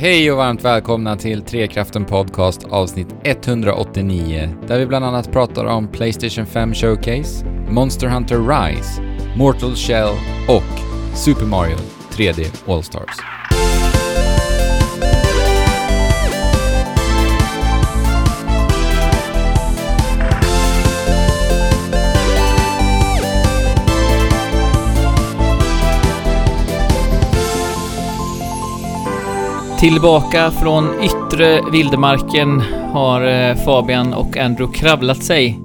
Hej och varmt välkomna till Trekraften Podcast avsnitt 189 där vi bland annat pratar om Playstation 5 Showcase, Monster Hunter Rise, Mortal Shell och Super Mario 3D All-Stars. Tillbaka från yttre vildmarken har eh, Fabian och Andrew kravlat sig.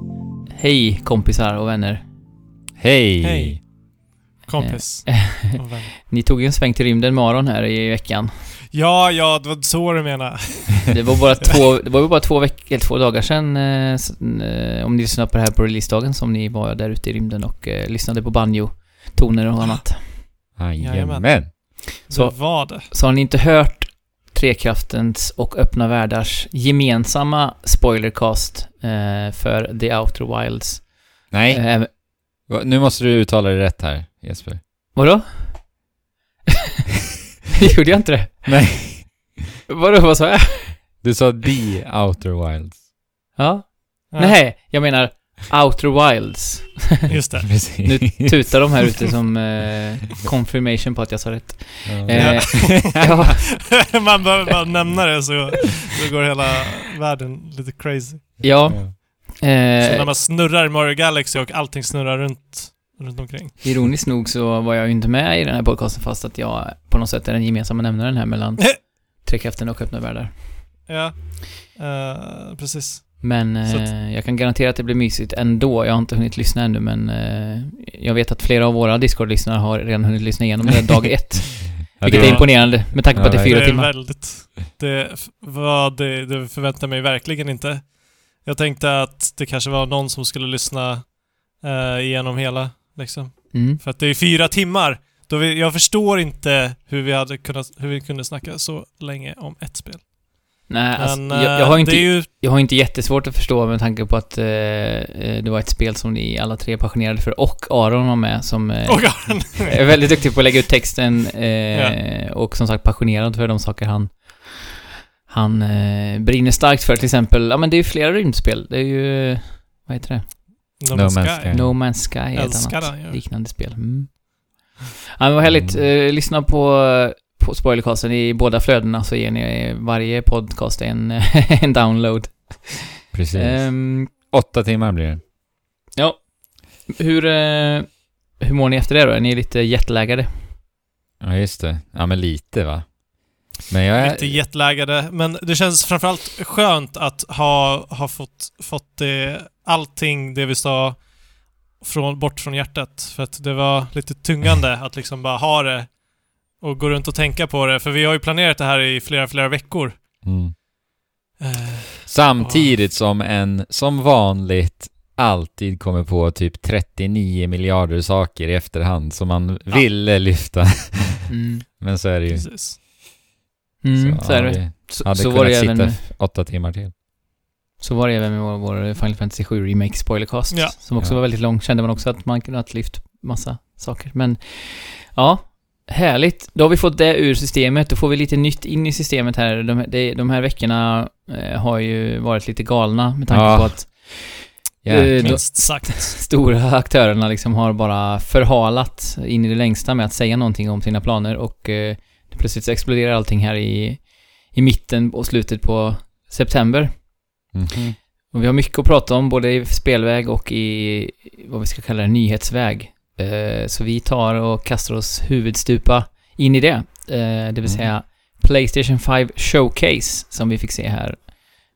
Hej kompisar och vänner. Hej! Hej. Kompis. Och vän. Ni tog ju en sväng till rymden med Aron här i veckan. Ja, ja, det var så du menade. Det var bara två, det var ju bara två, veck, två dagar sedan, eh, eh, om ni lyssnar på det här på releasedagen, som ni var där ute i rymden och eh, lyssnade på banjo-toner och annat. Jajamän! Så- Det var det. Så har ni inte hört Trekraftens och Öppna Världars gemensamma spoilercast eh, för The Outer Wilds. Nej, Eh, nu måste du uttala det rätt här Jesper. vadå? Gjorde jag inte det? Nej. Vadå, vad sa jag? Du sa The Outer Wilds. Ja? Ja, Nej, jag menar Outer Wilds. Just det. Nu tutar de här ute som eh, confirmation på att jag sa rätt. Ja. Eh, ja, Man behöver bara nämna det så, så går hela världen lite crazy. ja. Så när Eh, man snurrar Mario Galaxy och allting snurrar runt, runt omkring. ironiskt nog så var jag ju inte med i den här podcasten fast att jag på något sätt är den gemensamma nämnaren här mellan Trekraften och Öppna Världar. Ja, Eh, precis. Men eh, jag kan garantera att det blir mysigt ändå. Jag har inte hunnit lyssna ännu men eh, jag vet att flera av våra Discord-lyssnare har redan hunnit lyssna igenom det dag ett. Ja, Vilket är imponerande med tanke på Ja, att det är fyra det är timmar. väldigt... Det, var, det, det förväntar mig verkligen inte. Jag tänkte att det kanske var någon som skulle lyssna eh, igenom hela, liksom. Mm. För att det är fyra timmar. Då vi, jag förstår inte hur vi hade kunnat, hur vi kunde snacka så länge om ett spel. Nej, alltså, Men jag, jag, har eh, inte, det är ju... jag har inte jättesvårt att förstå med tanke på att eh, eh, det var ett spel som ni alla tre är passionerade för och Aron var med som eh, är väldigt duktig på att lägga ut texten eh, och som sagt passionerad för de saker han han eh, brinner starkt för till exempel, ja men det är ju flera rymdspel. Det är ju, vad heter det? No, No Man's Sky. Sky. No Man's Sky är ett annat den ju. liknande spel. Mm. Ja, men vad härligt. Mm. Eh, lyssna på, på spoilercasten i båda flödena så ger ni varje podcast en, en download. Precis. Ehm, Åtta timmar blir det. ja. Hur, eh, hur mår ni efter det då? Är ni lite jetlaggade? Ja, just det. Ja, men lite va? Men jag är... Lite jetlaggade, men det känns framförallt skönt att ha, ha fått, fått det, allting det vi sa från, bort från hjärtat. För att det var lite tyngande att liksom bara ha det och gå runt och tänka på det. För vi har ju planerat det här i flera, flera veckor. Mm. Eh, Samtidigt som en, som vanligt, alltid kommer på typ 39 miljarder saker i efterhand som man Ja. ville lyfta. Mm. Men så är det ju. precis. Mm, så, ja, är det. Så, hade så, var kunnat det sitta även, åtta timmar till. så var det även med vår, vår Final Fantasy 7 Remake spoilercast. Ja. Som också Ja. var väldigt lång. Kände man också att man kunde ha lyft massa saker. Men ja, härligt. Då har vi fått det ur systemet. Då får vi lite nytt in i systemet här. De, de, de här veckorna eh, har ju varit lite galna med tanke Ja. på att. Eh, då- Minst sagt. stora aktörerna liksom har bara förhalat in i det längsta med att säga någonting om sina planer och eh, plötsligt så exploderar allting här i, i mitten och slutet på september. Mhm. Och vi har mycket att prata om, både i spelväg och i vad vi ska kalla det, nyhetsväg. Eh, så vi tar och kastar oss huvudstupa in i det. Eh, det vill Mm. säga Playstation 5 Showcase, som vi fick se här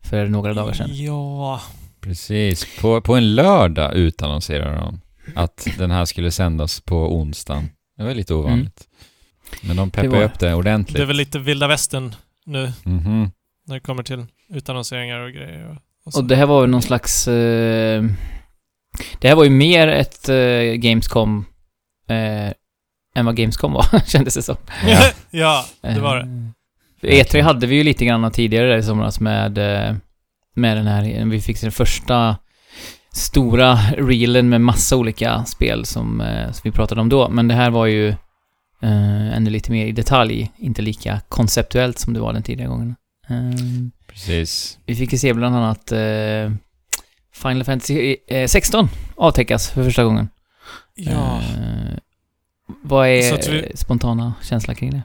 för några dagar sedan. Ja. Precis. På, på en lördag utannonserade de att den här skulle sändas på onsdagen. Det var lite ovanligt. Men de Mm. Det peppade var- upp det ordentligt. Det är väl lite vilda västern nu Mhm. när det kommer till utannonseringar och grejer. Och. Och det här var väl någon slags... Eh, det här var ju mer ett eh, Gamescom eh, än vad Gamescom var, kändes det som. Ja. ja, det var det. det. E3 hade vi ju lite grann tidigare där i somras med, eh, med den här, vi fick den första stora reelen med massa olika spel som, eh, som vi pratade om då. Men det här var ju Uh, ännu lite mer i detalj, inte lika konceptuellt som det var den tidigare gången. Uh, Precis. vi fick ju se bland annat uh, Final Fantasy uh, 16 avtäckas för första gången. Ja. Uh, vad är vi- spontana känsla kring det?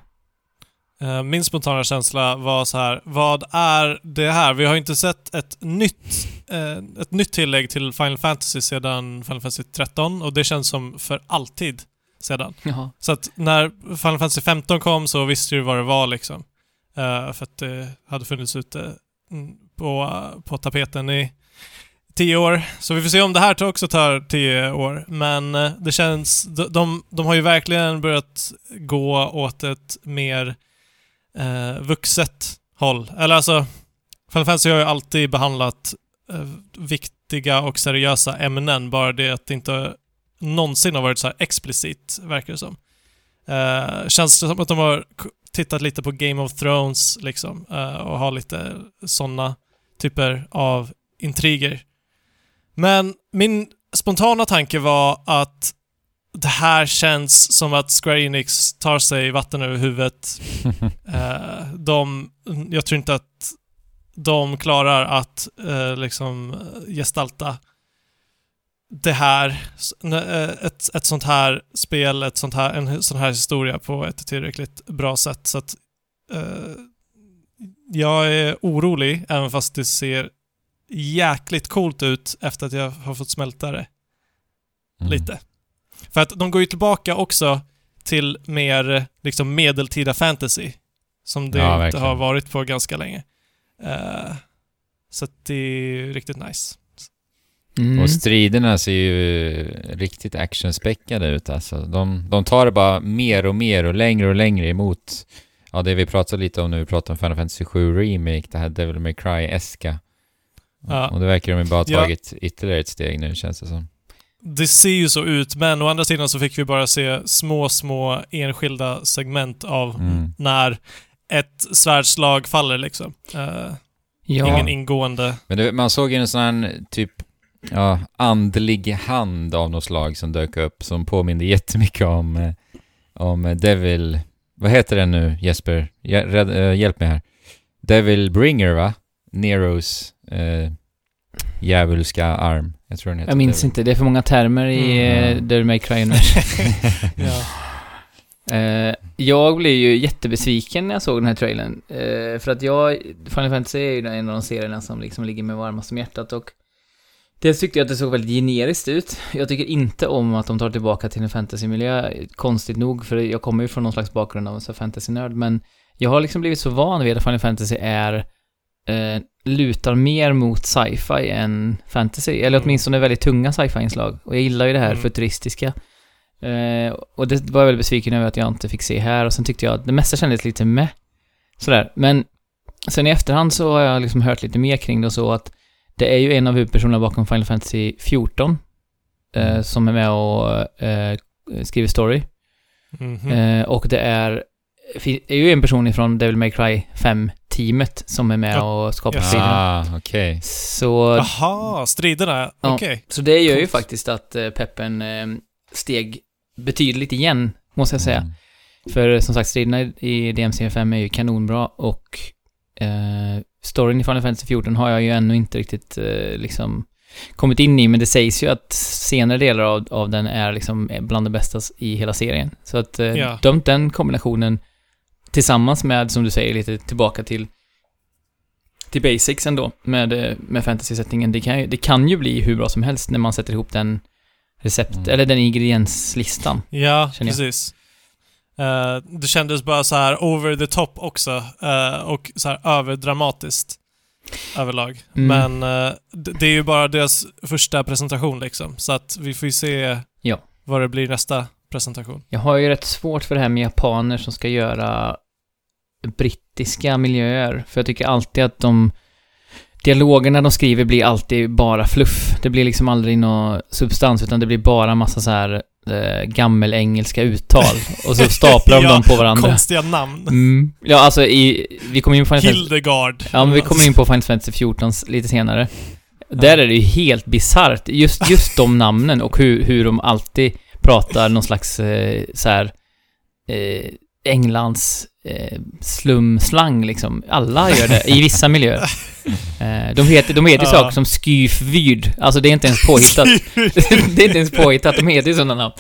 Eh, Min spontana känsla var så här, vad är det här? Vi har inte sett ett nytt, eh, ett nytt tillägg till Final Fantasy sedan Final Fantasy 13 och det känns som för alltid sedan. Jaha. Så att när Final Fantasy 15 kom så visste du vad det var liksom. Eh, för att det hade funnits ute mm, på, på tapeten i tio år. Så vi får se om det här också tar tio år. Men eh, det känns... De, de, de har ju verkligen börjat gå åt ett mer eh, vuxet håll. Eller alltså, Final Fantasy har ju alltid behandlat eh, viktiga och seriösa ämnen, bara det att det inte någonsin har varit så här explicit, verkar det som. Eh, känns det som att de har tittat lite på Game of Thrones liksom eh, och har lite sådana typer av intriger. Men min spontana tanke var att det här känns som att Square Enix tar sig vatten över huvudet. Eh, de, jag tror inte att de klarar att eh, liksom gestalta det här, eh, ett, ett sånt här spel, ett sånt här, en sån här historia på ett tillräckligt bra sätt. Så att eh, jag är orolig, även fast det ser jäkligt coolt ut efter att jag har fått smälta det Mm. lite. För att de går ju tillbaka också till mer liksom medeltida fantasy. Som det Ja, inte verkligen. har varit på ganska länge. Eh, så att det är riktigt nice. Mm. Och striderna ser ju riktigt actionspäckade ut alltså. De, de tar det bara mer och mer och längre och längre emot ja, det vi pratade lite om när vi pratade om Final Fantasy 7 Remake, det här Devil May Cry-eska. Ja. Och det verkar de ju bara ha Ja. tagit ytterligare ett steg nu känns det som. Det ser ju så ut, men å andra sidan så fick vi bara se små, små enskilda segment av Mm. när ett svärdslag faller liksom. Eh, ja. Ingen ingående... Men det, man såg ju en sån här typ ja, andlig hand av något slag som dök upp som påminde jättemycket om, eh, om Devil... Vad heter den nu Jesper? Eh, hjälp mig här. Devil Bringer va? Neros eh, djävulska arm. Jag tror den heter Jag minns Devil. inte, det är för många termer i Mm. mm. Devil May Cry. Ja. Eh, jag blev ju jättebesviken när jag såg den här trailern. Eh, för att jag, Final Fantasy är ju en av de serierna som liksom ligger mig varmast om hjärtat och Dels tyckte jag att det såg väldigt generiskt ut. Jag tycker inte om att de tar tillbaka till en fantasymiljö, konstigt nog, för jag kommer ju från någon slags bakgrund av en fantasy-nörd, men jag har liksom blivit så van vid att Final Fantasy är, eh, lutar mer mot sci-fi än fantasy, eller Mm. åtminstone väldigt tunga sci-fi-inslag. Och jag gillar ju det här Mm. futuristiska. Eh, och det var jag väldigt besviken över att jag inte fick se här, och sen tyckte jag att det mesta kändes lite med. Sådär, men sen i efterhand så har jag liksom hört lite mer kring det och så att det är ju en av huvudpersonerna bakom Final Fantasy 14 eh, Mm. som är med och eh, skriver story. Mhm. Eh, och det är, är ju en person ifrån Devil May Cry 5-teamet som är med Ja. och skapar striderna. Ah, okej. Så, Jaha, striderna. Ja. Okej. så det gör ju faktiskt att eh, peppen eh, steg betydligt igen, måste jag säga. Mm. För som sagt, striderna i DMC5 är ju kanonbra och eh, storyn i Final Fantasy 14 har jag ju ännu inte riktigt eh, liksom kommit in i, men det sägs ju att senare delar av, av den är liksom bland det bästa i hela serien. Så att eh, Ja. de, den kombinationen tillsammans med, som du säger, lite tillbaka till till basics ändå med, med fantasy-sättningen. Det kan, ju, det kan ju bli hur bra som helst när man sätter ihop den recept, Mm. eller den ingredienslistan. Ja, precis. Eh, det kändes bara så här over the top också eh, och så här överdramatiskt överlag. Mm. Men eh, det, det är ju bara deras första presentation liksom. Så att vi får ju se Ja. vad det blir nästa presentation. Jag har ju rätt svårt för det här med japaner som ska göra brittiska miljöer. För jag tycker alltid att de dialogerna de skriver blir alltid bara fluff. Det blir liksom aldrig någon substans, utan det blir bara massa så här eh, gammelengelska uttal. Och så staplar de Ja, dem på varandra. Konstiga namn. Mm. Ja, alltså i... Vi kommer in på Final. Hildegard. Ja, men vi kommer in på Final Fantasy 14 lite senare. Där är det ju helt bisarrt. Just, just de namnen och hur, hur de alltid pratar någon slags eh, så här eh, Englands eh, slumslang liksom. Alla gör det i vissa miljöer. Eh, de heter, de heter Ja. saker som Skyfvyd. Alltså det är inte ens påhittat. det är inte ens påhittat, de heter ju sådana namn.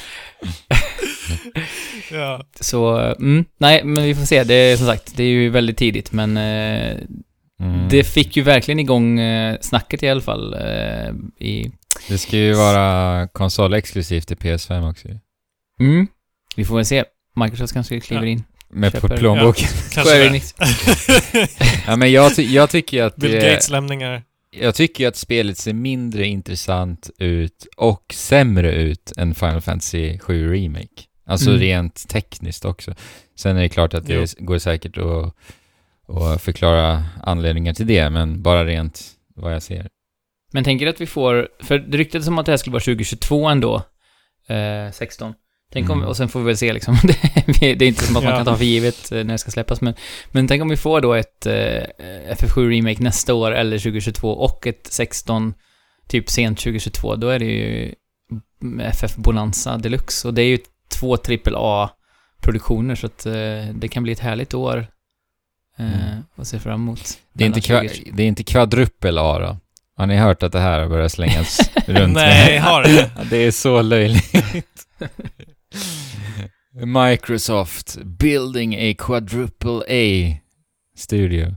ja. Så, mm, nej, men vi får se. Det är som sagt, det är ju väldigt tidigt, men eh, Mm. det fick ju verkligen igång eh, snacket i alla fall. Eh, i, Det ska ju vara konsolexklusivt i PS5 också mm, vi får väl se. Microsoft kanske kliver Ja. in. Med på Köper- plånboken. Kanske det. Enix. Ja. men jag, ty- jag tycker att Bill det, Gates lämningar. Jag tycker att spelet ser mindre intressant ut och sämre ut än Final Fantasy 7 Remake. Alltså Mm. rent tekniskt också. Sen är det klart att det Jo. går säkert att, att förklara anledningar till det, men bara rent vad jag ser. Men tänker att vi får, för det ryktades som att det här skulle vara 2022 ändå, eh, 16. Tänk om, Mm. och sen får vi väl se liksom, det, är inte som att man kan ta för givet eh, när det ska släppas, men, men tänk om vi får då ett eh, FF7 Remake nästa år eller 2022 och ett 16 typ sent 2022, då är det ju FF Bonanza Deluxe och det är ju två AAA-produktioner så att eh, det kan bli ett härligt år eh, Mm. att se fram emot. Det är, inte Mellan kva, det är inte kvadrupel A då? Har ni hört att det här har börjat slängas runt? Nej, har det? Det är så löjligt. Microsoft building a quadruple A studio.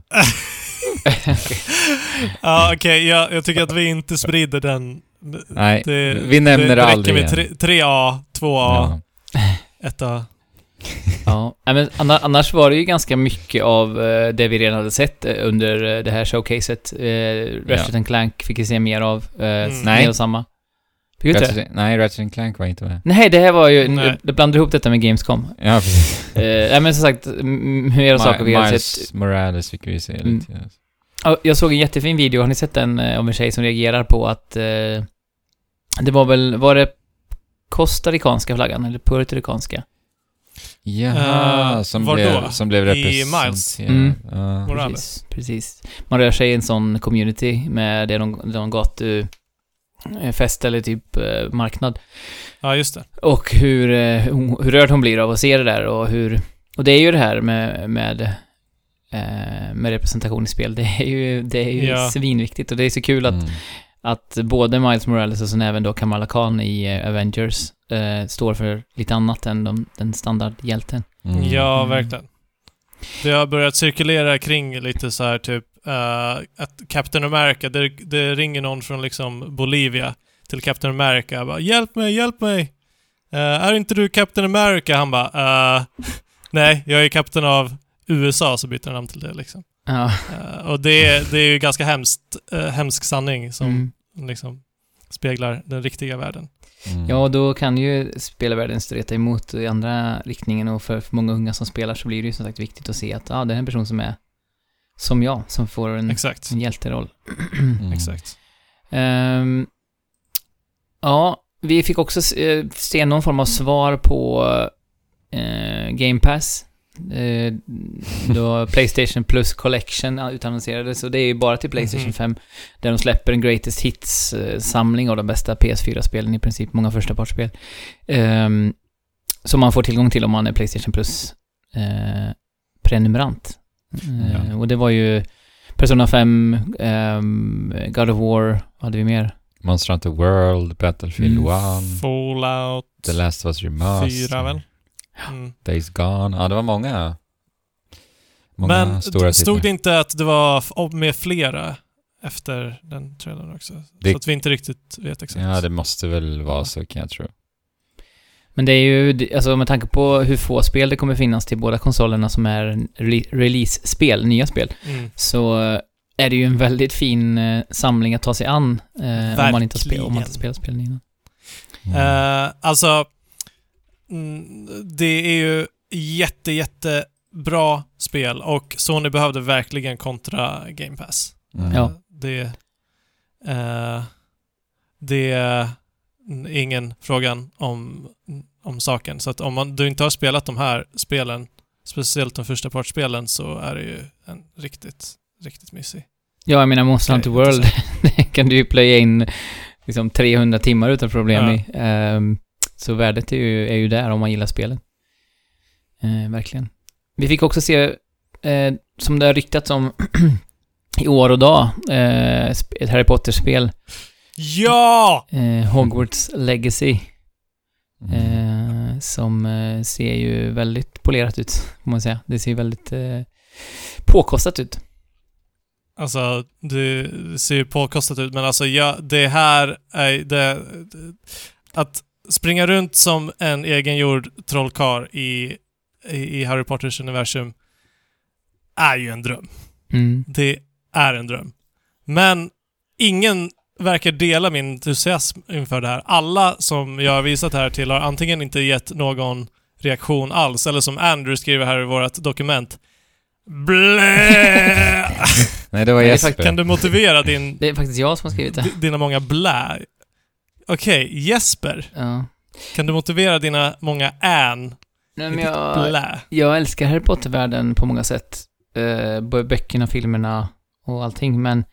ja, okej. jag, jag tycker att vi inte sprider den. Nej, Det, vi nämner det, det aldrig räcker med igen. 3, 3A, 2A, Ja. 1A. Ja, men anna- annars var det ju ganska mycket av eh, det vi redan hade sett eh, under eh, det här showcaset. Ratchet and Clank fick vi se mer av. Mm. Nej. Samma. Fick vi inte det? Ratchet, nej, Ratchet and Clank var inte med. Nej, det här var ju... Nej. Du blandar ihop detta med Gamescom. Ja, precis. Nej, men som sagt, mer av saker vi har Miles sett. Morales fick vi se Mm. lite. Ja, jag såg en jättefin video, har ni sett den, av en tjej som reagerar på att... eh, det var väl... Var det costaricanska flaggan, eller puertoricanska? Jaha, Eh, som, blev, då? som blev I Miles? representerad. Mm. Morales. Precis, precis. Man rör sig i en sån community med det någon, någon gatufest eller typ eh, marknad. Ja, just det. Och hur, eh, hur rörd hon blir av att se det där och hur... Och det är ju det här med, med, eh, med representation i spel. Det är ju, det är ju Ja. svinviktigt och det är så kul att, Mm. Att både Miles Morales och sen även då Kamala Khan i eh, Avengers eh, står för lite annat än de, den standardhjälten. Mm. Ja, Mm. verkligen. Det har börjat cirkulera kring lite så här typ eh, att Captain America, det, det ringer någon från liksom Bolivia till Captain America bara “Hjälp mig, hjälp mig!” Eh, “Är inte du Captain America?” Han bara eh, “Nej, jag är kapten av USA” så byter han namn till det liksom. Ja. Och det, det är ju ganska hemskt, uh, hemsk sanning som Mm. Liksom speglar den riktiga världen. Mm. Ja, och då kan ju spelarvärlden streta emot i andra riktningen och för, för många unga som spelar så blir det ju som sagt viktigt att se att ja, det är en person som är som jag, som får en, Exakt. en hjälteroll. Mm. Exakt. Ehm, ja, vi fick också se, se någon form av svar på eh, Game Pass. Eh, då Playstation Plus Collection utannonserades och det är ju bara till Playstation Mhm. 5 där de släpper en Greatest Hits-samling av de bästa PS4-spelen i princip, många första partsspel. Um, som man får tillgång till om man är Playstation Plus eh, prenumerant. Eh, Ja. Och det var ju Persona 5, ehm, God of War, vad hade vi mer? Monster Hunter World, Battlefield Mm. 1, Fallout The Last of Us Remastered, 4 väl? Mm. Days Gone. Ja, det var många. Många Men stora stod det inte att det var med flera efter den trailern också? Det- Så att vi inte riktigt vet exakt. Ja, det måste väl vara så kan jag tro. Men det är ju, alltså med tanke på hur få spel det kommer finnas till båda konsolerna som är re- release-spel, nya spel, Mm. så är det ju en väldigt fin eh, samling att ta sig an eh, om, man inte har spel, om man inte har Verkligen. spelat spelen innan. Mm. Eh, alltså, mm, det är ju jätte, jätte bra spel och Sony behövde verkligen kontra Game Pass. Mm. Ja. Det, eh, det är ingen frågan om, om saken. Så att om man, du inte har spelat de här spelen, speciellt de första partsspelen, så är det ju en riktigt, riktigt mysig. Ja, jag menar Monster Hunter World, det kan du ju playa in liksom 300 timmar utan problem Ja. i. Ehm, så värdet är ju, är ju där om man gillar spelen. Eh, verkligen. Vi fick också se, eh, som det har ryktats om i år och dag, eh, ett Harry Potter-spel, Ja! eh, Hogwarts Legacy, Mm. eh, som eh, ser ju väldigt polerat ut, får man säga. Det ser väldigt eh, påkostat ut. Alltså, det ser ju påkostat ut, men alltså ja, det här är det, det... Att springa runt som en egengjord trollkarl i, i, Harry Potters universum är ju en dröm. Mm. Det är en dröm. Men ingen verkar dela min entusiasm inför det här. Alla som jag har visat här till har antingen inte gett någon reaktion alls, eller som Andrew skriver här i vårt dokument. Blä! Nej, det var Jesper. Kan du motivera din, Det är faktiskt jag som har skrivit det. di- dina många blä? Okej, Jesper. Ja. Kan du motivera dina många än Nej, men jag, blä? jag älskar Harry Potter-världen på många sätt. Eh, både böckerna, filmerna och allting, men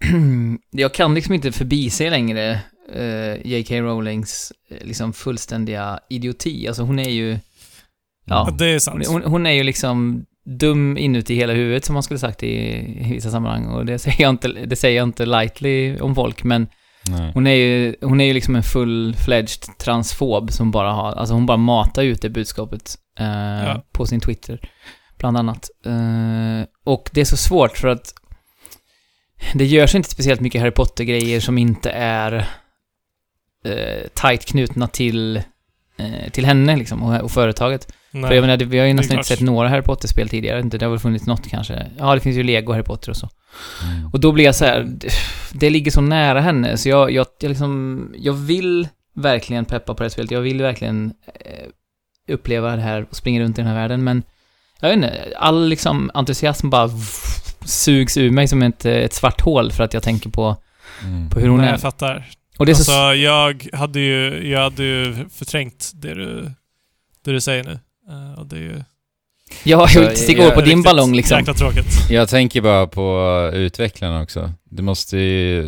jag kan liksom inte förbise längre eh, J.K. Rowlings eh, liksom fullständiga idioti. Alltså hon är ju... Ja. Det är sant. hon, hon är ju liksom dum inuti hela huvudet, som man skulle sagt i, i vissa sammanhang. Och det säger, jag inte, det säger jag inte lightly om folk, men Nej. hon är ju, hon är ju liksom en full-fledged transfob som bara har, alltså hon bara matar ut det budskapet eh, Ja. på sin Twitter, bland annat. Eh, och det är så svårt för att det görs inte speciellt mycket Harry Potter-grejer som inte är eh, tight knutna till, eh, till henne liksom, och, och företaget. Nej. För jag menar, vi har ju nästan inte sett några Harry Potter-spel tidigare, inte, det har väl funnits något kanske. Ja, det finns ju Lego Harry Potter och så. Mm. Och då blir jag så här, det- det ligger så nära henne, så jag, jag, jag liksom, jag vill verkligen peppa på det här spelet. Jag vill verkligen eh, uppleva det här och springa runt i den här världen, men jag vet inte, all liksom entusiasm bara sugs ur mig som ett, ett svart hål för att jag tänker på, Mm. på hur hon Nej, är. jag fattar. Och det är alltså, så... jag hade ju, jag hade ju förträngt det du, det du säger nu. Eh, och det är ju Ja, jag inte Så, sticka jag- hål på din riktigt ballong liksom. jäkla tråkigt. Jag tänker bara på utvecklarna också. Det måste ju...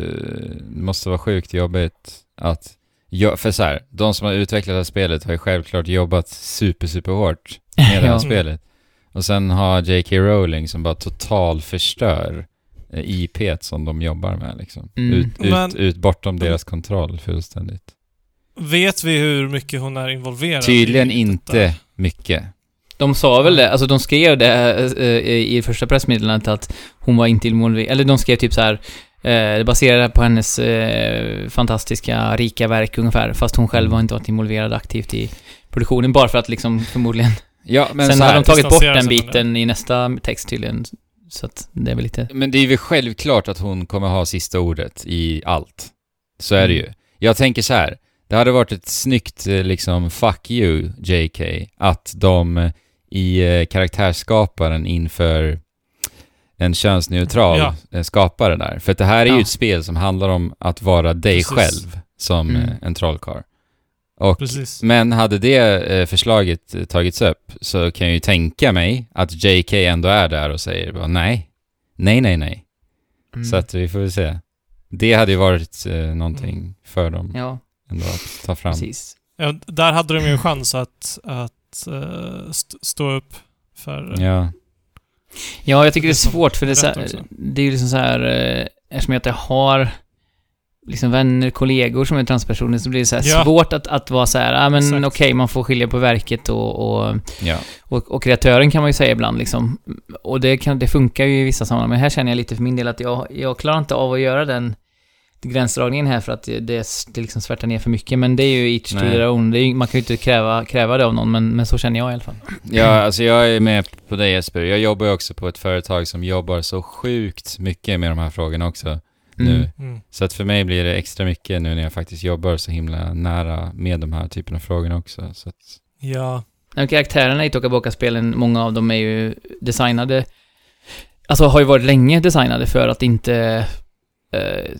Det måste vara sjukt jobbigt att... För så här, de som har utvecklat det här spelet har ju självklart jobbat super, super hårt med det här Ja. spelet. Och sen har J.K. Rowling som bara total förstör eh, IP som de jobbar med liksom. Mm. Ut, ut, Men- ut bortom deras kontroll fullständigt. Vet vi hur mycket hon är involverad Tydligen i inte detta? Mycket. De sa väl det, alltså de skrev det eh, i första pressmeddelandet att hon var inte involverad, eller de skrev typ så här eh, det baserade på hennes eh, fantastiska, rika verk ungefär, fast hon själv har inte varit involverad aktivt i produktionen, bara för att liksom förmodligen... Ja, men Sen så har här, de tagit bort den biten i nästa text tydligen, så att det är väl lite... Men det är väl självklart att hon kommer ha sista ordet i allt. Så är det Mm. ju. Jag tänker så här. Det hade varit ett snyggt eh, liksom 'fuck you' JK att de eh, i eh, karaktärsskaparen inför en könsneutral Ja. skapare där. För det här är ju Ja. ett spel som handlar om att vara dig Precis. själv som Mm. en trollkarl. Och Precis. men hade det förslaget tagits upp så kan jag ju tänka mig att JK ändå är där och säger bara nej. Nej, nej, nej. Mm. Så att vi får väl se. Det hade ju varit eh, någonting för dem Ja, ändå att ta fram. precis. Ja, där hade de ju en chans att, att eh, st- stå upp för... Ja. Ja, jag tycker det är som svårt för det är, så här, det är ju liksom så här, eh, eftersom jag inte har liksom vänner, kollegor som är transpersoner så blir det så här Ja. svårt att, att vara så här, ja men okej, man får skilja på verket och, och, Ja. och, och kreatören kan man ju säga ibland liksom. Och det, kan, det funkar ju i vissa sammanhang, men här känner jag lite för min del att jag, jag klarar inte av att göra den gränsdragningen här för att det, det, liksom svärtar ner för mycket, men det är ju each to their own. Det är, ju- man kan ju inte kräva, kräva det av någon, men, men så känner jag i alla fall. ja, alltså jag är med på dig Jesper. Jag jobbar ju också på ett företag som jobbar så sjukt mycket med de här frågorna också nu. Mm. Mm. Så att för mig blir det extra mycket nu när jag faktiskt jobbar så himla nära med de här typen av frågorna också. Så att, Ja. Men karaktärerna i Toka Boca-spelen, många av dem är ju designade, alltså har ju varit länge designade för att inte,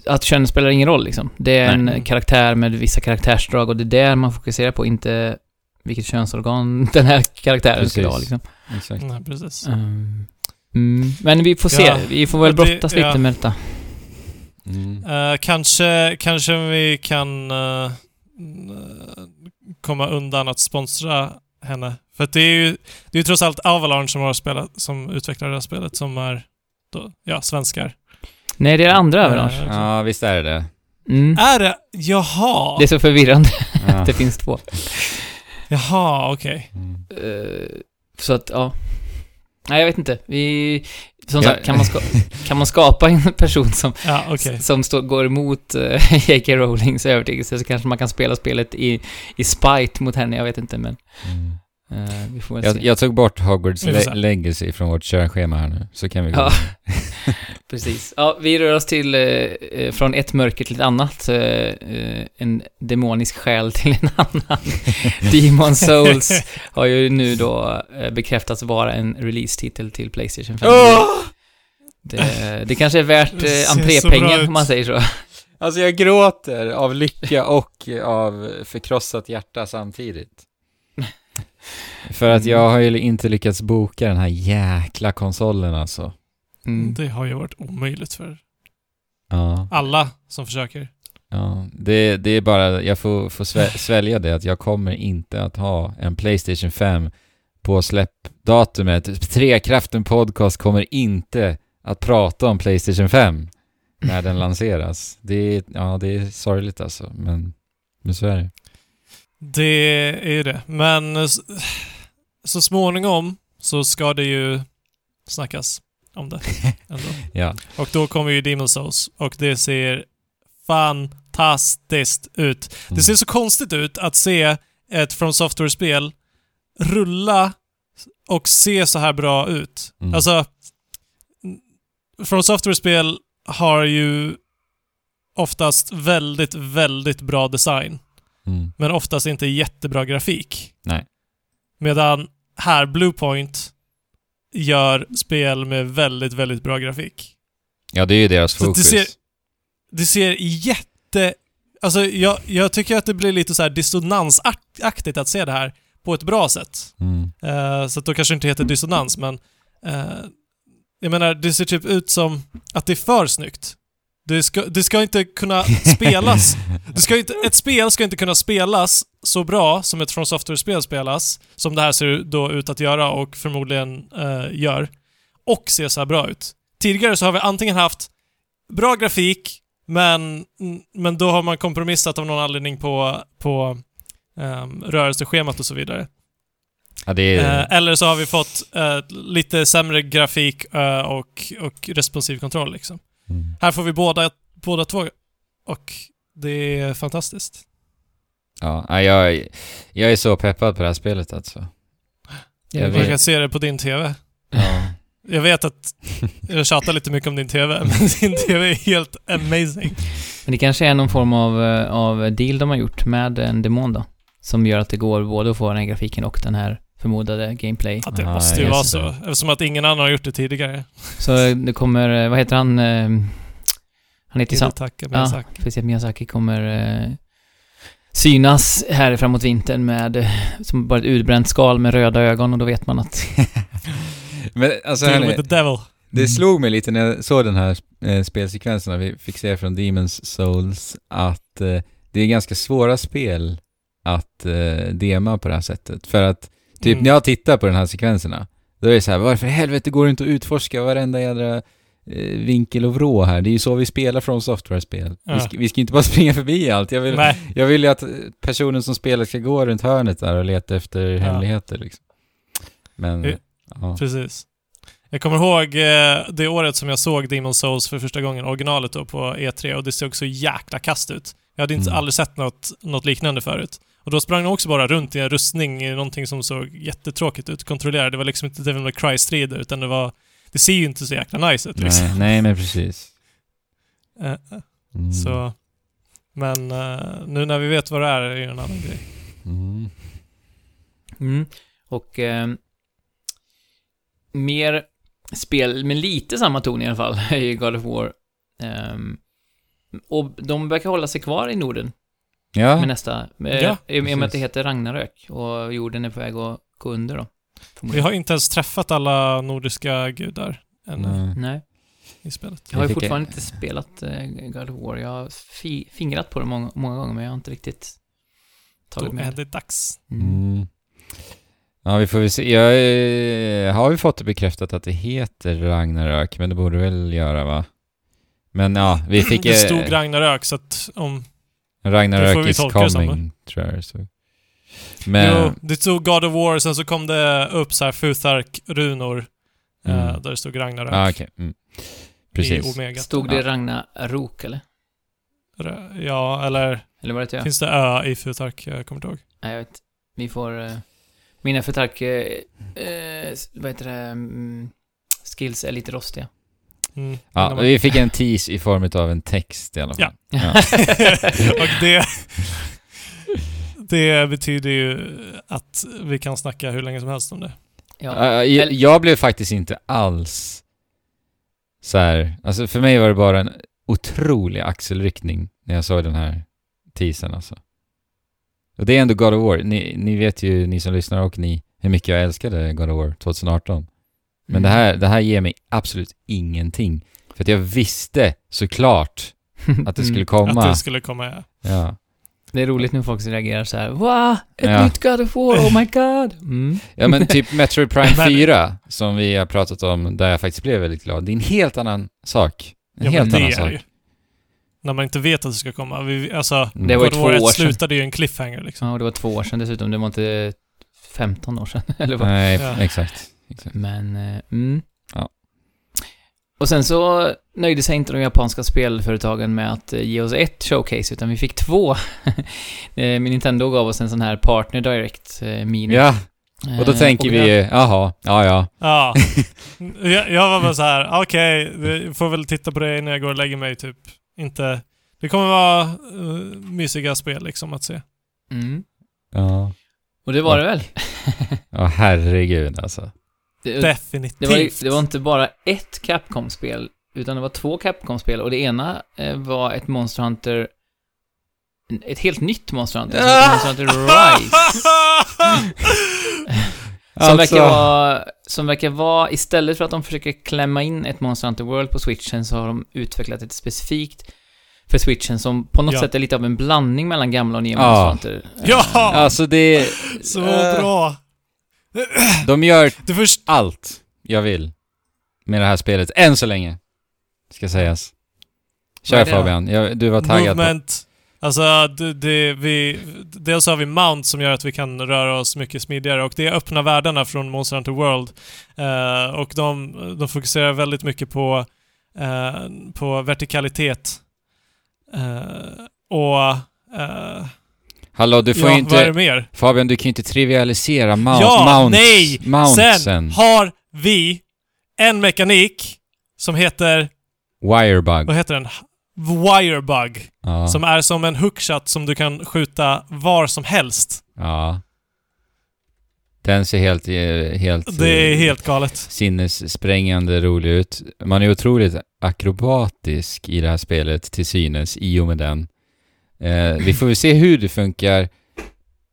att kön spelar ingen roll liksom. Det är Nej. en karaktär med vissa karaktärsdrag och det är där man fokuserar på, inte vilket könsorgan den här karaktären skulle ha Precis. liksom. exakt. Nej, precis. Mm. Mm. Men vi får se, Ja. vi får väl Och det- brottas lite ja. med detta. Mm. Eh, kanske, kanske vi kan eh, mm, komma undan att sponsra henne. För att det är ju det är trots allt Avalanche som har spelat, som utvecklar det här spelet, som är då, ja, svenskar. Nej, det är andra Avalanche. Eh, Ja, visst är det det. Mm. Är det? Jaha! Det är så förvirrande Ja. att det finns två. Jaha, okej. Mm. Eh, så att, ja. Nej, jag vet inte. Vi... Som sagt, kan man, ska, kan man skapa en person som, Ja, okej. som står, går emot uh, J.K. Rowlings övertygelse så kanske man kan spela spelet i, i spite mot henne, jag vet inte men... Mm. Vi får väl Jag, se. jag tog bort Hogwarts le- Legacy från vårt körschema här nu, så kan vi gå. Ja. Precis. Ja, vi rör oss till, eh, eh, från ett mörker till ett annat. eh, eh, en demonisk själ till en annan. Demon Souls har ju nu då bekräftats vara en release-titel till Playstation 5. Det, det kanske är värt eh, entrépengen om man säger så. Alltså jag gråter av lycka och av förkrossat hjärta samtidigt. För att jag har ju inte lyckats boka den här jäkla konsolen alltså. Mm. Det har ju varit omöjligt för Ja, alla som försöker. ja. Det, det är bara, jag får, får svä- svälja det att jag kommer inte att ha en Playstation 5 på släppdatumet. Trekraften Podcast kommer inte att prata om Playstation 5 när den lanseras. Det är, ja, det är sorgligt alltså, men, men så är det. Det är ju det. Men så småningom så ska det ju snackas om det. Ja. Och då kommer ju Demon Souls och det ser fantastiskt ut. Det ser så konstigt ut att se ett From Software-spel rulla och se så här bra ut. Mm. Alltså, From Software-spel har ju oftast väldigt, väldigt bra design. Mm. Men oftast inte jättebra grafik. Nej. Medan här, Bluepoint gör spel med väldigt, väldigt bra grafik. Ja, det är ju deras Så det fokus. ser- Det ser jätte... Alltså, jag, jag tycker att det blir lite så här dissonansaktigt att se det här på ett bra sätt. Mm. Eh, så att då kanske det inte heter dissonans, men... eh, jag menar, det ser typ ut som att det är för snyggt. Det ska, det ska inte kunna spelas. Det ska inte, ett spel ska inte kunna spelas så bra som ett From Software-spel spelas, som det här ser då ut att göra och förmodligen eh, gör, och se så här bra ut. Tidigare så har vi antingen haft bra grafik, men, men då har man kompromissat av någon anledning på, på um, rörelseschemat och så vidare. Ja, är... Eh, eller så har vi fått eh, lite sämre grafik eh, och, och responsiv kontroll liksom. Mm. Här får vi båda, båda två och det är fantastiskt. Ja, jag, jag är så peppad på det här spelet alltså. Jag Jag kan se det på din TV. Ja. Jag vet att jag tjatar lite mycket om din TV, men din TV är helt amazing. Men det kanske är någon form av, eh, av deal de har gjort med en demon då. Som gör att det går både att få den här grafiken och den här förmodade gameplay. Att det Ja, måste ju vara så, det. eftersom att ingen annan har gjort det tidigare. Så det kommer, eh, vad heter han? eh, Han heter sam... Hidetaka Ja, Miyazaki. precis. Miyazaki kommer eh, synas här framåt vintern med, eh, som bara ett utbränt skal med röda ögon och då vet man att... Men alltså, Deal hörni, with the devil. det slog mig lite när jag såg den här eh, spelsekvenserna vi fick se från Demons Souls att eh, det är ganska svåra spel att eh, dema på det här sättet. För att typ Mm. när jag tittar på den här sekvenserna, då är det så här, varför i helvete går det inte att utforska varenda jädra eh, vinkel och vrå här? Det är ju så vi spelar från software-spel. Vi, Ja. ska, vi ska inte bara springa förbi allt. Jag vill, Nej, jag vill ju att personen som spelar ska gå runt hörnet där och leta efter Ja. hemligheter liksom. Men, Eh, ja. precis. Jag kommer ihåg eh, det året som jag såg Demon Souls för första gången, originalet då, på E3 och det såg så jäkla kast ut. Jag hade inte Mm. aldrig sett något, något liknande förut. Och då sprang de också bara runt i en rustning i någonting som såg jättetråkigt ut, kontrollerade. Det var liksom inte Devil May Cry-strider, utan det var... Det ser ju inte så jäkla nice ut liksom. nej, nej, men precis. Eh, eh, Mm. Så... Men eh, nu när vi vet vad det är, är det ju en annan grej. Mm. Mm. Och eh, mer spel med lite samma ton i alla fall ju God of War. Ehm, och de verkar hålla sig kvar i Norden Ja, med nästa. Med, Ja, I och med att det heter Ragnarök och jorden är på väg att gå under då. Vi har inte ens träffat alla nordiska gudar ännu nej. Nej, i spelet. jag har ju Jag fortfarande inte spelat eh, God of War. Jag har fi- fingrat på det många, många gånger, men jag har inte riktigt tagit Då är med. det dags. Mm. Mm. Ja, vi får väl se. Jag, eh, har vi fått det bekräftat att det heter Ragnarök? Men det borde väl göra va? Men ja, vi fick... Det eh, stod Ragnarök, så att om... Ragnarök is coming, tror jag stod. Men... Jo, det stod God of War, sen så kom det upp så här Futhark-runor. eh, Mm. där det stod Ragnarök. Ja, okej. Mm. I Precis. Omega. Stod det. Ragnarok eller? Ja, eller Eller var det jag? finns det Ö i Futhark? Jag kommer inte ihåg. Nej, jag vet. Vi får... Uh, mina förtark... Uh, uh, vad heter det? Mm, skills är lite rostiga. Mm. Ja, vi fick en tease i form av en text i alla fall. Ja. och det... Det betyder ju att vi kan snacka hur länge som helst om det. ja. Ja, jag, jag blev faktiskt inte alls så här. alltså för mig var det bara en otrolig axelryckning när jag såg den här teasern alltså. Och det är ändå God of War. Ni, ni vet ju, ni som lyssnar och ni, hur mycket jag älskade God of War 2018. Men det, här, det här ger mig absolut ingenting. För att jag visste såklart att det skulle komma. Att det skulle komma... Ja. Ja. Det är roligt när folk reagerar så här. Wow! Ett Ja. nytt God of War, oh my god! Mm. ja men typ Metroid Prime Men- 4, som vi har pratat om, där jag faktiskt blev väldigt glad. Det är en helt annan sak. En Ja, helt annan sak. ju. När man inte vet att det ska komma. Vi, alltså, Mm. Det var ju två år 1 sedan. slutade ju en cliffhanger liksom. Ja, och det var två år sedan dessutom. Det var inte 15 år sedan, eller vad? Nej, Ja. exakt. Exakt. Men, eh, mm. Ja. Och sen så nöjde sig inte de japanska spelföretagen med att eh, ge oss ett showcase, utan vi fick två. Eh, Nintendo gav oss en sån här Partner Direct Mini. Ja, och då tänker och vi, jaha, ja ja. Ja. jag, jag var bara så här, okej, okay, får väl titta på det innan jag går och lägger mig typ. Inte... Det kommer vara uh, mysiga spel liksom att se. Mm. Ja, Och det var det väl? ja herregud alltså. Det, Definitivt. det, var, det var inte bara ett Capcom-spel, utan det var två Capcom-spel och det ena eh, var ett Monster Hunter ett helt nytt Monster Hunter, som heter Monster Hunter Rise. Som, Alltså- verkar vara, som verkar vara, istället för att de försöker klämma in ett Monster Hunter World på switchen så har de utvecklat ett specifikt för switchen som på något Ja. sätt är lite av en blandning mellan gamla och nya Ja. Monster Hunter. Ja! Alltså det... Så eh, bra! De gör allt jag vill med det här spelet, än så länge. Ska sägas. Kör? Fabian, jag, du var taggad på... Movement. Alltså, det, det, vi, dels har vi Mount som gör att vi kan röra oss mycket smidigare och det är öppna världarna från Monster Hunter World. Eh, och de, de fokuserar väldigt mycket på, eh, på vertikalitet. Eh, och... Hallå, du får ja, ju vad är det inte... mer? Fabian, du kan ju inte trivialisera mount, ja, mounts, nej! mountsen. Sen har vi en mekanik som heter... Wirebug. Vad heter den? Wirebug. Ja. Som är som en hookshot som du kan skjuta var som helst. ja. Den ser helt... eh, helt Det är eh, helt galet. sinnessprängande rolig ut. Man är otroligt akrobatisk i det här spelet till synes i och med den. Eh, vi får väl se hur det funkar.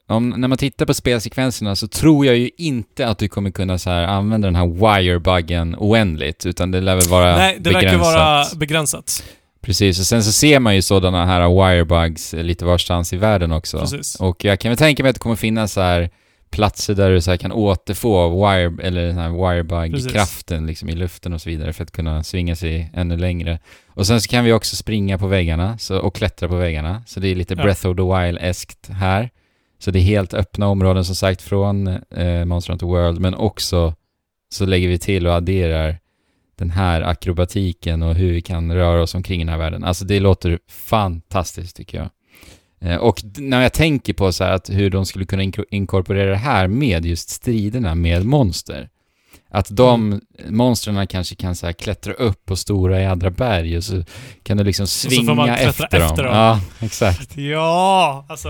Om, när man tittar på spelsekvenserna så tror jag ju inte att du kommer kunna så här använda den här wirebuggen oändligt, utan det lär väl vara Nej, det begränsat. verkar vara begränsat. Precis, och sen så ser man ju sådana här wirebugs lite varstans i världen också. Precis. Och jag kan väl tänka mig att det kommer finnas så här platser där du så här kan återfå wire, eller den här wirebug-kraften liksom i luften och så vidare för att kunna svinga sig ännu längre. Och sen så kan vi också springa på väggarna så, och klättra på väggarna. Så det är lite Ja. Breath of the Wild-eskt här. Så det är helt öppna områden som sagt från eh, Monster Hunter World, men också så lägger vi till och adderar den här akrobatiken och hur vi kan röra oss omkring i den här världen. Alltså det låter fantastiskt tycker jag. Eh, Och när jag tänker på så här att hur de skulle kunna inko- inkorporera det här med just striderna med monster. Att de monstren kanske kan så här klättra upp på stora jädra berg och så kan du liksom så får man svinga klättra efter, dem. efter dem. Ja, exakt. Ja, alltså...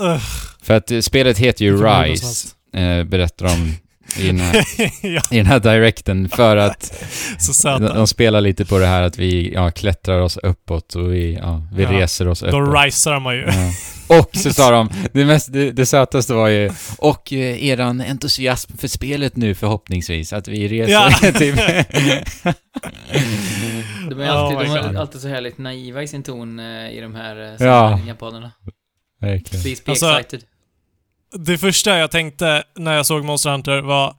Uh, För att eh, spelet heter ju Rise, eh, berättar de i den, här, ja, i den här directen, för att så de, spelar lite på det här att vi ja, klättrar oss uppåt och vi, ja, vi Ja, reser oss Då uppåt. risar man ju. Ja. Och så sa de, det, mest, det, det sötaste var ju, och eh, eran entusiasm för spelet nu förhoppningsvis, att vi reser Ja. typ. De är alltid, Oh de är alltid så härligt naiva i sin ton eh, i de här eh, Ja. japanerna. Verkligen. Please be Alltså- excited. Det första jag tänkte när jag såg Monster Hunter var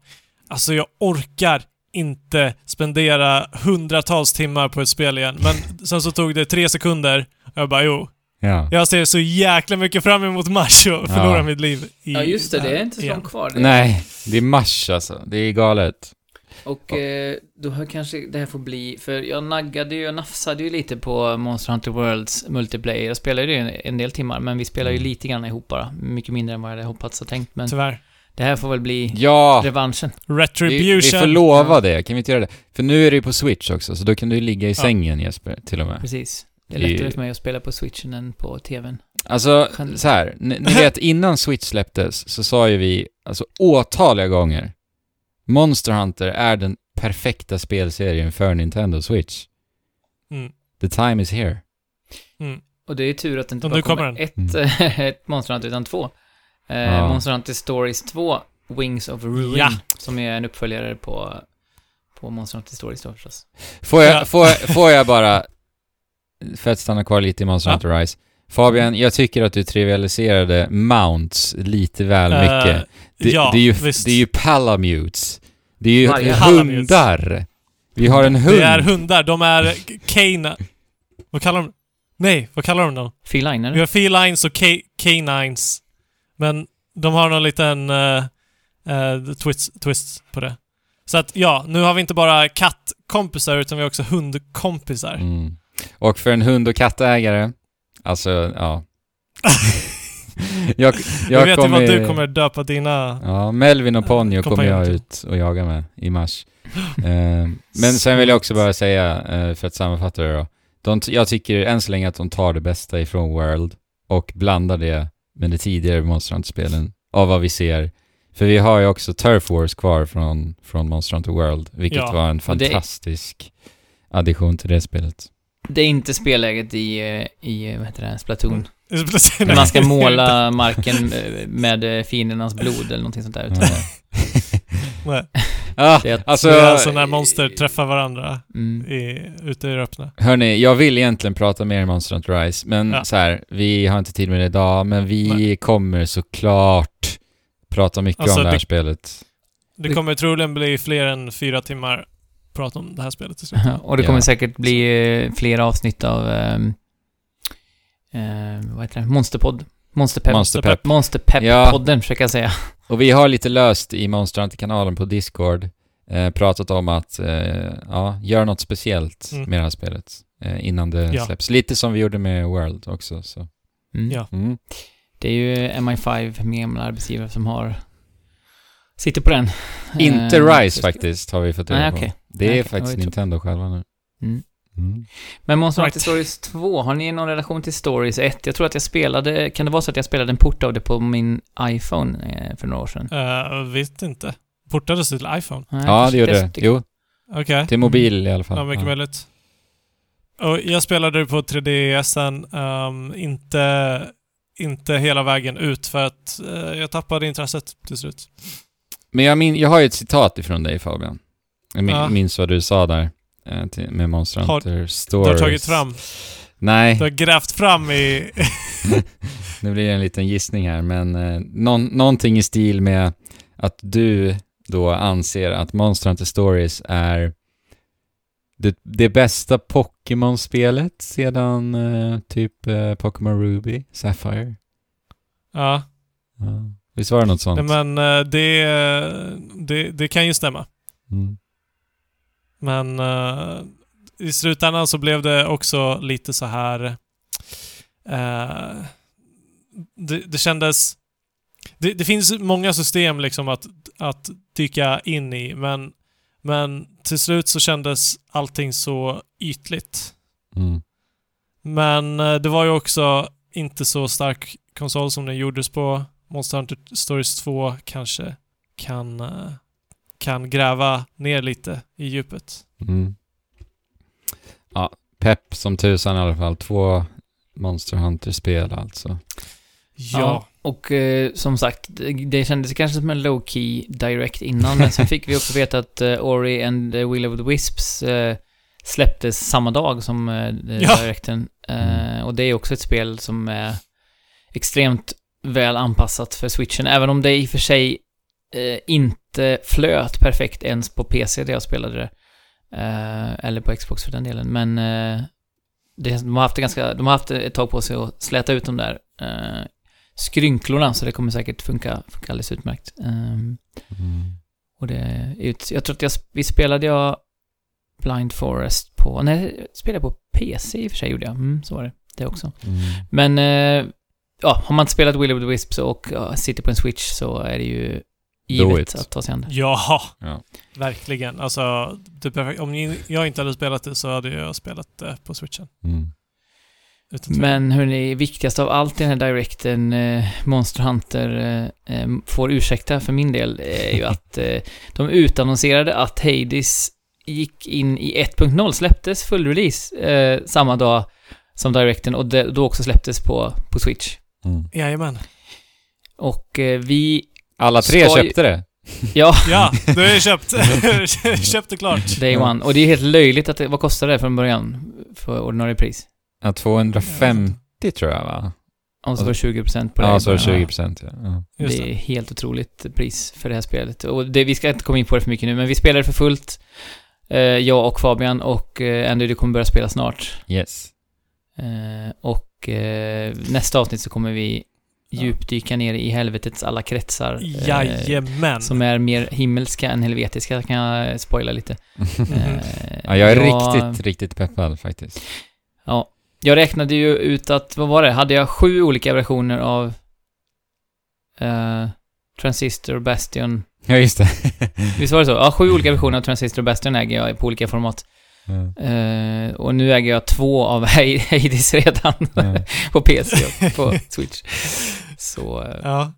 alltså jag orkar inte spendera hundratals timmar på ett spel igen. Men sen så tog det tre sekunder och jag bara jo, Ja. jag ser så jäkla mycket fram emot mars och förlora Ja. mitt liv i Ja, just det. Det är inte så långt kvar. Det- Nej, det är mars alltså. Det är galet. Och eh, då har kanske det här får bli, för jag naggade ju, jag nafsade ju lite på Monster Hunter Worlds multiplayer. Jag spelade ju en, en del timmar, men vi spelar ju Mm. lite grann ihop bara. Mycket mindre än vad jag hade hoppats och tänkt, men Tyvärr. det här får väl bli Ja! revanschen. Vi, Retribution. vi får lova Ja. det, kan vi inte göra det? För nu är det ju på Switch också, så då kan du ju ligga i Ja. sängen Jesper, till och med. Precis. Det är lättare för mig att spela på switchen än på tvn. Alltså, så här, ni, ni vet innan Switch släpptes så sa ju vi, alltså åtaliga gånger, Monster Hunter är den perfekta spelserien för Nintendo Switch. Mm. The time is here. Mm. Och det är tur att det inte Och bara kommer, kommer ett, ett Monster Hunter, utan två. Eh, Ja. Monster Hunter Stories 2, Wings of Ruin, Ja. som är en uppföljare på, på Monster Hunter Stories då förstås. Får jag, Ja. får, jag- får jag bara, för att stanna kvar lite i Monster Ja. Hunter Rise. Fabian, jag tycker att du trivialiserade mounts lite väl Eh, mycket. Det, ja, det, är ju, visst. det är ju palamutes. Det är ju Varje hundar. Vi har en hund. Det är hundar. De är cana... Vad kallar de? Nej, vad kallar de dem? Feline, Vi har felines och ca- canines. Men de har någon liten uh, uh, twist, twist på det. Så att ja, nu har vi inte bara kattkompisar utan vi har också hundkompisar. Mm. Och för en hund och kattägare, alltså, ja. jag, Jag, vet ju vad du kommer döpa dina... Ja, Melvin och Ponyo kommer jag ut och jaga med i mars. Eh, men sen vill jag också bara säga, eh, för att sammanfatta det då. De, jag tycker än så länge att de tar det bästa ifrån World och blandar det med de tidigare Monster Hunter-spelen av vad vi ser. För vi har ju också Turf Wars kvar från, från Monster Hunter World, vilket Ja, var en fantastisk addition till det spelet. Det är inte spelläget i, eh, i vad heter det, Splatoon. Mm. När man ska måla marken eh, med eh, fiendernas blod eller någonting sånt där. Utan Ja. Nej, ah, Det är att- alltså, det är alltså när monster träffar varandra mm. i, ute i det öppna. Hörni, jag vill egentligen prata mer om Monster Hunter Rise, men Ja. så här, vi har inte tid med det idag, men vi Nej. kommer såklart prata mycket Alltså, om det här det- spelet. Det kommer troligen bli fler än fyra timmar prat om det här spelet till slut. Och det kommer Ja. säkert bli eh, fler avsnitt av... ehm, eh, vad heter det? Monsterpodd. Monsterpepp. Monster Pep. Monsterpepp-podden, försöker jag säga. Och vi har lite löst i Monster Hunter-kanalen på Discord eh, pratat om att eh, ja, göra något speciellt Mm. med det här spelet eh, innan det Ja. släpps. Lite som vi gjorde med World också. Så. Mm. Ja. Mm. Det är ju MI5, min gamla arbetsgivare, som har... Sitter på den. Inte Eh, Rise faktiskt, har vi fått reda Nej, på. okej. Det är okej. faktiskt Nintendo själva nu. Mm. Mm. Men Monster Right. Hunter Stories 2, har ni någon relation till Stories 1? Jag tror att jag spelade, kan det vara så att jag spelade en port av det på min iPhone eh, för några år sedan? Uh, vet inte. Portades det till iPhone? Nej, Ja, det gjorde det. Jo, Okej. till mobil i alla fall. Ja, mycket Ja. möjligt. Och jag spelade det på 3DSen, um, inte, inte hela vägen ut för att eh, jag tappade intresset till slut. Men jag, min, jag har ju ett citat ifrån dig Fabian. Jag min, Ja. minns vad du sa där till, med Monster Har- Hunter Du Stories. har tagit fram, Nej, du har grävt fram i... nu blir det en liten gissning här, men eh, någon, någonting i stil med att du då anser att Monster Hunter Stories är det, det bästa Pokémon-spelet sedan eh, typ eh, Pokémon Ruby, Sapphire. ja, Ja. Visst var det något sånt? nej, men eh, det, det, det kan ju stämma. Mm. Men eh, i slutändan så blev det också lite så här... eh, det, det kändes... Det, det finns många system liksom att, att dyka in i, men, men till slut så kändes allting så ytligt. Mm. Men eh, det var ju också inte så stark konsol som den gjordes på. Monster Hunter Stories 2 kanske kan, kan gräva ner lite i djupet. Mm. Ja, pepp som tusan i alla fall. Två Monster Hunter-spel alltså. Ja. Och eh, som sagt, det, kändes kanske som en low-key direct innan, men sen fick vi också veta att eh, Ori and the Will of the Wisps eh, släpptes samma dag som eh, Ja. directen. Eh, och det är också ett spel som är extremt väl anpassat för switchen, även om det i och för sig eh, inte flöt perfekt ens på PC där jag spelade det. Eh, eller på Xbox för den delen, men eh, det, de, har haft det ganska, de har haft ett tag på sig att släta ut de där eh, skrynklorna, så det kommer säkert funka, funka alldeles utmärkt. Ehm, Mm. och det är ut, jag tror att jag, vi spelade jag Blind Forest på, nej, spelade på PC i och för sig gjorde jag, mm, så var det, det också. Mm. Men, eh, ja, har man inte spelat Will of the Wisps och ja, sitter på en Switch så är det ju givet att ta sig an det. Ja, Ja. verkligen. Alltså, perfekt. om ni- jag inte hade spelat det så hade jag spelat det på switchen. Mm. Men hörni, viktigast av allt i den här directen, eh, Monster Hunter eh, eh, får ursäkta för min del, är ju att eh, de utannonserade att Hades gick in i 1.0, släpptes full release eh, samma dag som directen och det, då också släpptes på, på Switch. Mm. Jajamän. Och eh, vi, Alla tre Ska ju- köpte det. ja, Ja, du har ju köpt. köpt det klart. day one. Och det är helt löjligt att det, vad kostar det från början? För ordinarie pris? Ja, 250 tror jag va? Och så var det 20% på det. Ja, så var det början. 20 procent. Ja. Ja. Det det. är helt otroligt pris för det här spelet. Och det, vi ska inte komma in på det för mycket nu, men vi spelar det för fullt. Eh, jag och Fabian och eh, Andy, du kommer börja spela snart. Yes. Eh, och eh, nästa avsnitt så kommer vi djupdyka ner i helvetets alla kretsar. eh, Jajamän. som är mer himmelska än helvetiska, kan jag spoila lite. Eh, ja, jag är jag- riktigt, riktigt peppad faktiskt. Ja, jag räknade ju ut att, vad var det? Hade jag sju olika versioner av eh, Transistor, Bastion... Ja, just det. Visst var det så? Ja, sju olika versioner av Transistor och Bastion äger jag på olika format. Eh, och nu äger jag två av Hades redan Ja. på PC och på Switch. Så... eh, Ja.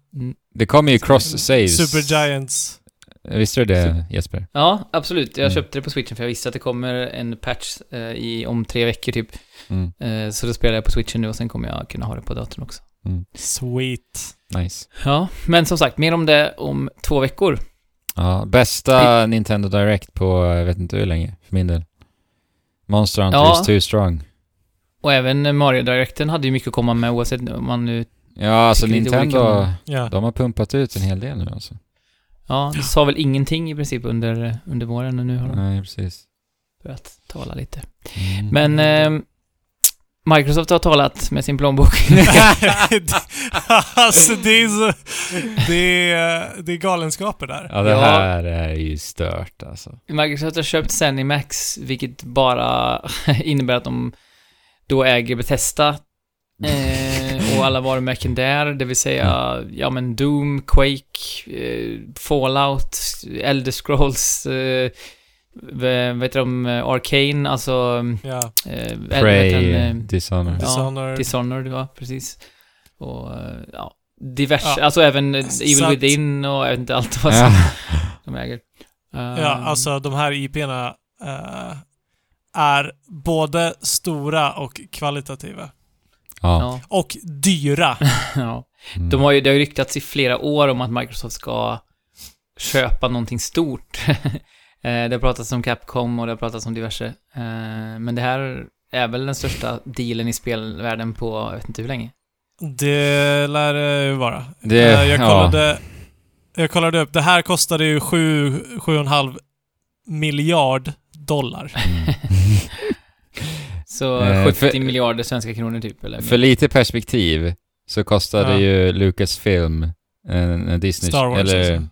Det kommer ju cross-saves. Supergiants. Visste du det Jesper? Ja, absolut. Jag Mm. köpte det på Switchen för jag visste att det kommer en patch eh, i, om tre veckor typ. Mm. Eh, så då spelar jag på Switchen nu och sen kommer jag kunna ha det på datorn också. Sweet. Nice. Ja, men som sagt, mer om det om två veckor. Ja, bästa Nintendo Direct på, jag vet inte hur länge, för min del. Monster Hunter Ja. is too strong. Och även Mario Directen hade ju mycket att komma med oavsett om man nu... Ja, alltså Nintendo, Ja. de har pumpat ut en hel del nu alltså. Ja, det sa väl ingenting i princip under, under våren och nu har de Nej, precis. börjat tala lite. Mm. Men eh, Microsoft har talat med sin plånbok. alltså det är så... Det är, det är galenskaper där. Ja, det här är ju stört alltså. Microsoft har köpt Zenimax, vilket bara innebär att de då äger Bethesda eh, och alla varumärken där, det vill säga, ja men Doom, Quake, eh, Fallout, Elder Scrolls, eh, vad heter de, Arcane, alltså... Ja. Eh, Prey, eh, Dishonored. Ja, Dishonored. Dishonored, ja, precis. Och, eh, ja, diverse, Ja. alltså även eh, Evil att- Within och jag vet inte allt vad som Ja. de äger. Ja, Eh, alltså de här IP'na eh, är både stora och kvalitativa. Ja. ja, Och dyra. ja. Mm. De har ju, det har ju ryktats i flera år om att Microsoft ska köpa någonting stort. Eh, det har pratats om Capcom och det har pratats om diverse. Eh, Men det här är väl den största dealen i spelvärlden på, jag vet inte hur länge. Det lär det ju vara. Det- Eh, jag, ja. kollade, jag kollade upp. Det här kostade ju 7, 7,5 miljard dollar. Mm. Så Eh, 70 för- miljarder svenska kronor typ, eller? För lite perspektiv så kostade Ja. ju Lucasfilm eh, när Disney... Star Wars eller, alltså.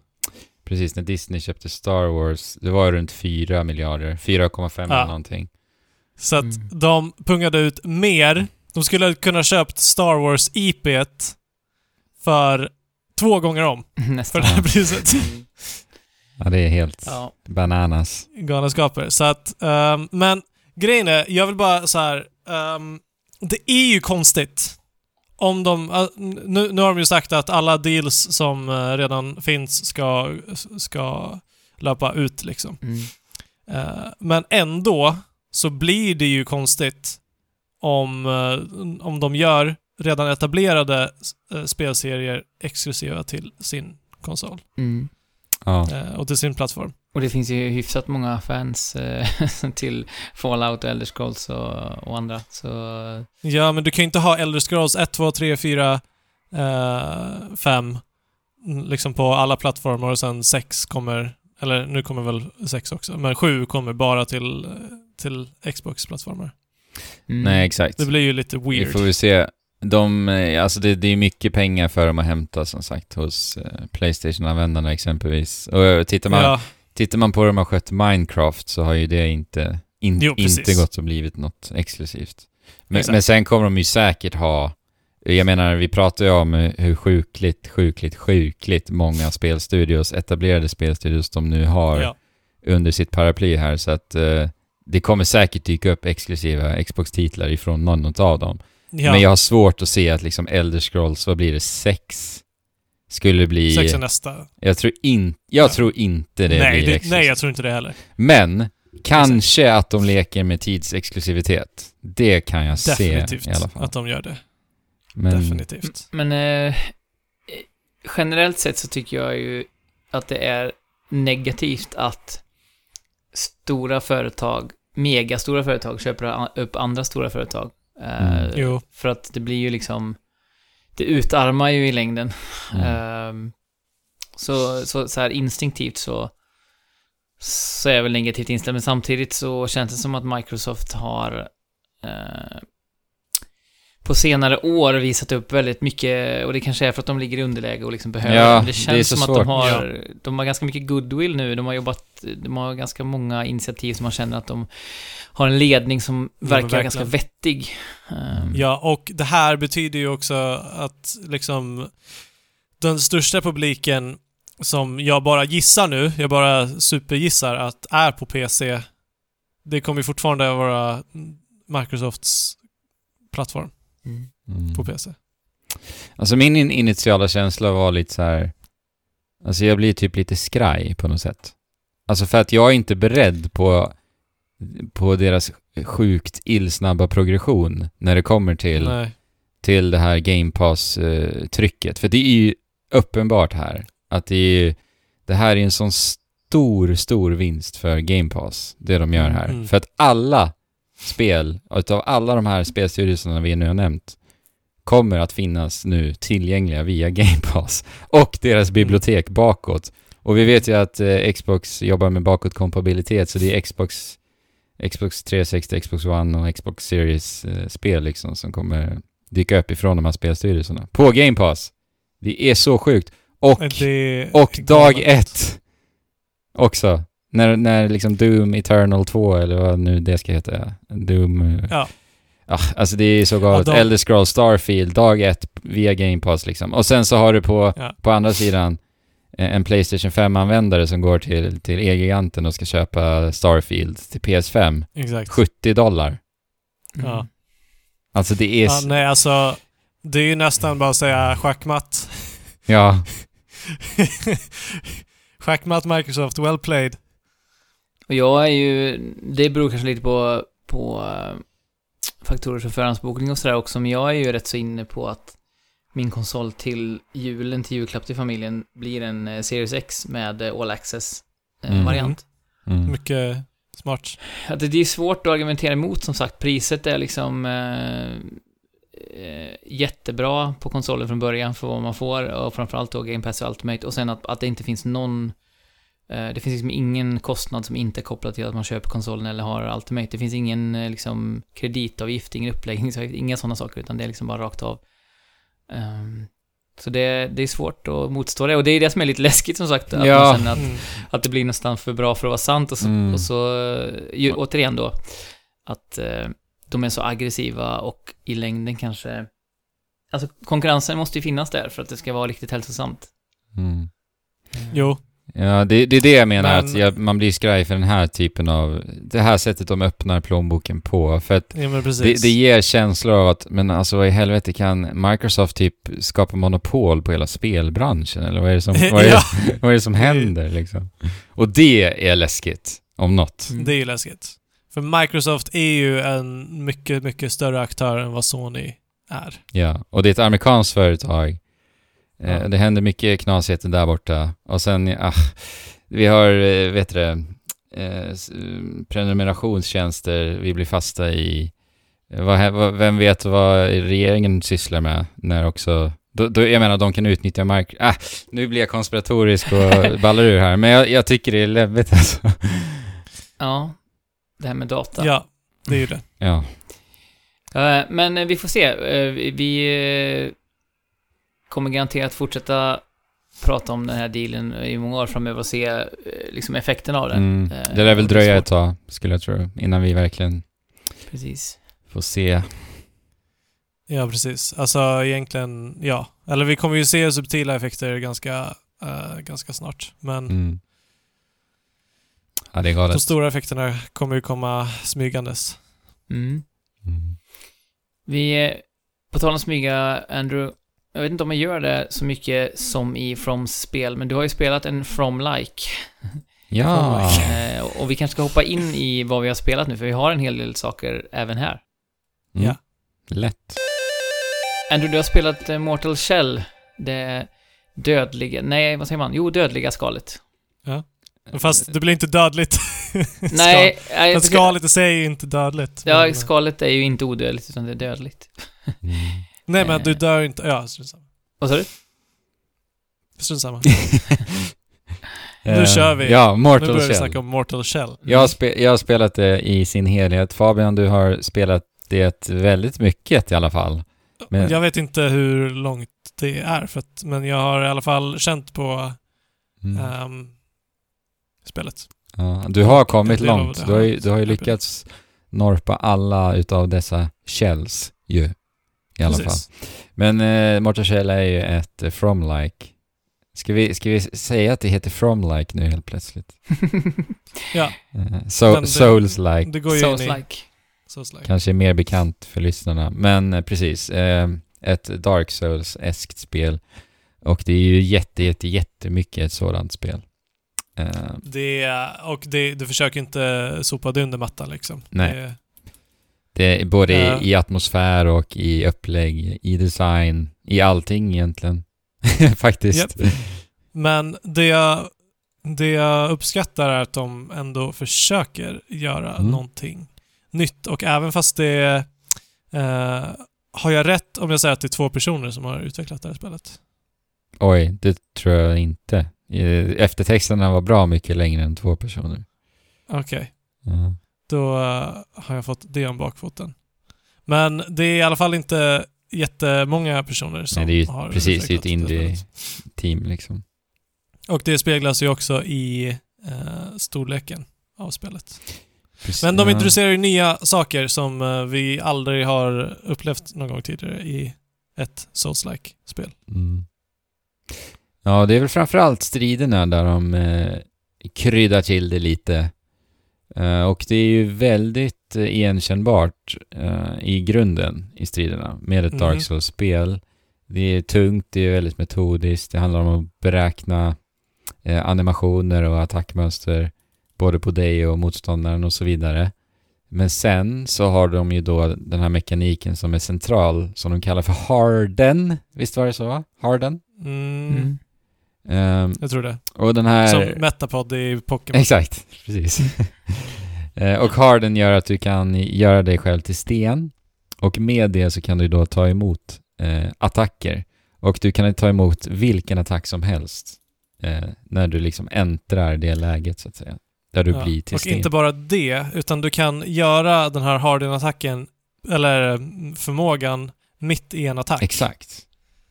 Precis, när Disney köpte Star Wars, det var runt 4 miljarder. 4,5 Ja. eller någonting. Så att Mm. de pungade ut mer. De skulle kunna köpt Star Wars IP för två gånger om för Nästan. det här priset. Mm. Ja, det är helt Ja. bananas. Galenskaper. Så att, ehm, men grejen är, jag vill bara så här. ehm, det är ju konstigt. Om de, ah, nu, nu har de ju sagt att alla deals som eh, redan finns ska, ska löpa ut liksom. Mm. Eh, men ändå så blir det ju konstigt om, eh, om de gör redan etablerade spelserier exklusiva till sin konsol Mm. Ja. och till sin plattform. Och det finns ju hyfsat många fans eh, till Fallout och Elder Scrolls och, och andra, så... Ja, men du kan ju inte ha Elder Scrolls 1, 2, 3, 4 eh, 5 mm, liksom på alla plattformar och sen 6 kommer, eller nu kommer väl 6 också, men 7 kommer bara till, eh, till Xbox-plattformar. Mm. Nej, exakt. Det blir ju lite Vi weird. får väl se. De, eh, alltså det, det är mycket pengar för dem att hämta som sagt hos Playstation-användarna exempelvis. Och tittar man, Ja, tittar man på hur de har skött Minecraft så har ju det inte, in, Jo, inte gått och blivit något exklusivt. Men, men sen kommer de ju säkert ha, jag menar vi pratar ju om hur sjukligt, sjukligt, sjukligt många spelstudios, etablerade spelstudios de nu har ja. under sitt paraply här så att eh, det kommer säkert dyka upp exklusiva Xbox-titlar ifrån någon av dem. ja. Men jag har svårt att se att liksom Elder Scrolls, vad blir det, sex? Skulle bli... Sex är nästa. Jag tror, in, jag Ja. tror inte det nej, blir det, nej, jag tror inte det heller. Men, kanske att de leker med tidsexklusivitet. Det kan jag Definitivt se i alla fall. att de gör det. Men, Definitivt. Men eh, generellt sett så tycker jag ju att det är negativt att stora företag, megastora företag, köper upp andra stora företag. Eh, Mm. Jo. För att det blir ju liksom, det utarmar ju i längden. Mm. Ehm, så, så, så här instinktivt så, så är jag väl negativt inställd, men samtidigt så känns det som att Microsoft har eh, på senare år visat upp väldigt mycket, och det kanske är för att de ligger i underläge och liksom behöver, Ja, det det känns är så som att svårt. de har, de har ganska mycket goodwill nu, de har jobbat, de har ganska många initiativ som man känner att de har en ledning som verkar verkligen. ganska vettig. Ehm, Ja, och det här betyder ju också att liksom den största publiken som jag bara gissar nu, jag bara supergissar att är på PC, det kommer ju fortfarande vara Microsofts plattform Mm. på PC. Alltså min in- initiala känsla var lite så här. Alltså jag blir typ lite skraj på något sätt. Alltså för att jag är inte beredd på, på deras sjukt illsnabba progression när det kommer till Nej. till det här Game Pass-trycket. För det är ju uppenbart här att det är ju, det här är en sån stor, stor vinst för Game Pass, det de gör här. Mm. För att alla spel, utav alla de här spelstudierna vi nu har nämnt, kommer att finnas nu tillgängliga via Game Pass och deras bibliotek bakåt. Och vi vet ju att eh, Xbox jobbar med bakåtkompatibilitet, så det är Xbox, Xbox 360, Xbox One och Xbox Series-spel liksom som kommer dyka upp ifrån de här spelstyrelserna. På Game Pass! Det är så sjukt. Och, och dag ett också. När, när liksom Doom Eternal 2, eller vad nu det ska heta. Doom... eh, Ja. Ah, alltså det är så galet. Ja, de- Elder Scrolls Starfield, dag ett via Game Pass liksom. Och sen så har du på, Ja. på andra sidan eh, en Playstation 5-användare som går till, till E-giganten och ska köpa Starfield till PS5. Exakt. 70 dollar. Mm. Ja. Alltså det är... Ja, nej, alltså det är ju nästan bara att säga schackmatt. ja. schackmatt Microsoft, well played. Och jag är ju, det beror kanske lite på, på eh, faktorer som förhandsbokning och sådär också, men jag är ju rätt så inne på att min konsol till julen, till julklapp till familjen, blir en eh, Series X med eh, All Access-variant. Mm. Mm. Mycket smart. Att det det är svårt att argumentera emot som sagt. Priset är liksom eh, jättebra på konsolen från början för vad man får och framförallt då Game Pass Ultimate och sen att, att det inte finns någon eh, det finns liksom ingen kostnad som inte är kopplad till att man köper konsolen eller har Ultimate. Det finns ingen eh, liksom kreditavgift, ingen uppläggningsavgift, inga sådana saker utan det är liksom bara rakt av. Ehm, så det, det är svårt att motstå det och det är det som är lite läskigt som sagt. Att Ja. man känner att Mm. att det blir nästan för bra för att vara sant och så, Mm. och så eh, ju, återigen då, att eh, de är så aggressiva och i längden kanske, alltså konkurrensen måste ju finnas där för att det ska vara riktigt hälsosamt. Mm. Jo. Ja, det, det är det jag menar, Men- att jag, man blir skraj för den här typen av... Det här sättet de öppnar plånboken på. För att Ja, det, det ger känslor av att, men alltså vad i helvete kan Microsoft typ skapa monopol på hela spelbranschen? Eller vad är det som, vad är, Ja. vad är det som händer liksom? Och det är läskigt, om något. Mm. Det är ju läskigt. För Microsoft är ju en mycket, mycket större aktör än vad Sony är. Ja, och det är ett amerikanskt företag. Eh, Ja. Det händer mycket knasigheter där borta. Och sen, ah, vi har, eh, vet du det, eh, s- prenumerationstjänster, vi blir fasta i. Eh, Vad, hä- vad, vem vet vad regeringen sysslar med när också Då, då, jag menar, de kan utnyttja mark... Äh, nu blir jag konspiratorisk och ballar ur här, men jag, jag tycker det är läbbigt alltså. Ja, det här med data. Ja, det är ju det. Ja. Eh, Men eh, vi får se. Eh, vi- Vi eh, kommer garanterat fortsätta prata om den här dealen i många år framöver och se eh, liksom effekten av den. Mm. Eh, Det lär väl dröja så. ett tag, skulle jag tro, innan vi verkligen Precis. får se. Ja, precis. Alltså egentligen, ja. Eller vi kommer ju se subtila effekter ganska, eh, ganska snart. Men Mm. Ja, det är de stora effekterna kommer ju komma smygandes. Mm. Mm. Vi, på tal om smyga, Andrew, jag vet inte om man gör det så mycket som i Froms spel, men du har ju spelat en From-like. Ja. Eh, och- vi kanske ska hoppa in i vad vi har spelat nu, för vi har en hel del saker även här. Mm. Ja. Lätt. Andrew, du har spelat eh, Mortal Shell, det dödliga, nej, vad säger man? Jo, dödliga skalet. Fast det blir inte dödligt. Nej, Skal. Skalet i sig är inte dödligt. Ja, men- skalet är ju inte odödligt, utan det är dödligt. Mm. Nej, men Eh. du dör inte. Ja, strunt samma. Vad sa du? Strunt samma. Eh, kör vi. Ja, Nu Mortal börjar vi snacka om Mortal Shell. Jag har, spe- jag har spelat det i sin helhet. Fabian, du har spelat det väldigt mycket i alla fall. Men- Jag vet inte hur långt det är, för att, men jag har i alla fall känt på Mm. ehm, spelet. Ja, du har kommit långt. Du har ju, du har ju lyckats norpa alla utav dessa shells ju. I alla fall. Precis. Men eh, Mortal Shell är ju ett eh, From-like. Ska vi, ska vi säga att det heter From-like nu helt plötsligt? Ja, Eh, so, Souls-like. det går ju. Souls-like. Souls-like. Kanske mer bekant för lyssnarna. Men eh, precis, eh, ett Dark Souls-eskt spel. Och det är ju jätte, jätte, jättemycket ett sådant spel. Eh, Det, och det, du försöker inte sopa det under mattan liksom. Nej. Det, det är både Ja. i, i atmosfär och i upplägg, i design, i allting egentligen. Faktiskt. men det jag, det jag uppskattar är att de ändå försöker göra Mm. någonting nytt. Och även fast det... Eh, har jag rätt om jag säger att det är två personer som har utvecklat det här spelet? Oj, det tror jag inte. Eh, Eftertexterna var bra mycket längre än två personer. Okej. Ja. Då eh, har jag fått det om bakfoten. Men det är i alla fall inte jättemånga personer som Nej, det är ju har precis, det är ett indie- spelet. Team liksom. Och det speglas ju också i eh, storleken av spelet. Precis. Men de introducerar ju nya saker som eh, vi aldrig har upplevt någon gång tidigare i ett Souls-like spel. Mm. Ja, det är väl framförallt striderna där de eh, kryddar till det lite. Eh, och det är ju väldigt eh, igenkännbart eh, i grunden i striderna med ett Mhm. Dark Souls-spel. Det är tungt, det är väldigt metodiskt, det handlar om att beräkna animationer och attackmönster både på dig och motståndaren och så vidare. Men sen så har de ju då den här mekaniken som är central, som de kallar för harden. Visst var det så? Harden? Mm, Mm. Ehm, Jag tror det. och den här... Som Metapod i Pokémon. Exakt, precis. Eh, och harden gör att du kan göra dig själv till sten. Och med det så kan du då ta emot eh, attacker. Och du kan ta emot vilken attack som helst. Eh, när du liksom äntrar det läget så att säga. Där du Ja, blir till Och sten. inte bara det, utan du kan göra den här Harden-attacken, eller eh, förmågan, mitt i en attack. Exakt.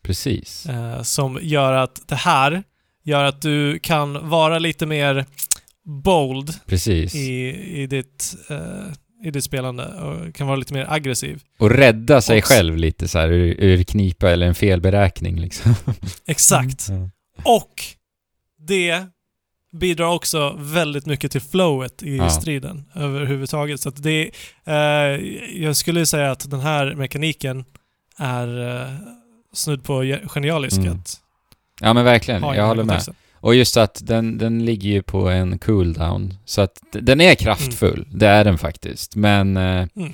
Precis. Eh, som gör att det här gör att du kan vara lite mer bold Precis. i, i, ditt, eh, i ditt spelande och kan vara lite mer aggressiv. Och rädda sig Och- själv lite så här ur, ur knipa eller en felberäkning liksom. Exakt. Ja. Och det bidrar också väldigt mycket till flowet i Ja. striden överhuvudtaget. Så det, eh, jag skulle säga att den här mekaniken är eh, snudd på ge- genialisk Mm. att ja men verkligen, jag håller med. kontexten. Och just att den, den ligger ju på en cooldown. Så att den är kraftfull, det är den faktiskt. Men eh, Mm.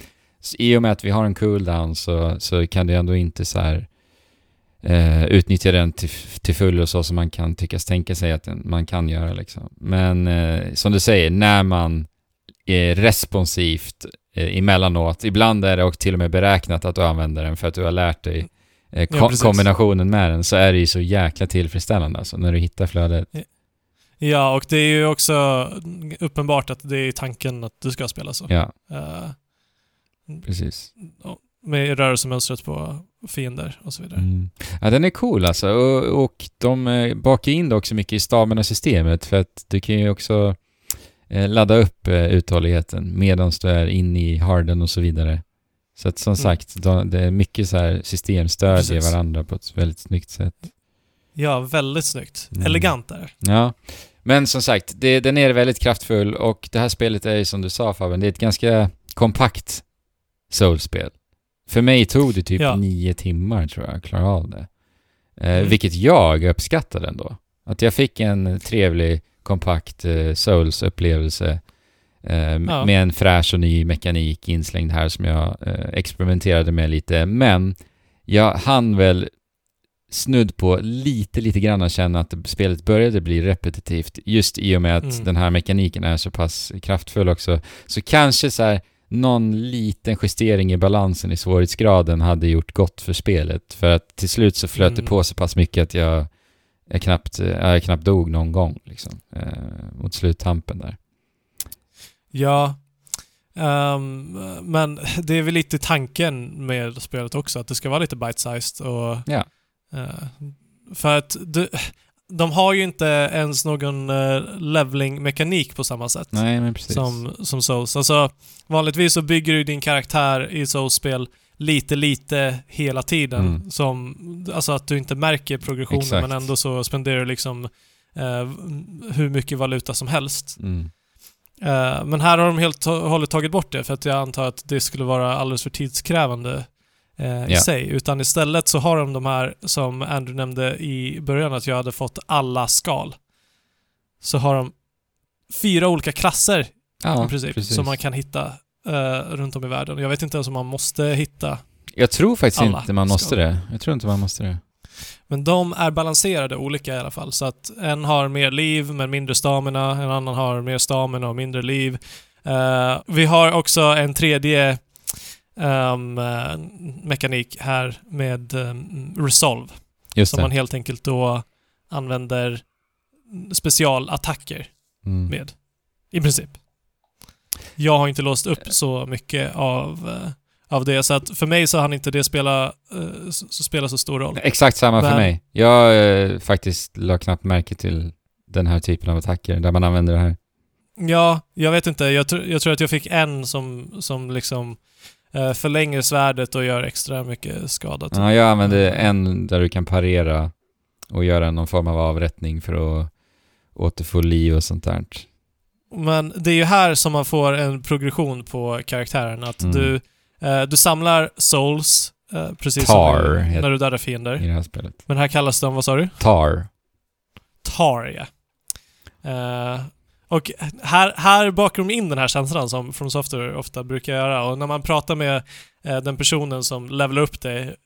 i och med att vi har en cooldown så, så kan du ändå inte så här eh, utnyttja den till, till fullo så som man kan tyckas tänka sig att den, man kan göra liksom. Men eh, som du säger, när man är responsivt eh, emellanåt, ibland är det också till och med beräknat att du använder den för att du har lärt dig eh, ko- kombinationen med den så är det ju så jäkla tillfredsställande alltså, när du hittar flödet. Ja, och det är ju också uppenbart att det är tanken att du ska spela så. Ja, Eh, precis. med rörelsemönstret på fiender och så vidare. Mm. Ja, den är cool alltså. Och, och de eh, bakar in det också mycket i stamina-systemet för att du kan ju också eh, ladda upp uthålligheten medan du är inne i harden och så vidare. Så att som Mm. sagt, de, det är mycket så här systemstöd i Precis. varandra på ett väldigt snyggt sätt. Ja, väldigt snyggt. Mm. Elegant är det. Ja, men som sagt, det, den är väldigt kraftfull och det här spelet är ju som du sa Fabian, det är ett ganska kompakt soulspel. För mig tog det typ Ja. nio timmar tror jag att klara av det. Eh, Mm. Vilket jag uppskattade ändå. Att jag fick en trevlig, kompakt eh, Souls-upplevelse Ja. med en fräsch och ny mekanik inslängd här som jag eh, experimenterade med lite. Men jag hann väl snudd på lite, lite grann att känna att det- spelet började bli repetitivt just i och med att Mm. den här mekaniken är så pass kraftfull också. Så kanske så här någon liten justering i balansen i svårighetsgraden hade gjort gott för spelet. För att till slut så flöt det Mm. på så pass mycket att jag, jag, knappt, eh, jag knappt dog någon gång liksom, eh, mot sluttampen där. Ja. Ehm, men det är väl lite tanken med spelet också, att det ska vara lite bite-sized och... Ja. eh, för att du, de har ju inte ens någon uh, leveling-mekanik på samma sätt. Nej, som, som Souls. Alltså, vanligtvis så bygger du din karaktär i Souls-spel lite, lite hela tiden. Mm. Som, alltså att du inte märker progressionen Exakt. men ändå så spenderar du liksom eh, hur mycket valuta som helst. Mm. Eh, men här har de helt och hållet tagit bort det för att jag antar att det skulle vara alldeles för tidskrävande eh, i Ja. sig. Utan istället så har de de här som Andrew nämnde i början att jag hade fått alla skal. Så har de fyra olika klasser Ja, i princip, precis. som man kan hitta eh, runt om i världen. Jag vet inte ens om man måste hitta, Jag tror faktiskt inte man måste ska- det. Jag tror inte man måste det. Men de är balanserade olika i alla fall. Så att en har mer liv men mindre stamina, en annan har mer stamina och mindre liv. Eh, vi har också en tredje ehm, eh, mekanik här med um, Resolve, Just som det. man helt enkelt då använder specialattacker Mm. med. I princip. Jag har inte låst upp så mycket av, eh, av det, så att för mig så hann inte det spela, eh, så, spela så stor roll. Exakt samma för Men- mig. Jag eh, faktiskt la knappt märke till den här typen av attacker där man använder det här. Ja, jag vet inte. Jag, tr- jag tror att jag fick en som, som liksom eh, förlänger svärdet och gör extra mycket skada. typ. Ja, jag använder en där du kan parera och göra någon form av avrättning för att återfå liv och sånt där. Men det är ju här som man får en progression på karaktären. Att Mm. du, du samlar souls, eh, precis Tar som du, när du dödar fiender. i det här spelet. Men här kallas de, vad sa du? Tar. Tar, ja. Eh, och här, här bakar de in den här känslan som From Software ofta brukar göra. Och när man pratar med eh, den personen som levelar upp det,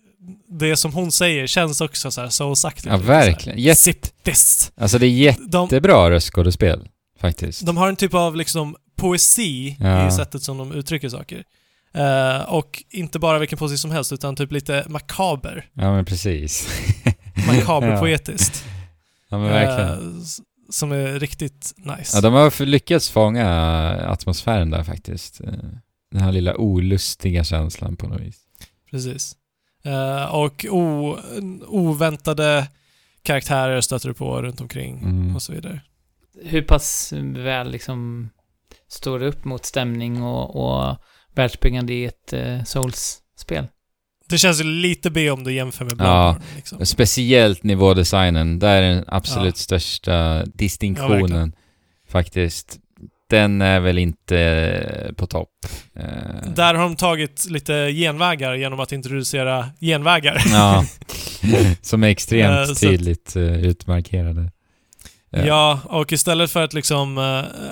det som hon säger känns också så här soulsaktigt. Ja, verkligen. Jätte- Sip this. Alltså det är De, jättebra röstskådespel, faktiskt. de har en typ av liksom poesi Ja. i sättet som de uttrycker saker. Eh, och inte bara vilken poesi som helst, utan typ lite makaber. Ja, men precis. Makaber ja. poetiskt. ja, men verkligen. S- som är riktigt nice. Ja, de har för- lyckats fånga atmosfären där faktiskt. Eh, Den här lilla olustiga känslan på något vis. Precis. Eh, och o, oväntade karaktärer stöter du på runt omkring Mm. och så vidare. Hur pass väl liksom står det upp mot stämning och, och världsbyggande i ett eh, Souls-spel? Det känns ju lite B om du jämför med Ja. Bloodborne. Liksom. Speciellt nivådesignen, där är den absolut Ja. största Ja, distinktionen verkligen. faktiskt. Den är väl inte på topp. Eh, Där har de tagit lite genvägar genom att introducera genvägar. Ja, som är Eh, extremt att- tydligt eh, utmarkerade. Eh, Ja, och istället för att liksom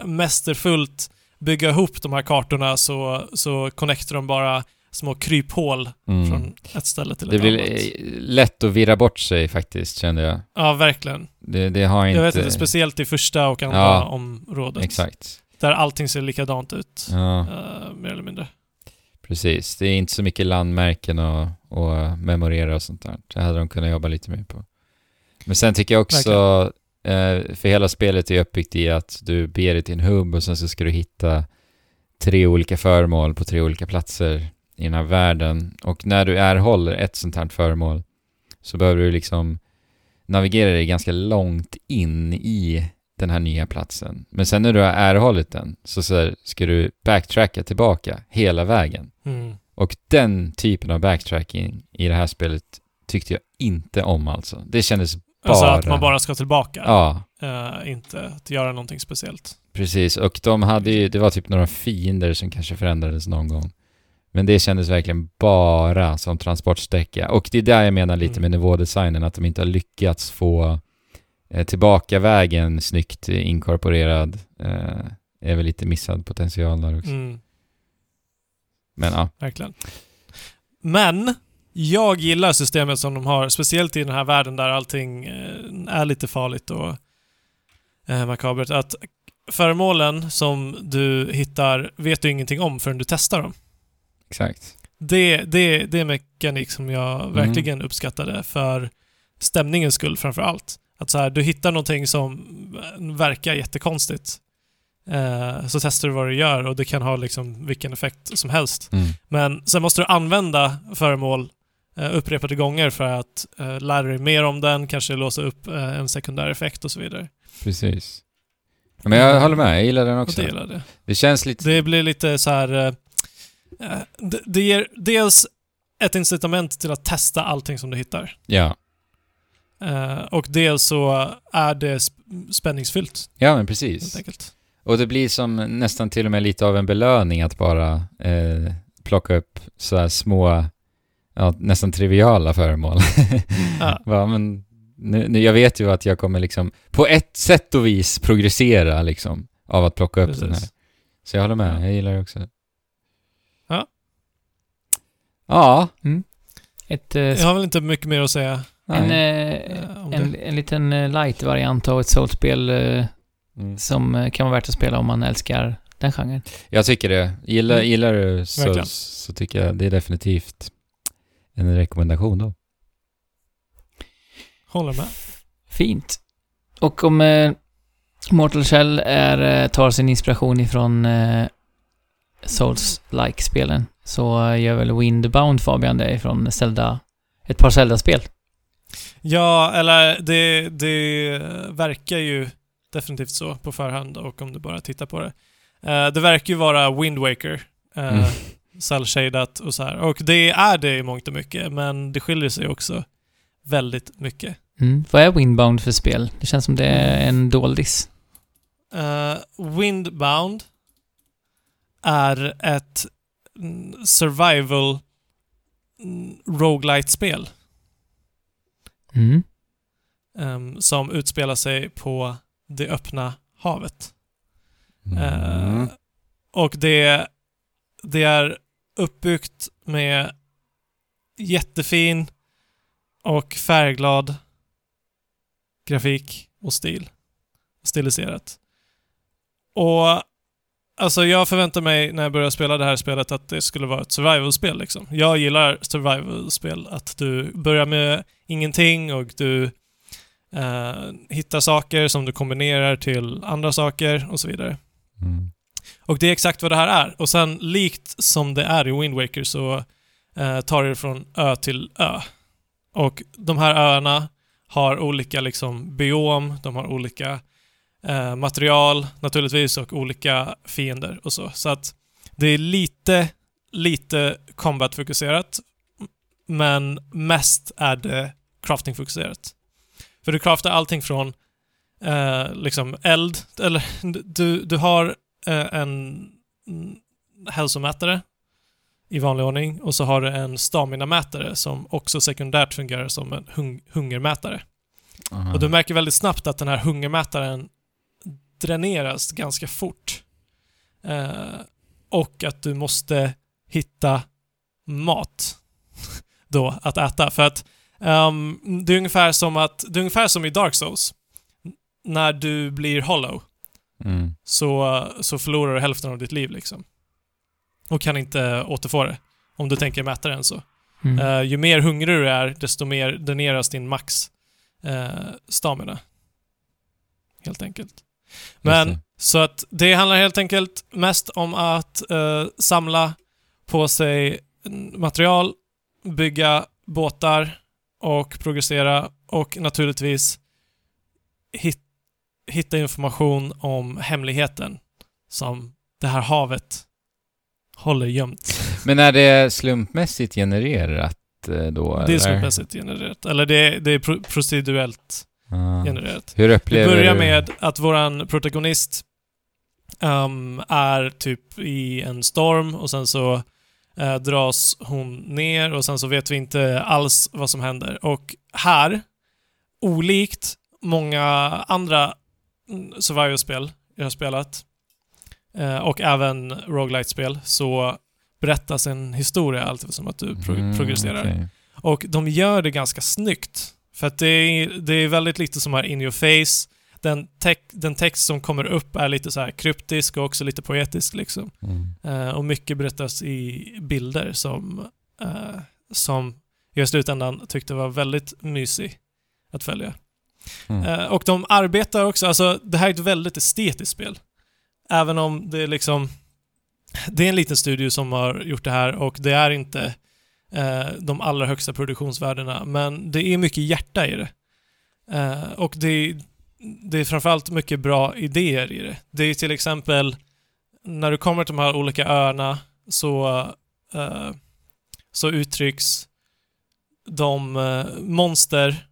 mästerfullt bygga ihop de här kartorna så, så connectar de bara små kryphål mm. från ett ställe till Det ett blir annat. eh, lätt att virra bort sig faktiskt, kände jag. Ja, verligen. Det, det har inte... Jag vet inte, speciellt i första och andra Ja, området. Exakt. Där allting ser likadant ut. Ja, eh, mer eller mindre. precis. Det är inte så mycket landmärken att, och memorera och sånt där. Det hade de kunnat jobba lite mer på. Men sen tycker jag också, eh, för hela spelet är uppbyggt i att du ber dig till en hubb och sen så ska du hitta tre olika föremål på tre olika platser i den här världen. Och när du erhåller ett sånt här föremål så behöver du liksom navigera dig ganska långt in i den här nya platsen. Men sen när du har erhållit den så, ska du backtracka tillbaka hela vägen. Mm. Och den typen av backtracking i det här spelet tyckte jag inte om alltså. Det kändes bara... Alltså att man bara ska tillbaka. Ja, Eh, inte att göra någonting speciellt. precis. Och de hade ju, det var typ några fiender som kanske förändrades någon gång. Men det kändes verkligen bara som transportsträcka. Och det är där jag menar lite Mm. med nivådesignen, att de inte har lyckats få eh, tillbaka vägen snyggt inkorporerad. Eh, är väl lite missad potential där också. Mm, Men ja, verkligen. Men, jag gillar systemet som de har, speciellt i den här världen där allting eh, är lite farligt och eh, makabert. Att föremålen som du hittar vet du ingenting om förrän du testar dem. exakt. Det, det, det är mekanik som jag verkligen uppskattade för stämningens skull framför allt. Att så här, du hittar någonting som verkar jättekonstigt. Eh, så testar du vad du gör och det kan ha liksom vilken effekt som helst. Mm. Men sen måste du använda föremål eh, upprepade gånger för att eh, lära dig mer om den, kanske låsa upp eh, en sekundär effekt och så vidare. Precis. Men jag håller med, jag gillar den Och också. det gillar det. Det känns lite... Det blir lite så här... eh, eh, det, det ger dels ett incitament till att testa allting som du hittar. Ja. Eh, och dels så är det sp- spänningsfyllt, Ja, men precis. Och det blir som nästan till och med lite av en belöning att bara eh, plocka upp så här små, ja, nästan triviala föremål. Ja. Va, men nu, nu, jag vet ju att jag kommer liksom på ett sätt och vis progressera liksom av att plocka upp Precis. den här. Så jag håller med, Ja. jag gillar det också. Ja. Ja. Ett, eh, Jag har väl inte mycket mer att säga en, eh, eh, en, en liten eh, light-variant av ett soulspel eh, Mm. som kan vara värt att spela om man älskar den genren. Jag tycker det. Gillar, Mm. gillar du Verkligen. Souls så tycker jag det är definitivt en rekommendation då. Håller med. Fint. Och om eh, Mortal Shell är, eh, tar sin inspiration ifrån eh, Souls-like-spelen så gör väl Windbound Fabian det ifrån Zelda, ett par Zelda-spel. Ja, eller det, det verkar ju definitivt så på förhand och om du bara tittar på det. Eh, det verkar ju vara Wind Waker. Uh, Mm. Cell-shadat och så här. Och det är det i mångt och mycket, men det skiljer sig också väldigt mycket. Mm. Vad är Windbound för spel? Det känns som det är en doldis. Uh, Windbound är ett mm, survival mm, roguelite-spel Mm. ehm, som utspelar sig på det öppna havet. Mm. Eh, och det, det är uppbyggt med jättefin och färgglad grafik och stil. Stiliserat. Och alltså jag förväntar mig när jag börjar spela det här spelet att det skulle vara ett survival-spel liksom. Jag gillar survival-spel. Att du börjar med ingenting och du eh, hittar saker som du kombinerar till andra saker och så vidare. Mm. Och det är exakt vad det här är. Och sen likt som det är i Wind Waker så eh, tar det från ö till ö. Och de här öarna har olika liksom biom, de har olika eh, material naturligtvis och olika fiender och så. Så att det är lite, lite combat-fokuserat men mest är det crafting-fokuserat. För du craftar allting från eh, liksom eld, eller du, du har en mm, hälsomätare i vanlig ordning och så har du en stamina-mätare som också sekundärt fungerar som en hung hungermätare. Aha. Och du märker väldigt snabbt att den här hungermätaren dräneras ganska fort. Eh, och att du måste hitta mat då att äta. För att ehm, det är ungefär som att, det är ungefär som i Dark Souls. När du blir hollow Mm. så, så förlorar du hälften av ditt liv liksom. Och kan inte återfå det. Om du tänker mätaren så. Mm. Eh, ju mer hungrig du är, desto mer dräneras din max eh, stamina. Helt enkelt. Men så att det handlar helt enkelt mest om att eh, samla på sig material, bygga båtar och progressera och naturligtvis hit, hitta information om hemligheten som det här havet håller gömt. Men är det slumpmässigt genererat eh, då? Det är slumpmässigt genererat. Eller det, det är pro proceduellt Ah. genererat. Hur Det upplever börjar du... med att våran protagonist ehm, är typ i en storm och sen så eh, dras hon ner och sen så vet vi inte alls vad som händer. Och här, olikt många andra survival-spel jag har spelat eh, och även roguelite-spel så berättas en historia allt som att du pro- Mm, progresserar. okej. Och de gör det ganska snyggt. För att det är, det är väldigt lite som är in your face. Den, tex- den text som kommer upp är lite så kryptisk och också lite poetisk liksom. Mm. Eh, och mycket berättas i bilder som, eh, som jag i slutändan tyckte var väldigt mysig att följa. Mm. Eh, och de arbetar också, alltså det här är ett väldigt estetiskt spel. Även om det är liksom, det är en liten studio som har gjort det här och det är inte eh, de allra högsta produktionsvärdena, men det är mycket hjärta i det. Eh, och det är, det är framförallt mycket bra idéer i det. Det är till exempel, när du kommer till de här olika öarna så, eh, så uttrycks de eh, monster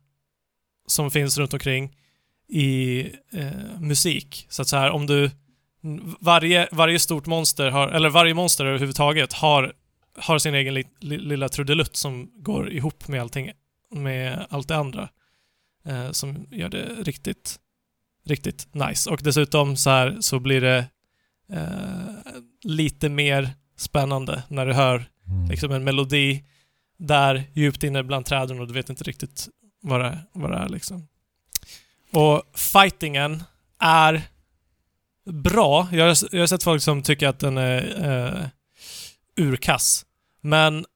som finns runt omkring i eh, musik. Så att så här, om du... Varje, varje stort monster har, eller varje monster överhuvudtaget har, har sin egen li, li, lilla trudelutt som går ihop med allting, med allt det andra. Eh, som gör det riktigt, riktigt nice. Och dessutom så här så blir det eh, lite mer spännande när du hör Mm. liksom en melodi där djupt inne bland träden och du vet inte riktigt vad det, vad det är liksom. Och fightingen är bra. Jag har, jag har sett folk som tycker att den är eh, urkass. Men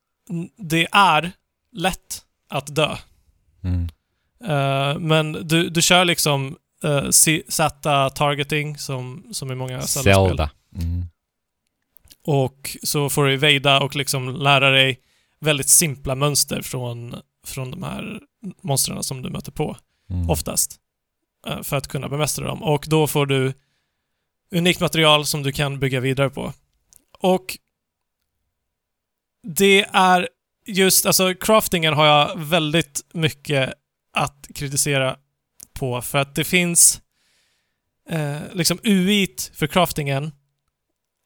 det är lätt att dö. Mm. Eh, men du, du kör liksom uh, Z-targeting som, som i många Zelda-spel. Zelda. Mm. Och så får du evada och liksom lära dig väldigt simpla mönster från, från de här monstren som du möter på, Mm. oftast. eh, För att kunna bemästra dem. Och då får du unikt material som du kan bygga vidare på. Och det är just, alltså craftingen har jag väldigt mycket att kritisera på för att det finns eh, liksom UI't för craftingen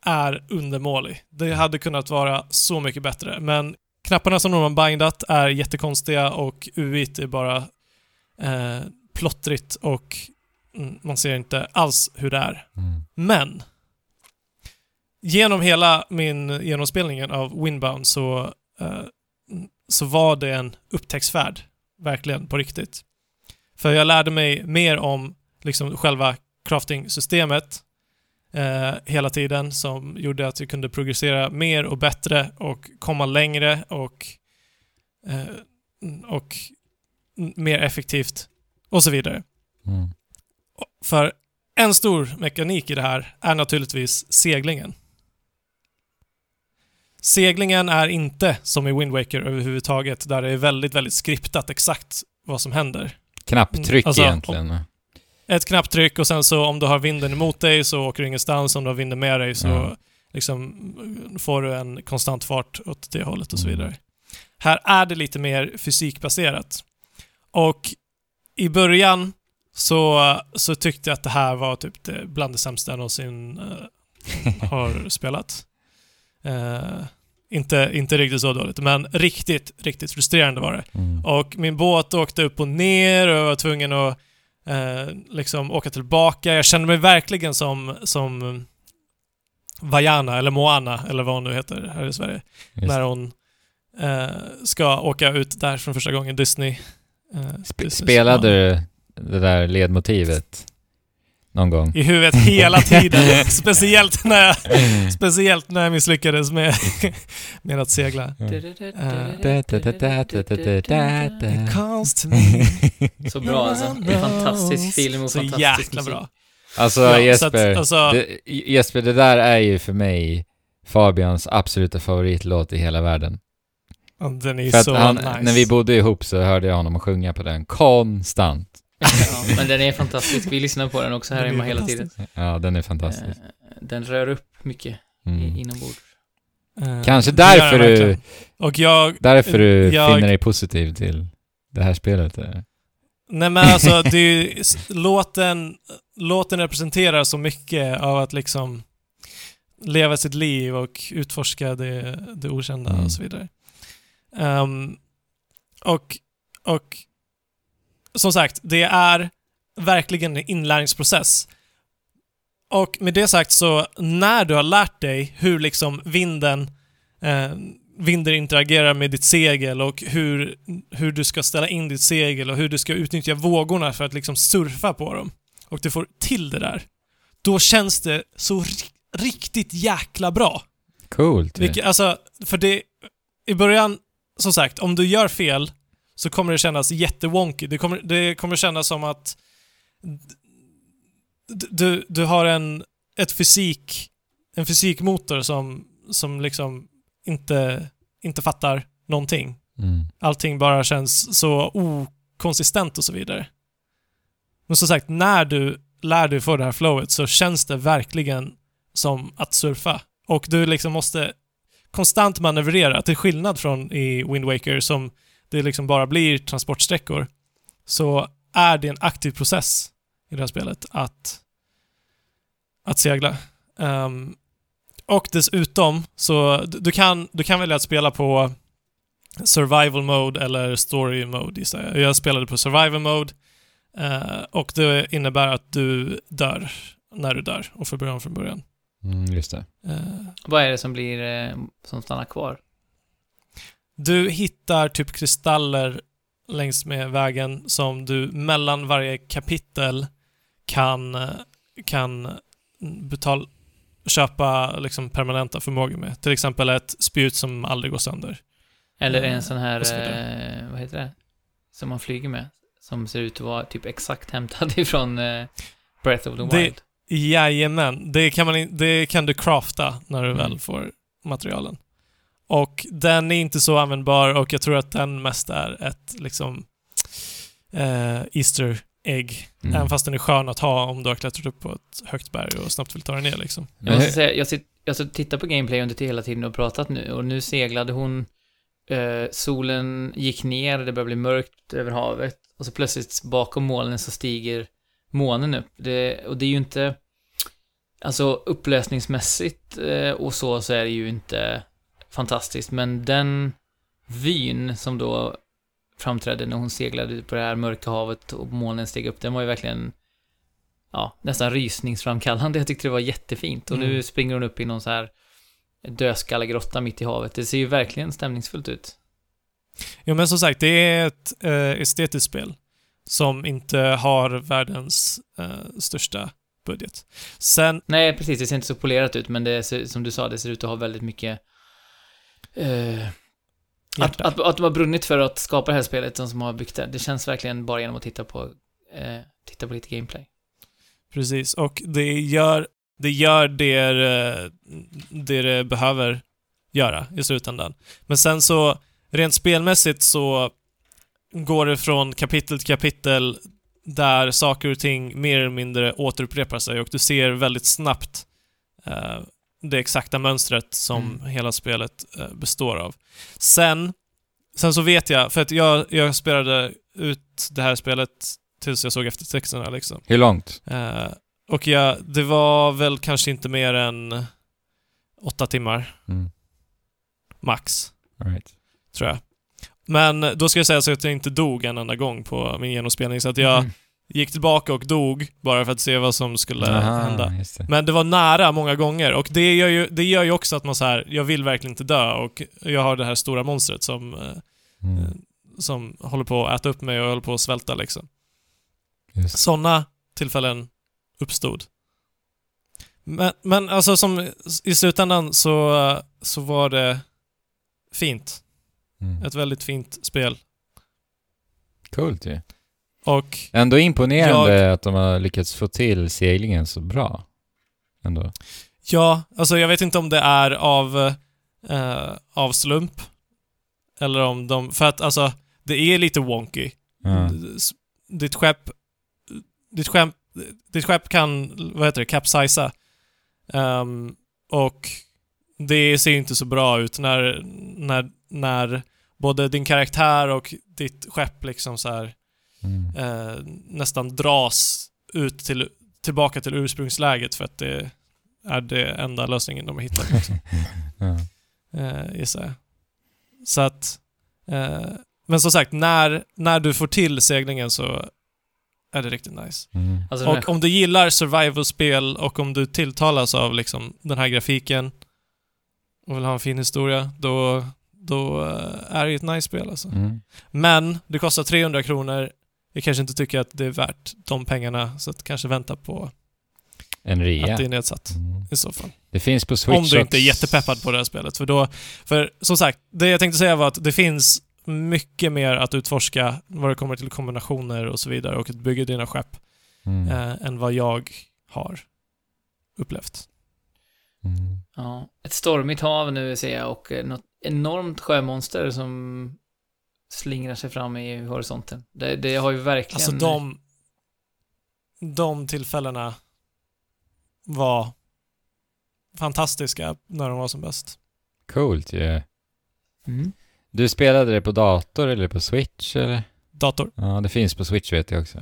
är undermålig. Det hade kunnat vara så mycket bättre, men knapparna som de har bindat är jättekonstiga och UI't är bara eh, plottrigt och mm, man ser inte alls hur det är. Mm. Men genom hela min genomspelningen av Windbound så, eh, så var det en upptäcktsfärd. Verkligen, på riktigt. För jag lärde mig mer om liksom själva crafting-systemet eh, hela tiden som gjorde att jag kunde progressera mer och bättre och komma längre och, eh, och mer effektivt och så vidare. Mm. För en stor mekanik i det här är naturligtvis seglingen. Seglingen är inte som i Wind Waker överhuvudtaget, där det är väldigt, väldigt skriptat exakt vad som händer. Knapptryck Alltså, egentligen. Ett knapptryck och sen så om du har vinden emot dig så åker du ingenstans, om du har vinden med dig så Ja. liksom får du en konstant fart åt det hållet och så Mm. vidare. Här är det lite mer fysikbaserat. Och i början så, så tyckte jag att det här var typ det, bland det sämsta jag någonsin eh, har spelat. Eh, inte, inte riktigt så dåligt, men riktigt, riktigt frustrerande var det. Mm. Och min båt åkte upp och ner och jag var tvungen att eh, liksom åka tillbaka. Jag kände mig verkligen som, som Vajana, eller Moana, eller vad hon nu heter här i Sverige. Just. När hon eh, ska åka ut där från första gången, Disney. Eh, Sp- Disney- spelade du det där ledmotivet? Någon gång. i huvudet hela tiden. speciellt, när jag, speciellt när jag misslyckades med, med att segla. It comes to me. Så bra alltså. En fantastisk film och Så fantastisk jäkla musik. bra. Alltså Ja, så Jesper, att, alltså, det, Jesper, det där är ju för mig Fabians absoluta favoritlåt i hela världen. den är ju så han, nice. när vi bodde ihop så hörde jag honom sjunga på den konstant. Ja, men den är fantastisk. Vi lyssnar på den också här hemma hela tiden. Ja, den är fantastisk. Eh, Den rör upp mycket Mm. inombords. Eh, Kanske därför du. Och jag... därför du jag- finner dig positiv till det här spelet. Nej men alltså, det är, ju- låten, låten representerar så mycket av att liksom leva sitt liv och utforska det, det okända Mm. och så vidare. Ehm, och, och som sagt, det är verkligen en inlärningsprocess. Och med det sagt så, när du har lärt dig hur liksom vinden, eh, vinden interagerar med ditt segel och hur, hur du ska ställa in ditt segel och hur du ska utnyttja vågorna för att liksom surfa på dem och du får till det där, då känns det så ri- riktigt jäkla bra. Coolt. Vilket, alltså, för det... I början, som sagt, om du gör fel så kommer det kännas jättewonky. Det kommer, det kommer kännas som att du, du har en, ett fysik, en fysikmotor som, som liksom inte, inte fattar någonting. Mm. Allting bara känns så okonsistent och så vidare. Men som sagt, när du lär dig få det här flowet så känns det verkligen som att surfa. Och du liksom måste konstant manövrera, till skillnad från i Wind Waker som det liksom bara blir transportsträckor, så är det en aktiv process i det här spelet att, att segla. Ehm, och dessutom, så du kan, du kan välja att spela på survival mode eller story mode gissar jag. Jag spelade på survival mode eh, och det innebär att du dör när du dör och får börja om från början. Mm, just det. Eh, Vad är det som blir, eh, som stannar kvar? Du hittar typ kristaller längs med vägen som du mellan varje kapitel kan, eh, kan betala, köpa liksom permanenta förmågor med. Till exempel ett spjut som aldrig går sönder. Eller Eh, en sån här, eh, vad heter det? Som man flyger med. Som ser ut att vara typ exakt hämtad ifrån eh, Breath of the Det- Wild. Jajamän, det kan, man, det kan du crafta när du Mm. väl får materialen. Och den är inte så användbar och jag tror att den mest är ett liksom eh, Easter egg. Mm. Även fast den är skön att ha om du har klättrat upp på ett högt berg och snabbt vill ta dig ner liksom. Jag måste säga, jag sitter, jag har tittat på gameplay under hela tiden och pratat nu och nu seglade hon, eh, solen gick ner, det börjar bli mörkt över havet och så plötsligt bakom molnen så stiger månen upp. Det, och det är ju inte, alltså upplösningsmässigt eh, och så, så är det ju inte fantastiskt, men den vyn som då framträdde när hon seglade på det här mörka havet och molnen steg upp, den var ju verkligen ja, nästan rysningsframkallande. Jag tyckte det var jättefint. Och nu Mm. springer hon upp i någon så här dödskallegrotta mitt i havet. Det ser ju verkligen stämningsfullt ut. Jo men som sagt, det är ett eh, estetiskt spel som inte har världens eh, största budget. Sen, Nej, precis. Det ser inte så polerat ut, men det ser, som du sa, det ser ut att ha väldigt mycket... Eh, att, att, att de har brunnit för att skapa det här spelet, de som har byggt det. Det känns verkligen bara genom att titta på, eh, titta på lite gameplay. Precis, och det gör det, gör det, eh, det det behöver göra i slutändan. Men sen så, rent spelmässigt så går det från kapitel till kapitel där saker och ting mer eller mindre återupprepar sig och du ser väldigt snabbt eh, det exakta mönstret som Mm. hela spelet eh, består av. Sen, sen så vet jag, för att jag, jag spelade ut det här spelet tills jag såg eftertexterna liksom. Hur långt? Eh, och ja, det var väl kanske inte mer än åtta timmar Mm. max, right. tror jag. Men då ska jag säga så att jag inte dog en enda gång på min genomspelning, så att jag Mm. Gick tillbaka och dog bara för att se vad som skulle Aha, hända. det. Men det var nära många gånger och det gör ju, det gör ju också att man så här, jag vill verkligen inte dö och jag har det här stora monstret som, eh, Mm. som håller på att äta upp mig och jag håller på att svälta liksom. Sådana tillfällen uppstod. Men, men alltså som i slutändan så, så var det fint. Mm. Ett väldigt fint spel. Coolt ju. Och Ändå imponerande att de har lyckats få till seglingen så bra. Ändå. ja, alltså jag vet inte om det är av, eh, av slump. Eller om de... För att alltså, det är lite wonky. S- Ditt skepp... Ditt skepp, ditt skepp kan, vad heter det, capsiza. Ehm, och det ser ju inte så bra ut när, när, när både din karaktär och ditt skepp liksom så här Mm. eh, nästan dras ut till, tillbaka till ursprungsläget för att det är det enda lösningen de har hittat. Liksom, Ja. eh, gissar jag. Så att... Eh, men som sagt, när, när du får till seglingen så är det riktigt nice. Mm. Alltså här, Och om du gillar survival-spel och om du tilltalas av liksom den här grafiken och vill ha en fin historia, då, då eh, är det ett nice spel alltså. Mm. Men det kostar 300 kronor. Jag kanske inte tycker att det är värt de pengarna, så att kanske vänta på En rea. att det är nedsatt Mm. i så fall. Det finns på Switch Om du inte är jättepeppad på det här spelet. För då, för som sagt, det jag tänkte säga var att det finns mycket mer att utforska vad det kommer till kombinationer och så vidare och att bygga dina skepp Mm. eh, än vad jag har upplevt. Mm. ja, ett stormigt hav nu ser jag och eh, något enormt sjömonster som slingrar sig fram i horisonten. Det, det har ju verkligen... Alltså de, de tillfällena var fantastiska när de var som bäst. Coolt ju. Mm. Du spelade det på dator eller på Switch eller? Dator. Ja, det finns på Switch vet jag också.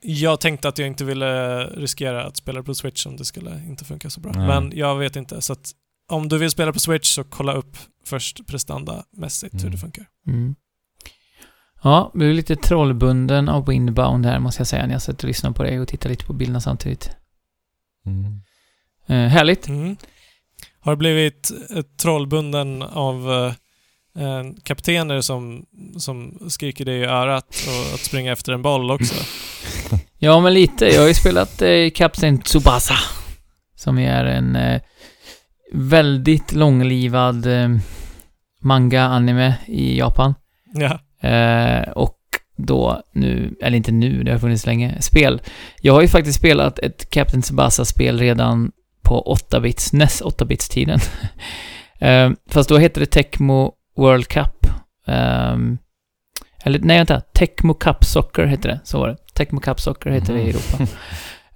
Jag tänkte att jag inte ville riskera att spela på Switch om det skulle inte funka så bra. Nej. Men jag vet inte. Så att om du vill spela på Switch så kolla upp först prestandamässigt hur Mm. det funkar. Mm. Ja, blev lite trollbunden av Windbound här måste jag säga när jag satt och lyssnade på dig och tittade lite på bilderna samtidigt. Mm. Eh, härligt. Mm. Har du blivit eh, trollbunden av eh, kaptener som, som skriker dig i örat och att springa efter en boll också? Ja, men lite. Jag har ju spelat eh, Captain Tsubasa. Som är en eh, väldigt långlivad eh, manga-anime i Japan. ja. Eh, och då nu, eller inte nu, det har funnits länge, spel. Jag har ju faktiskt spelat ett Captain Tsubasa-spel redan på 8-bits, NES 8-bits-tiden. eh, fast då hette det Tecmo World Cup. Ehm, eller nej, vänta. Tecmo Cup Soccer hette det. Så var det. Tecmo Cup Soccer hette det i Europa.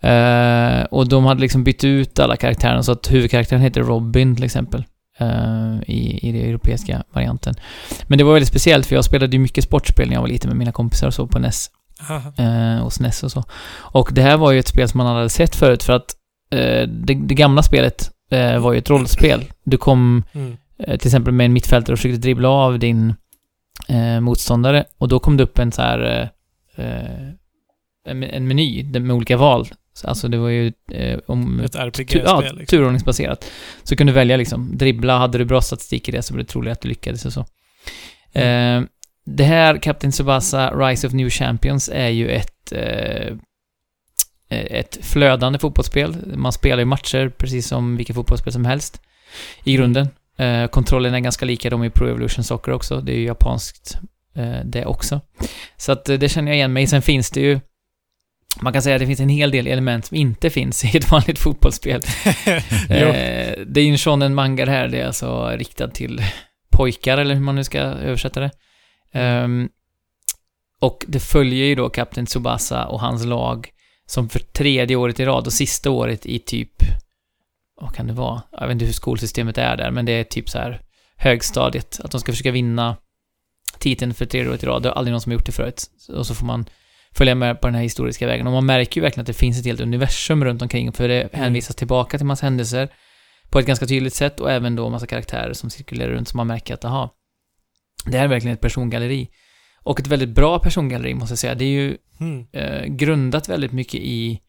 Eh, och de hade liksom bytt ut alla karaktärerna så att huvudkaraktären heter Robin till exempel. Eh, i, I den europeiska varianten. Men det var väldigt speciellt för jag spelade ju mycket sportspel när jag var liten med mina kompisar och så på NES. Eh, och SNES och så. Och det här var ju ett spel som man hade sett förut för att eh, det, det gamla spelet eh, var ju ett rollspel. Du kom Mm. eh, till exempel med en mittfältare och försökte dribbla av din eh, motståndare och då kom det upp en så här en, en meny med olika val. Så Alltså det var ju eh, om... Ett Tu- ja, RPG-spel. liksom. turordningsbaserat. Så kunde du välja liksom, dribbla, hade du bra statistik i det så var det troligt att du lyckades och så. Mm. Eh, det här, Captain Tsubasa Rise of New Champions, är ju ett eh, ett flödande fotbollsspel. Man spelar ju matcher precis som vilket fotbollsspel som helst i grunden. Eh, kontrollen är ganska lika de i Pro Evolution Soccer också. Det är ju japanskt eh, det också. Så att eh, det känner jag igen mig. Sen finns det ju man kan säga att det finns en hel del element som inte finns i ett vanligt fotbollsspel. Eh, det är ju en shonen manga det här, det är alltså riktat till pojkar, eller hur man nu ska översätta det. Ehm, och det följer ju då Kapten Tsubasa och hans lag som för tredje året i rad och sista året i typ, vad kan det vara? Jag vet inte hur skolsystemet är där, men det är typ så här högstadiet, att de ska försöka vinna titeln för tredje året i rad. Det är aldrig någon som har gjort det förut. Och så får man följa med på den här historiska vägen. Och man märker ju verkligen att det finns ett helt universum runt omkring, för det hänvisas tillbaka till massa händelser på ett ganska tydligt sätt och även då massa karaktärer som cirkulerar runt som man märker att, aha, det här är verkligen ett persongalleri. Och ett väldigt bra persongalleri måste jag säga. Det är ju Mm. eh, grundat väldigt mycket i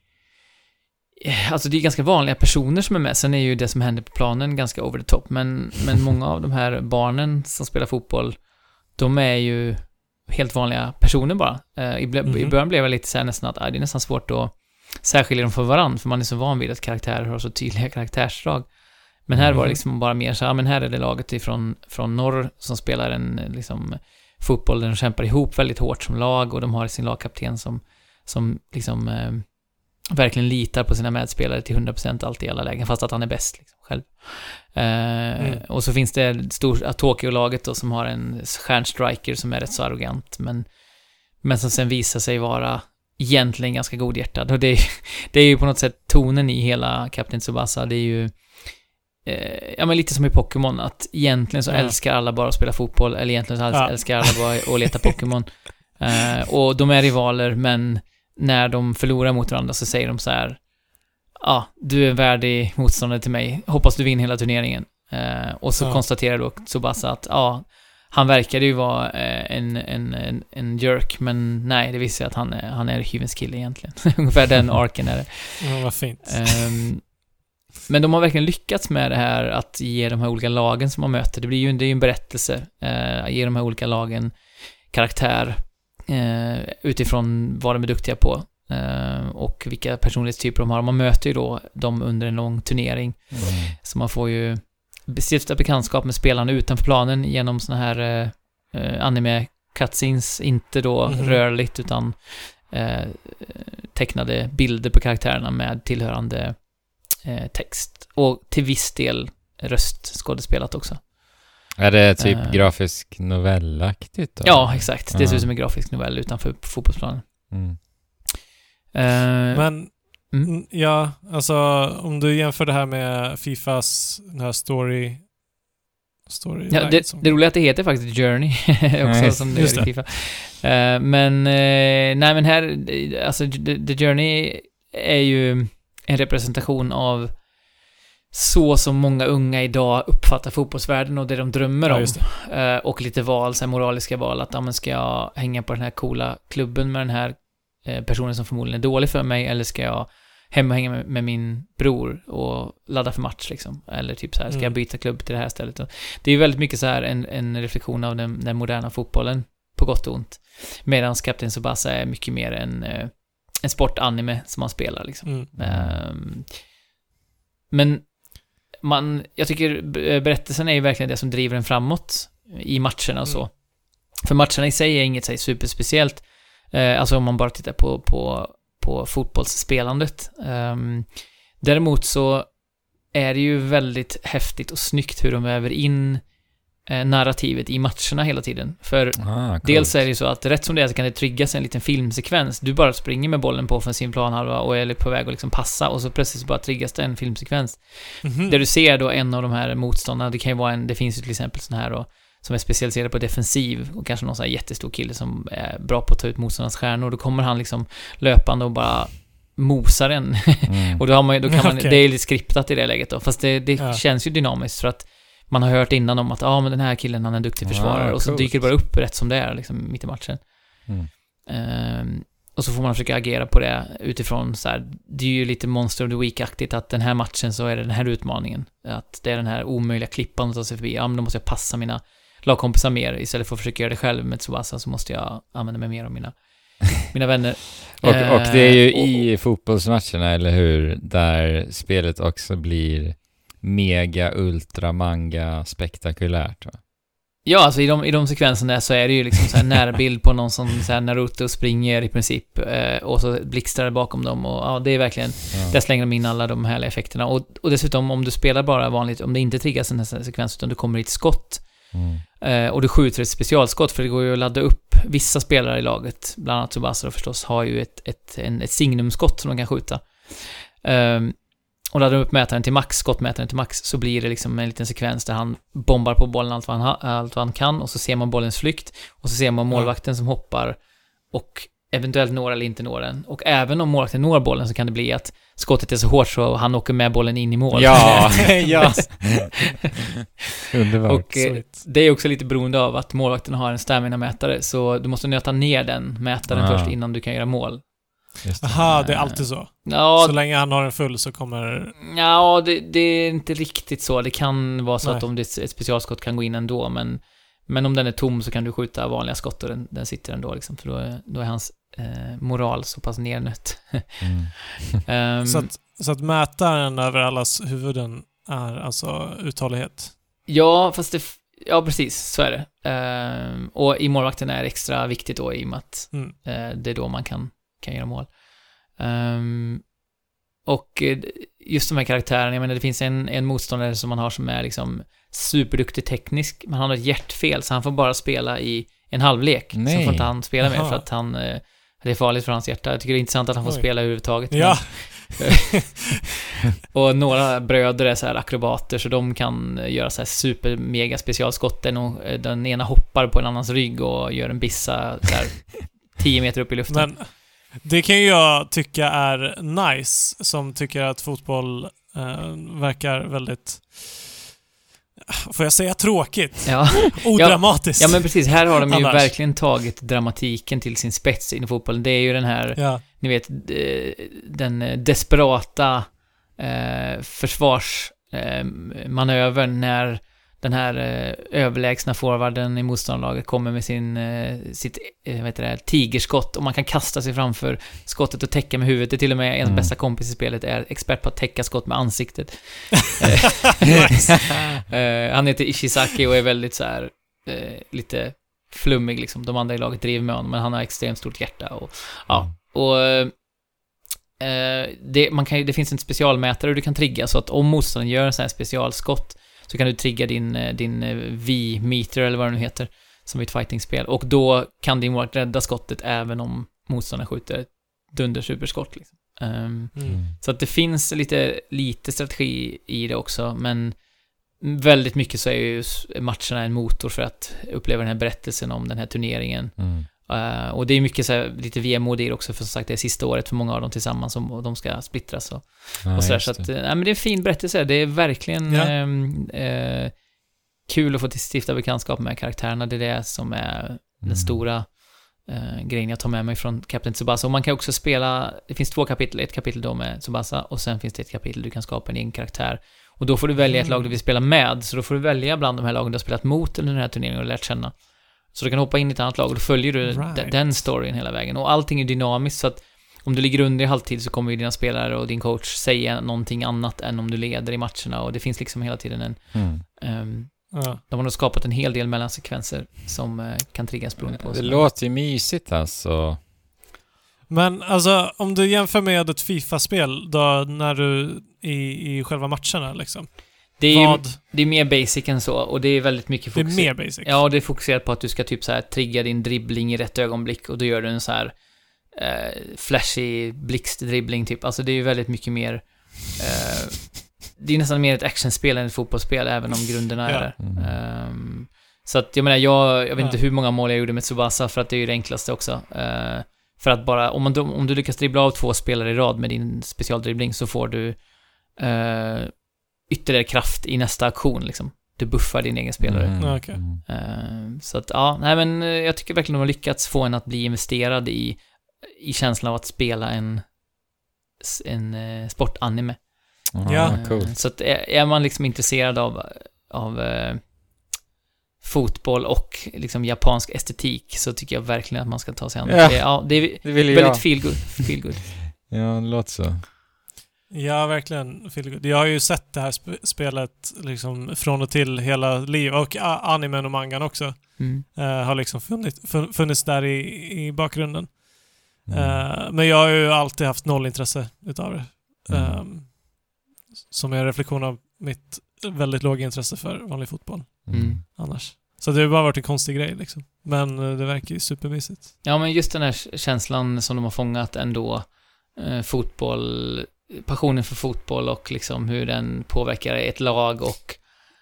Alltså det är ganska vanliga personer som är med, sen är ju det som händer på planen ganska over the top, men, men många av de här barnen som spelar fotboll, de är ju helt vanliga personer bara. Eh, i, Mhm. I början blev jag lite så nästan att ah, det är nästan svårt att särskilja dem från varandra, för man är så van vid att karaktärer har så tydliga karaktärsdrag. Men här var det Mm. liksom bara mer så, ja men här är det laget ifrån från norr som spelar en liksom fotboll där de kämpar ihop väldigt hårt som lag och de har sin lagkapten som, som liksom eh, verkligen litar på sina medspelare till 100% alltid i alla lägen, fast att han är bäst liksom, själv. Eh, Mm. Och så finns det stor, ja, Tokyo-laget då som har en stjärnstriker som är rätt så arrogant, men, men som sen visar sig vara egentligen ganska godhjärtad. Och det är, det är ju på något sätt tonen i hela Captain Tsubasa, det är ju eh, ja men lite som i Pokémon, att egentligen så Ja. älskar alla bara att spela fotboll, eller egentligen så Ja. älskar alla bara att leta Pokémon. Eh, och de är rivaler, men när de förlorar mot varandra så säger de så här Ja, du är en värdig motståndare till mig. Hoppas du vinner hela turneringen. Eh, och så Ja. konstaterar då Tsubasa att ja, han verkade ju vara eh, en, en, en, en jerk, men nej, det visar att han är, han är hyvens kille egentligen. Ungefär den arken är det. Ja, vad fint. Ehm, men de har verkligen lyckats med det här att ge de här olika lagen som man möter, det blir ju en, det är ju en berättelse, eh, ge de här olika lagen karaktär eh, utifrån vad de är duktiga på eh, och vilka personlighetstyper de har. Man möter ju då dem under en lång turnering, Mm. så man får ju stifta bekantskap med spelarna utanför planen genom såna här eh, eh, anime cutscenes, inte då Mhm. rörligt utan eh, tecknade bilder på karaktärerna med tillhörande eh, text. Och till viss del röstskådespelat också. Är det typ Eh. grafisk novellaktigt då? Ja, exakt. Det ser ut som en grafisk novell utanför fotbollsplanen. Mm. Eh, Men, Mm. ja, alltså om du jämför det här med Fifas, den här story... story Ja, det, som, det roliga är att det heter faktiskt Journey också, Nej, som det gör i. Fifa. Eh, men, eh, nej men här, alltså The, The Journey är ju en representation av så som många unga idag uppfattar fotbollsvärlden och det de drömmer Ja, om. just Eh, och lite val, så moraliska val, att ja, men ska jag hänga på den här coola klubben med den här eh, personen som förmodligen är dålig för mig, eller ska jag hem och hänga med, min bror och ladda för match liksom? Eller typ så här, ska Mm. jag byta klubb till det här stället? Det är ju väldigt mycket så här en, en reflektion av den, den moderna fotbollen, på gott och ont. Medan Captain Tsubasa är mycket mer en, eh, en sportanime som man spelar liksom. Mm. Ehm, men man, jag tycker b- berättelsen är ju verkligen det som driver en framåt i matcherna och så. Mm. För matcherna i sig är inget här, superspeciellt. Eh, alltså om man bara tittar på, på, på fotbollsspelandet. Ehm, däremot så är det ju väldigt häftigt och snyggt hur de väver in eh, narrativet i matcherna hela tiden. För Ah. Dels är det ju så att rätt som det är så kan det triggas en liten filmsekvens. Du bara springer med bollen på offensiv planhalva och är på väg att liksom passa och så plötsligt så bara triggas det en filmsekvens. Mhm. Där du ser då en av de här motståndarna, det kan ju vara en, det finns ju till exempel sån här då, som är specialiserad på defensiv och kanske någon sån här jättestor kille som är bra på att ta ut motståndarnas stjärnor. Då kommer han liksom löpande och bara mosar en. Mm. och då, har man, då kan man, Okej. det är lite skriptat i det läget då. Fast det, det Ja. känns ju dynamiskt för att man har hört innan om att ja ah, men den här killen han är en duktig försvarare och så coolt. dyker det bara upp rätt som det är liksom mitt i matchen. Mm. Ehm, och så får man försöka agera på det utifrån så här, det är ju lite Monster of the Week-aktigt att den här matchen så är det den här utmaningen. Att det är den här omöjliga klippan att ta sig förbi. Ja, men då måste jag passa mina lagkompisar mer. Istället för att försöka göra det själv med Tsubasa så måste jag använda mig mer av mina, mina vänner. Och, och det är ju Eh, och- i fotbollsmatcherna, eller hur? Där spelet också blir mega, ultra, manga spektakulärt. Va? Ja, alltså i de, i de sekvenserna så är det ju liksom så här närbild på någon som så här Naruto springer i princip eh, och så blixtrar det bakom dem och ja, det är verkligen, Ja. där slänger de in alla de härliga effekterna och, och dessutom om du spelar bara vanligt, om det inte triggas en sekvens utan du kommer i ett skott Mm. eh, och du skjuter ett specialskott för det går ju att ladda upp vissa spelare i laget, bland annat Tsubasa förstås, har ju ett, ett, en, ett signumskott som de kan skjuta. Ehm, och laddar upp mätaren till max, skottmätaren till max, så blir det liksom en liten sekvens där han bombar på bollen allt vad han, ha, allt vad han kan och så ser man bollens flykt och så ser man målvakten som hoppar och eventuellt når eller inte når den. Och även om målvakten når bollen så kan det bli att skottet är så hårt så han åker med bollen in i mål. Ja, ja. Underbart. Och eh, det är också lite beroende av att målvakten har en stamina-mätare, så du måste nöta ner den mätaren Ah. först innan du kan göra mål. Just det. Aha, det är alltid så. Ja, Så länge han har en full så kommer... ja det, det är inte riktigt så. Det kan vara så Nej. att om det är ett specialskott kan gå in ändå, men, men om den är tom så kan du skjuta vanliga skott och den, den sitter ändå liksom, för då är, då är hans eh, moral så pass nernött. Mm. Ehm, Så, att, så att mätaren över allas huvuden är alltså uthållighet. Ja, fast det... Ja, precis. Så är det. Ehm, och i målvakten är det extra viktigt då i och med att Mm. eh, det är då man kan, kan göra mål. Ehm, och eh, just de här karaktärerna, jag menar det finns en, en motståndare som man har som är liksom superduktig teknisk, men han har ett hjärtfel så han får bara spela i en halvlek. Sen Nej. får inte han spela mer för att han, eh, det är farligt för hans hjärta. Jag tycker det är intressant att han får Oj. spela överhuvudtaget. Ja, Och några bröder är så här akrobater så de kan göra så här super mega specialskott. Och- den ena hoppar på en annans rygg och gör en bissa där 10 meter upp i luften. men det kan ju jag tycka är nice, som tycker att fotboll eh, verkar väldigt... Får jag säga tråkigt? Ja. Odramatiskt. ja, men precis. Här har de ju Annars. verkligen tagit dramatiken till sin spets in i fotbollen. Det är ju den här, Ja. ni vet, eh, den eh, desperata eh, försvarsmanövern när den här eh, överlägsna forwarden i motståndarlaget kommer med sin, eh, sitt, eh, vad det, tigerskott och man kan kasta sig framför skottet och täcka med huvudet. Det är till och med ens Mm. bästa kompis i spelet är expert på att täcka skott med ansiktet. Eh, han heter Ishizaki och är väldigt så här eh, lite flummig liksom. De andra i laget driver med honom, men han har extremt stort hjärta och ja. Och eh, det, man kan, det finns en specialmätare du kan trigga så att om motståndaren gör en sån här specialskott så kan du trigga din, eh, din eh, V-meter eller vad det nu heter som i ett fightingspel och då kan din målvakt rädda skottet även om motståndaren skjuter ett dundersuperskott liksom. Ehm, Mm. så att det finns lite, lite strategi i det också, men väldigt mycket så är ju matcherna en motor för att uppleva den här berättelsen om den här turneringen. Mm. Eh, och det är mycket så här, lite VM-mode i det också, för som sagt det är sista året för många av dem tillsammans och, de ska splittras och, Ja, och sådär. Så att, det. eh, nej men det är en fin berättelse. Det är verkligen Ja. ehm, eh, kul att få till- stifta bekantskap med karaktärerna. Det är det som är den Mm. stora eh, grejen jag tar med mig från Captain Tsubasa. Och man kan också spela, det finns två kapitel, ett kapitel då med Tsubasa och sen finns det ett kapitel du kan skapa en egen karaktär. Och då får du välja ett Mm. lag du vill spela med, så då får du välja bland de här lagen du har spelat mot under den här turneringen och lärt känna. Så du kan hoppa in i ett annat lag och då följer du Right. de- den storyn hela vägen. Och allting är dynamiskt så att om du ligger under i halvtid så kommer ju dina spelare och din coach säga någonting annat än om du leder i matcherna och det finns liksom hela tiden en... Mm. ehm, Ja. de har nog skapat en hel del mellansekvenser som eh, kan triggas beroende på Det låter ju mysigt alltså. Men alltså, om du jämför med ett Fifa-spel då när du i, i själva matcherna liksom. Det är, ju, det är mer basic än så och det är väldigt mycket Det är mer basic. Ja, och det är fokuserat på att du ska typ så här trigga din dribbling i rätt ögonblick och då gör du en så här eh, flashig blixtdribbling typ. Alltså det är ju väldigt mycket mer eh, Det är nästan mer ett actionspel än ett fotbollsspel även om grunderna är Ja. där. Mm. Ehm, så att jag menar, jag, jag vet Ja. inte hur många mål jag gjorde med Tsubasa för att det är ju det enklaste också. Eh, för att bara, om, man, om du lyckas dribbla av två spelare i rad med din specialdribbling så får du eh, ytterligare kraft i nästa aktion liksom. Du buffar din egen spelare. Mm. Mm. Eh, Så att, ja, nej men eh, jag tycker verkligen de har lyckats få en att bli investerad i, i känslan av att spela en, en eh, sportanime. Ja. Eh, coolt. Så att är, är man liksom intresserad av, av eh, fotboll och liksom japansk estetik så tycker jag verkligen att man ska ta sig an det. Ja. Det, ja, det är Det vill ju väldigt jag. feel good, feel good. Ja, det låter så. Ja, verkligen. Jag har ju sett det här sp- spelet liksom från och till hela livet. Och a- animen och mangan också. Mm. eh, har liksom funnit, fun- funnits där i, i bakgrunden. Mm. Eh, men jag har ju alltid haft noll intresse utav det. Mm. Eh, som är en reflektion av mitt väldigt låga intresse för vanlig fotboll Mm. annars. Så det har bara varit en konstig grej liksom. Men eh, det verkar ju supermysigt. Ja, men just den här känslan som de har fångat ändå, eh, fotboll, passionen för fotboll och liksom hur den påverkar ett lag och...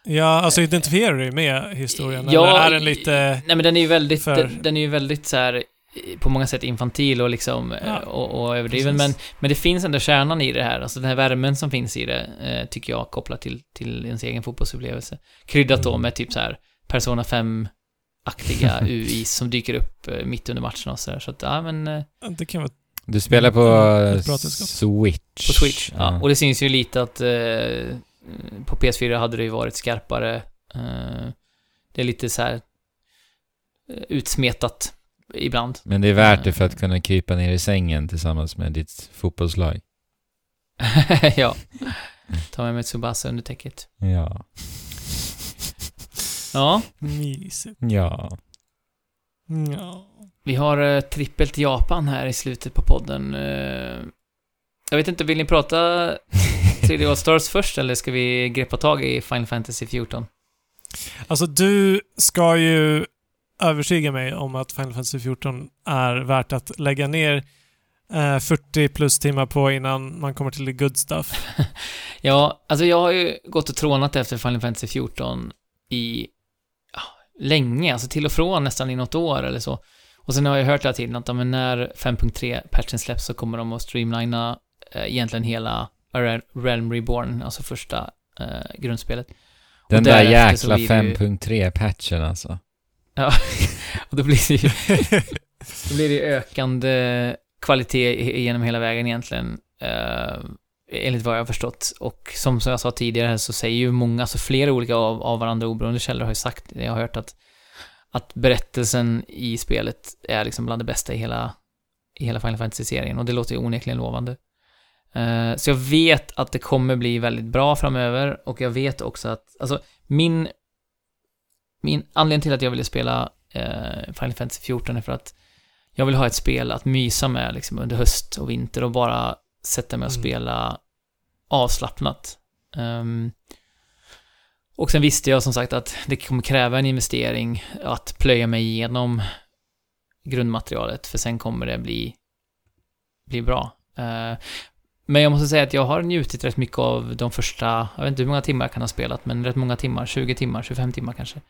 Ja, alltså identifierar du dig med historien? Ja, eller är den lite... Nej men den är ju väldigt, för- den, den är ju väldigt så här eh, på många sätt infantil och liksom eh, Ja, och, och överdriven, men, precis. men det finns ändå kärnan i det här, alltså den här värmen som finns i det, eh, tycker jag, kopplat till, till ens egen fotbollsupplevelse. Kryddat då Mm. med typ så här Persona 5-aktiga UIs som dyker upp mitt under matchen och så där, så att, ja men... Det kan vara... Du spelar på Ja, eh. Switch. På Switch, ja. Och det syns ju lite att eh, på PS4 hade det ju varit skarpare. Eh, det är lite så här eh, utsmetat ibland. Men det är värt det för att kunna krypa ner i sängen tillsammans med ditt fotbollslag. ja. Ta med mig Tsubasa under täcket. Ja. Ja, Mysigt. Ja. Ja. Vi har eh, trippelt Japan här i slutet på podden. Eh, jag vet inte, vill ni prata 3D All-Stars först eller ska vi greppa tag i Final Fantasy 14? Alltså du ska ju övertyga mig om att Final Fantasy 14 är värt att lägga ner eh, 40 plus timmar på innan man kommer till the good stuff. Ja, alltså jag har ju gått och trånat efter Final Fantasy 14 i ja, länge, alltså till och från nästan i något år eller så. Och sen har jag hört hela tiden att ja, men när 5.3-patchen släpps så kommer de att streamlina eh, egentligen hela Re- Realm Reborn, alltså första eh, grundspelet. Den där jäkla blir det ju- 5.3-patchen alltså. Och då blir det ju, då blir det ökande kvalitet genom hela vägen egentligen. Eh, enligt vad jag har förstått. Och som, som jag sa tidigare så säger ju många, alltså flera olika av, av varandra oberoende källor har ju sagt, jag har hört att, att berättelsen i spelet är liksom bland det bästa i hela, i hela Final Fantasy-serien och det låter ju onekligen lovande. Eh, så jag vet att det kommer bli väldigt bra framöver och jag vet också att, alltså min, min anledning till att jag ville spela eh, Final Fantasy 14 är för att jag vill ha ett spel att mysa med liksom under höst och vinter och bara sätta mig och Mm. spela avslappnat. Ehm, och sen visste jag som sagt att det kommer kräva en investering att plöja mig igenom grundmaterialet, för sen kommer det bli, bli bra. Eh, men jag måste säga att jag har njutit rätt mycket av de första, jag vet inte hur många timmar jag kan ha spelat, men rätt många timmar, 20 timmar, 25 timmar kanske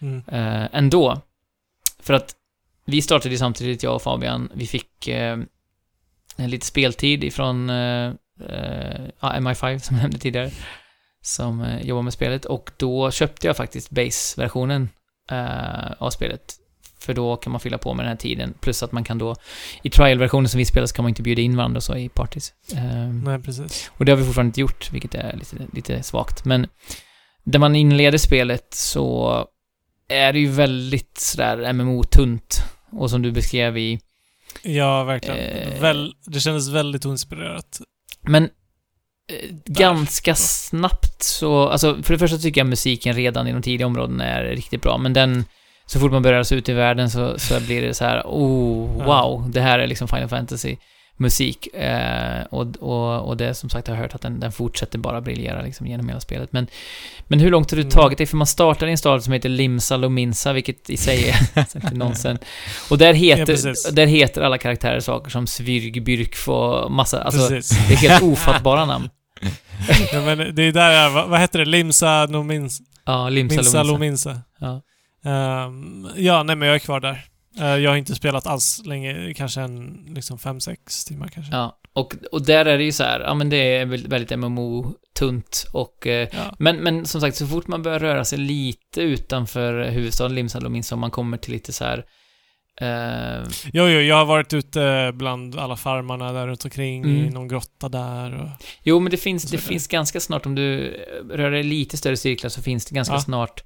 Mm. eh, ändå. För att vi startade ju samtidigt, jag och Fabian, vi fick eh, lite speltid ifrån eh, eh, ja, MI5 som jag nämnde tidigare, som eh, jobbar med spelet och då köpte jag faktiskt base-versionen eh, av spelet. För då kan man fylla på med den här tiden, plus att man kan då, i trial-versionen som vi spelar så kan man inte bjuda in varandra och så i parties. Eh, Nej, precis. och det har vi fortfarande inte gjort, vilket är lite, lite svagt. Men där man inleder spelet så är det ju väldigt sådär MMO-tunt. Och som du beskrev i... Ja, verkligen. Eh. Väl, det kändes väldigt oinspirerat. Men ganska snabbt så... Alltså, för det första tycker jag musiken redan i de tidiga områdena är riktigt bra, men den... Så fort man börjar sig ut i världen så, så blir det så här, oh, wow, det här är liksom Final Fantasy musik. Eh, och, och, och det som sagt, jag har hört att den, den fortsätter bara briljera liksom genom hela spelet. Men, men hur långt har du Mm. tagit dig? För man startar i en stad som heter Limsa Lominsa, vilket i sig är nonsens. Och där Ja, heter, precis. där heter alla karaktärer saker som Svyrg, Byrkf och massa, alltså precis. det är helt ofattbara namn. ja, men det är där jag, vad, vad heter det? Limsa Nomins, Ja, Limsa Minsa Lominsa. Lominsa. Ja. Ehm, ja, nej men jag är kvar där. Eh, jag har inte spelat alls länge, kanske en liksom 5-6 timmar kanske. Ja, och, och där är det ju så här, ja men det är väl- väldigt MMO-tunt och eh, Ja. men, men som sagt, så fort man börjar röra sig lite utanför huvudstaden Limsa Lominsa, om man kommer till lite så här eh, Jo, jo, jag har varit ute bland alla farmarna där runt omkring i Mm. någon grotta där och... Jo, men det finns, det finns ganska snart, om du rör dig lite större cirklar så finns det ganska Ja. snart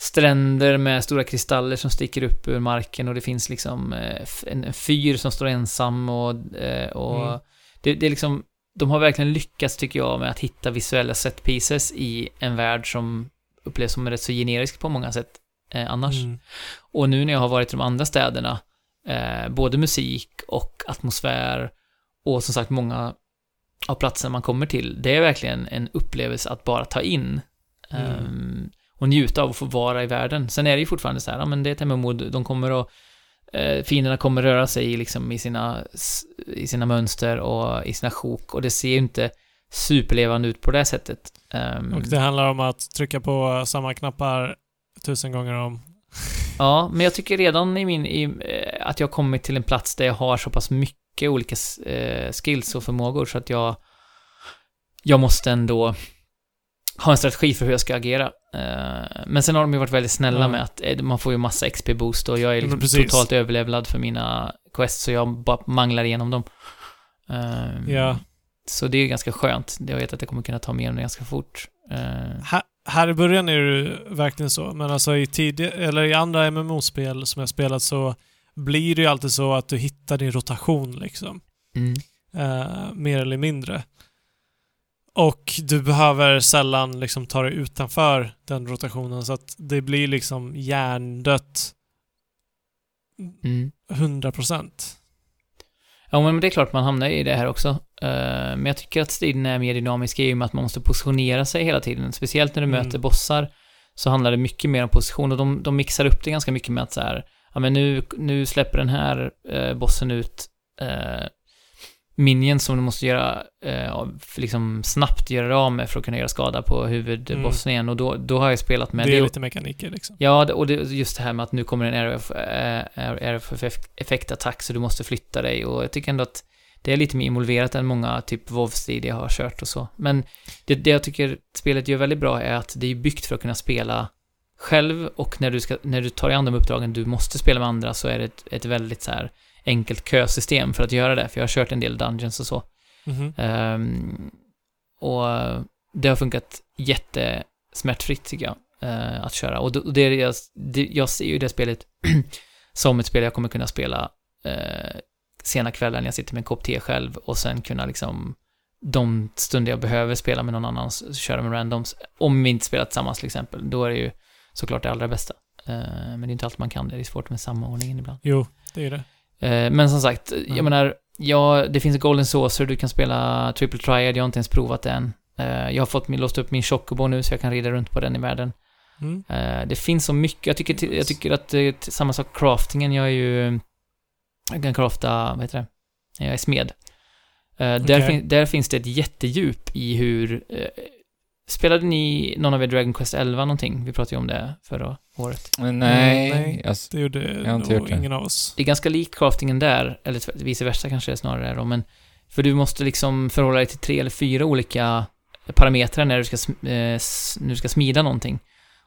stränder med stora kristaller som sticker upp ur marken och det finns liksom eh, en, en fyr som står ensam och, eh, och Mm. det, det är liksom, de har verkligen lyckats tycker jag med att hitta visuella set pieces i en värld som upplevs som rätt så generisk på många sätt eh, annars. Mm. Och nu när jag har varit i de andra städerna, eh, både musik och atmosfär och som sagt många av platserna man kommer till, det är verkligen en upplevelse att bara ta in. Mm. ehm, och njuta av att få vara i världen. Sen är det ju fortfarande så här, ja men det är ett MMO, de kommer att eh, fienderna kommer röra sig liksom i sina, i sina mönster och i sina sjok och det ser ju inte superlevande ut på det sättet. Ehm, Och det handlar om att trycka på samma knappar tusen gånger om. Ja, men jag tycker redan i min, i, eh, att jag har kommit till en plats där jag har så pass mycket olika eh, skills och förmågor så att jag, jag måste ändå ha en strategi för hur jag ska agera. Eh, men sen har de ju varit väldigt snälla Ja. med att eh, man får ju massa XP-boost och jag är liksom totalt överlevlad för mina quests så jag bara manglar igenom dem. Eh, Ja. Så det är ju ganska skönt. Jag vet att jag kommer kunna ta mig igenom det ganska fort. Här, här i början är det verkligen så, men alltså i tidiga, eller i andra MMO-spel som jag spelat så blir det ju alltid så att du hittar din rotation liksom. Mm. Eh, mer eller mindre. Och du behöver sällan liksom ta dig utanför den rotationen så att det blir liksom hjärndött Mm. 100%. Ja, men det är klart man hamnar i det här också. Eh, men jag tycker att striden är mer dynamisk i och med att man måste positionera sig hela tiden. Speciellt när du Mm. möter bossar så handlar det mycket mer om position och de, de mixar upp det ganska mycket med att så här, ja men nu, nu släpper den här eh, bossen ut eh, minions som du måste göra, eh, liksom snabbt göra av med för att kunna göra skada på huvudbossen igen och då, då har jag spelat med Mm. det är det. lite mekaniker liksom. Ja, och det, just det här med att nu kommer en RF, eh, RF effektattack så du måste flytta dig och jag tycker ändå att det är lite mer involverat än många typ WoW-strid jag har kört och så. Men det, det jag tycker spelet gör väldigt bra är att det är byggt för att kunna spela själv och när du, ska, när du tar dig an de uppdragen du måste spela med andra så är det ett, ett väldigt så här enkelt kösystem för att göra det, för jag har kört en del dungeons och så. Mhm. Ehm, och det har funkat jättesmärtfritt tycker jag, eh, att köra. Och, det, är jag, det, jag ser ju det spelet som ett spel jag kommer kunna spela eh, sena kvällar när jag sitter med en kopp te själv och sen kunna liksom de stunder jag behöver spela med någon annan, köra med randoms. Om vi inte spelar tillsammans till exempel, då är det ju såklart det allra bästa. Eh, men det är inte alltid man kan det, det är svårt med samordningen ibland. Jo, det är det. Eh, Men som sagt, jag Mm. menar, ja, det finns Golden Saucer, du kan spela Triple Triad, jag har inte ens provat det än. Eh, Jag har fått min, låst upp min Chocobo nu så jag kan rida runt på den i världen. Mm. Eh, Det finns så mycket, jag tycker, jag tycker att eh, t- samma sak craftingen, jag är ju, jag kan crafta, vad heter det? Jag är smed. Eh, Där, fin, där finns det ett jättedjup i hur, eh, spelade ni någon av er Dragon Quest 11 någonting? Vi pratade ju om det förra året. Nej, nej. Alltså, Det gjorde Jag nog gjort det. ingen av oss. Det är ganska lik craftingen där, eller vice versa kanske det snarare är då, men för du måste liksom förhålla dig till tre eller fyra olika parametrar när du ska, eh, när du ska smida någonting.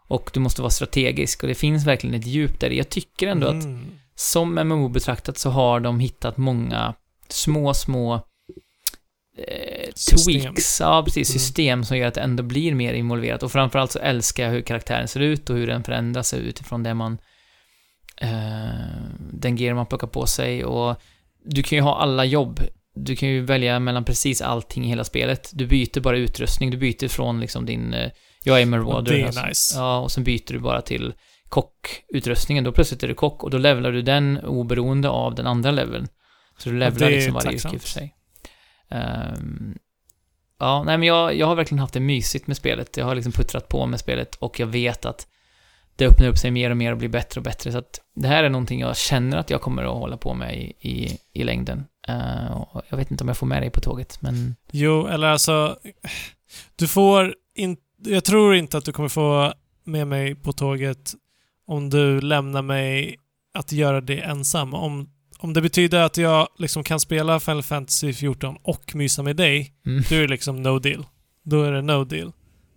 Och du måste vara strategisk och det finns verkligen ett djup där. Jag tycker ändå att Mm. som MMO betraktat så har de hittat många små, små eh, tweaks, ja precis, Mm. system som gör att det ändå blir mer involverat. Och framförallt så älskar jag hur karaktären ser ut och hur den förändras utifrån det man, eh, den gear man plockar på sig och du kan ju ha alla jobb. Du kan ju välja mellan precis allting i hela spelet. Du byter bara utrustning, du byter från liksom din, eh, jag är Marauder. Det är alltså. nice. Ja, och sen byter du bara till kockutrustningen. Då plötsligt är du kock och då levlar du den oberoende av den andra leveln. Så du levlar liksom varje tacksamt. yrke för sig. Ehm, ja, nej men jag, jag har verkligen haft det mysigt med spelet. Jag har liksom puttrat på med spelet och jag vet att det öppnar upp sig mer och mer och blir bättre och bättre. Så att det här är någonting jag känner att jag kommer att hålla på med i, i, i längden. Uh, jag vet inte om jag får med dig på tåget, men Jo, eller alltså... Du får inte... Jag tror inte att du kommer få med mig på tåget om du lämnar mig att göra det ensam. Om, om det betyder att jag liksom kan spela Final Fantasy 14 och mysa med dig, mm. då är det liksom no deal. Då är det no deal.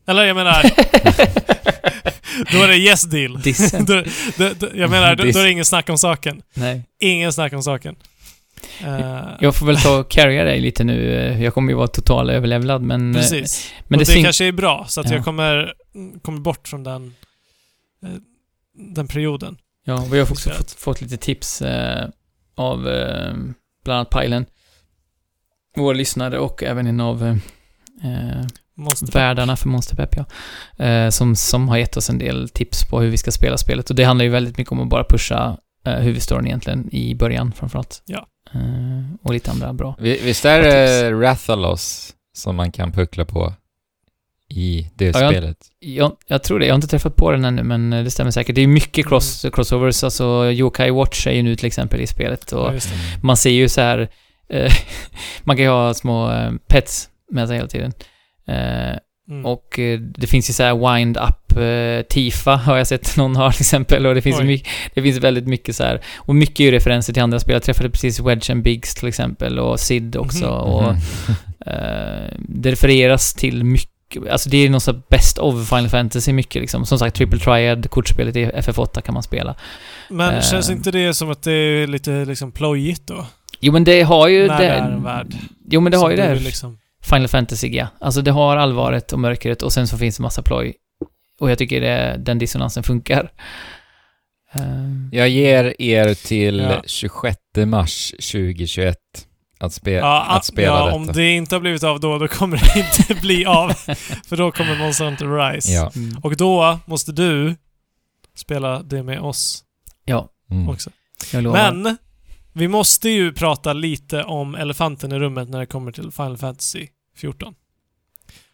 Eller jag menar, då är det yes deal. Då, då, då, jag menar, då, då är det ingen snack om saken. Nej. Ingen snack om saken. Eh, Jag får väl ta och carrya dig lite nu. Jag kommer ju vara total överlevlad, men... eh, Precis. Men och det, det, kanske är bra, så att Ja. jag kommer, kommer bort från den, eh, den perioden. Ja, och vi har också fått, fått lite tips eh, av eh, bland annat Pajlen, vår lyssnare och även en av eh, Måste värdarna för Monsterpepp, ja. Eh, som, som har gett oss en del tips på hur vi ska spela spelet. Och det handlar ju väldigt mycket om att bara pusha eh, huvudstoryn egentligen, i början framförallt. Ja. Eh, och lite andra bra. Vi- Visst är det Rathalos som man kan puckla på i det Ja, jag- spelet? Jag, jag tror det, jag har inte träffat på den ännu, men det stämmer säkert. Det är mycket cross, crossovers, alltså Yokai Watch är ju nu till exempel i spelet. Och Ja, man ser ju så här, eh, man kan ju ha små eh, pets med sig hela tiden. Eh, Mm. och eh, det finns ju så här wind-up eh, Tifa har jag sett någon ha till exempel och det finns, mycket, det finns väldigt mycket så här och mycket är ju referenser till andra spel. Jag träffade precis Wedge and Biggs till exempel och Sid också Mhm. och Mhm. eh, det refereras till mycket, alltså det är någon sån best of Final Fantasy mycket liksom. Som sagt, Triple Triad, kortspelet i FF8 kan man spela. Men eh, känns inte det som att det är lite liksom plojigt då? Jo men det har ju När det... det är en värld Jo men det har ju det här Liksom, Final fantasy ja. Alltså det har allvaret och mörkret och sen så finns det massa ploj. Och jag tycker det, den dissonansen funkar. Ehm, Jag ger er till Ja. 26 mars 2021 att, spe Ja, att spela ja detta. om det inte har blivit av då, då kommer det inte bli av. För då kommer Monster Hunter Rise. Ja. mm. Och då måste du spela det med oss Ja, Mm. också. jag lovar. Men, vi måste ju prata lite om elefanten i rummet när det kommer till Final Fantasy 14.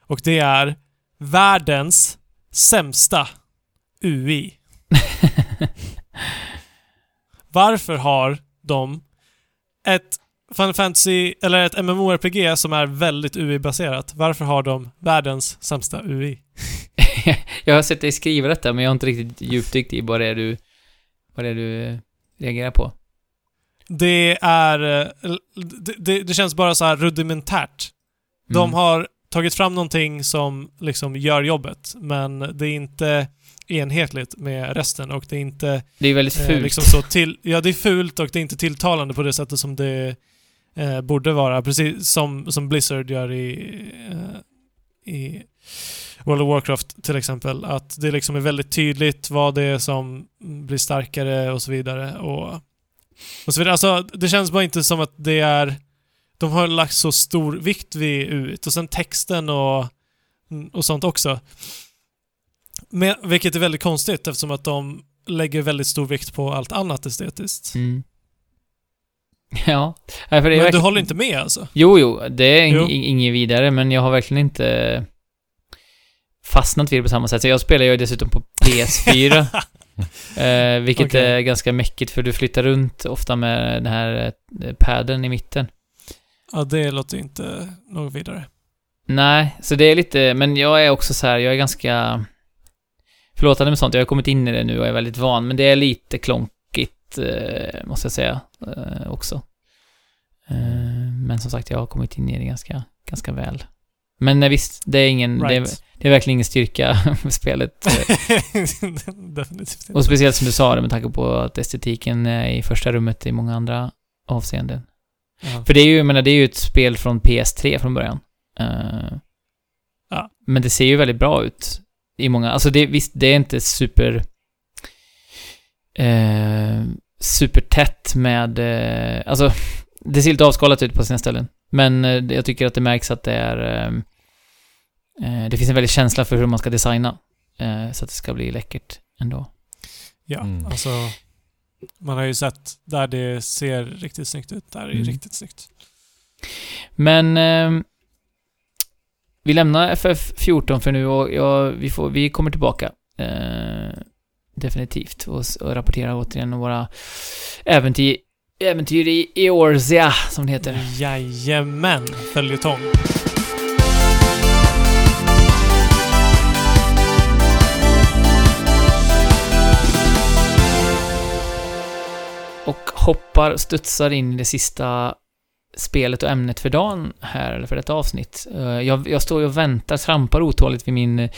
Och det är världens sämsta UI. Varför har de ett Final Fantasy, eller ett MMORPG som är väldigt UI-baserat, varför har de världens sämsta UI? jag har sett dig skriva detta, men jag har inte riktigt djupdykt i vad det är du, vad det är du eh, reagerar på. Det är... eh, Det, det, det känns bara så här rudimentärt. De Mm. har tagit fram någonting som liksom gör jobbet, men det är inte enhetligt med resten och det är inte Det är väldigt eh, fult. liksom så till... Ja, det är fult och det är inte tilltalande på det sättet som det eh, borde vara. Precis som, som Blizzard gör i, eh, i World of Warcraft till exempel. Att det liksom är väldigt tydligt vad det är som blir starkare och så vidare. Och, och så vidare. Alltså, det känns bara inte som att det är... De har lagt så stor vikt vid ut och sen texten och, och sånt också. Men, vilket är väldigt konstigt eftersom att de lägger väldigt stor vikt på allt annat estetiskt. Mm. Ja. Nej, för det är Men du verkligen... håller inte med alltså? Jo, jo, det är Jo. inget vidare, men jag har verkligen inte fastnat vid det på samma sätt. Så jag spelar ju dessutom på PS4, eh, vilket Okej. är ganska mäckigt för du flyttar runt ofta med den här eh, padden i mitten. Ja, det låter inte något vidare. Nej, så det är lite, men jag är också så här, jag är ganska förlåtande med sånt, jag har kommit in i det nu och är väldigt van, men det är lite klonkigt, eh, måste jag säga, eh, också. Eh, men som sagt, jag har kommit in i det ganska, ganska väl. Men eh, visst, det är ingen, det, är, Right. det är verkligen ingen styrka med spelet. eh, Definitivt inte. Och speciellt som du sa det med tanke på att estetiken är i första rummet i många andra avseenden. Ja. För det är ju, jag menar, det är ju ett spel från PS3 från början. Eh, Ja. Men det ser ju väldigt bra ut i många, alltså det, visst, det är inte super... Uh, supertätt med, eh, alltså, det ser lite avskalat ut på sina ställen. Men eh, jag tycker att det märks att det är, eh, eh, det finns en väldig känsla för hur man ska designa. eh, så att det ska bli läckert ändå. Ja, Mm. alltså... Man har ju sett där det ser riktigt snyggt ut. Där är det Mm. riktigt snyggt. Men ehm, vi lämnar FF14 för nu och jag, vi, får, vi kommer tillbaka. Eh, definitivt. Och, och rapportera återigen våra äventyr, äventyr i Eorzea, som det heter. Jajamän, följetong. Och hoppar, studsar in i det sista spelet och ämnet för dagen här, eller för detta avsnitt. Eh, jag, jag står ju och väntar, trampar otåligt vid min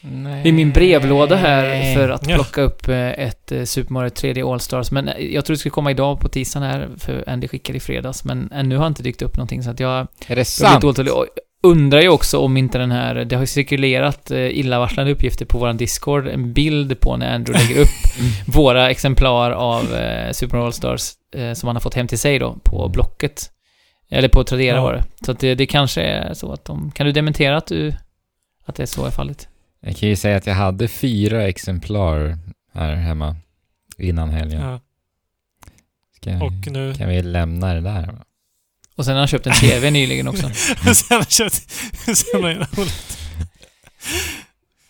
Nej. vid min brevlåda här för att plocka upp eh, ett eh, Super Mario 3D All-Stars. Men jag tror det skulle komma idag på tisdagen här, för Andy skickade i fredags. Men ännu har inte dykt upp någonting, så att jag, Är det jag sant? Och undrar ju också om inte den här, det har ju cirkulerat illavarslande uppgifter på våran Discord, en bild på när Andrew lägger upp våra exemplar av Super Mario All-Stars som han har fått hem till sig då, på Blocket. Eller på Tradera Ja. var det. Så att det, det kanske är så att de... Kan du dementera att du... Att det är så är fallet? Jag kan ju säga att jag hade fyra exemplar här hemma innan helgen. Ja. Ska, Och nu... Kan vi lämna det där? Och sen har han köpt en TV nyligen också. sen har jag köpt... Sen har jag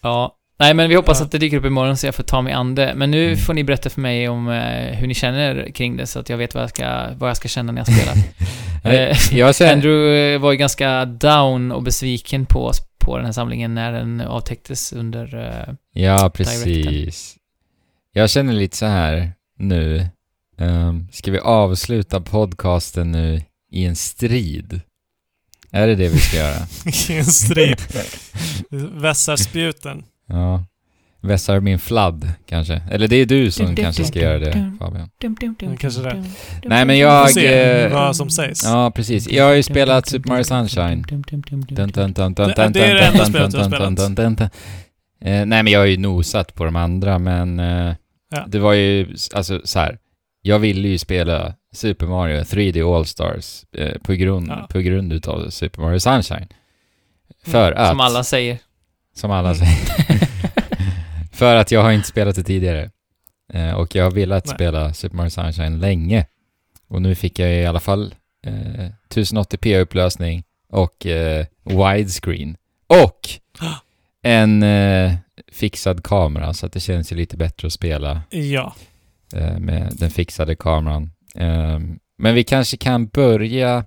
Ja. Nej, men vi hoppas Ja. att det dyker upp imorgon så jag får ta mig an det. Men nu Mm. får ni berätta för mig om eh, hur ni känner kring det så att jag vet vad jag ska, vad jag ska känna när jag spelar. Eh, jag ser... Andrew eh, var ju ganska down och besviken på, på den här samlingen när den avtäcktes under... eh, Ja, precis. Jag känner lite så här nu. Um, ska vi avsluta podcasten nu i en strid? Är det det vi ska göra? I en strid. Vässar spjuten. Ja. Vässar min fladd, kanske. Eller det är du som kanske ska göra det, Fabian. Kanske det. Nej, men Vi jag... får se eh, vad som sägs. Ja, precis. Jag har ju spelat Super Mario Sunshine. Det- är det enda spelet du har spelat. Eh, Nej, men jag har ju nosat på de andra, men... eh, Ja. Det var ju, alltså så här. Jag ville ju spela Super Mario 3D All-Stars eh, på, grund, Ja. på grund utav Super Mario Sunshine. För att... Som alla säger. Som alla Mm. säger. För att jag har inte spelat det tidigare. Eh, och jag har velat Nej. spela Super Mario Sunshine länge. Och nu fick jag i alla fall eh, 1080p-upplösning och eh, widescreen. Och en eh, fixad kamera, så att det känns ju lite bättre att spela Ja. eh, med den fixade kameran. Ehm, men vi kanske kan börja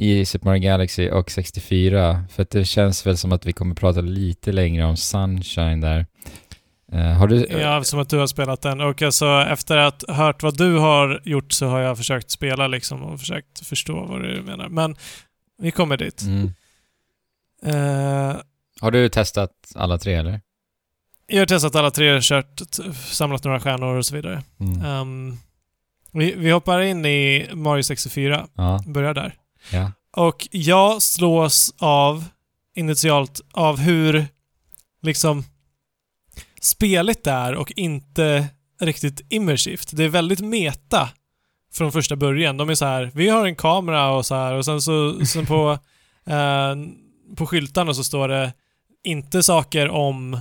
i Super Mario Galaxy och 64, för det känns väl som att vi kommer prata lite längre om Sunshine där. Har du... Ja, som att du har spelat den. Och alltså efter att ha hört vad du har gjort så har jag försökt spela liksom och försökt förstå vad du menar. Men vi kommer dit. Mm. Eh, Har du testat alla tre eller? jag har testat alla tre, kört, samlat några stjärnor och så vidare. Mm. Ehm, vi, vi hoppar in i Mario 64. Ja, Börjar där. Ja. Och jag slås av, initialt, av hur liksom speligt det är och inte riktigt immersivt. Det är väldigt meta från första början. De är så här, vi har en kamera och så här och sen så sen på, eh, på skyltarna så står det inte saker om,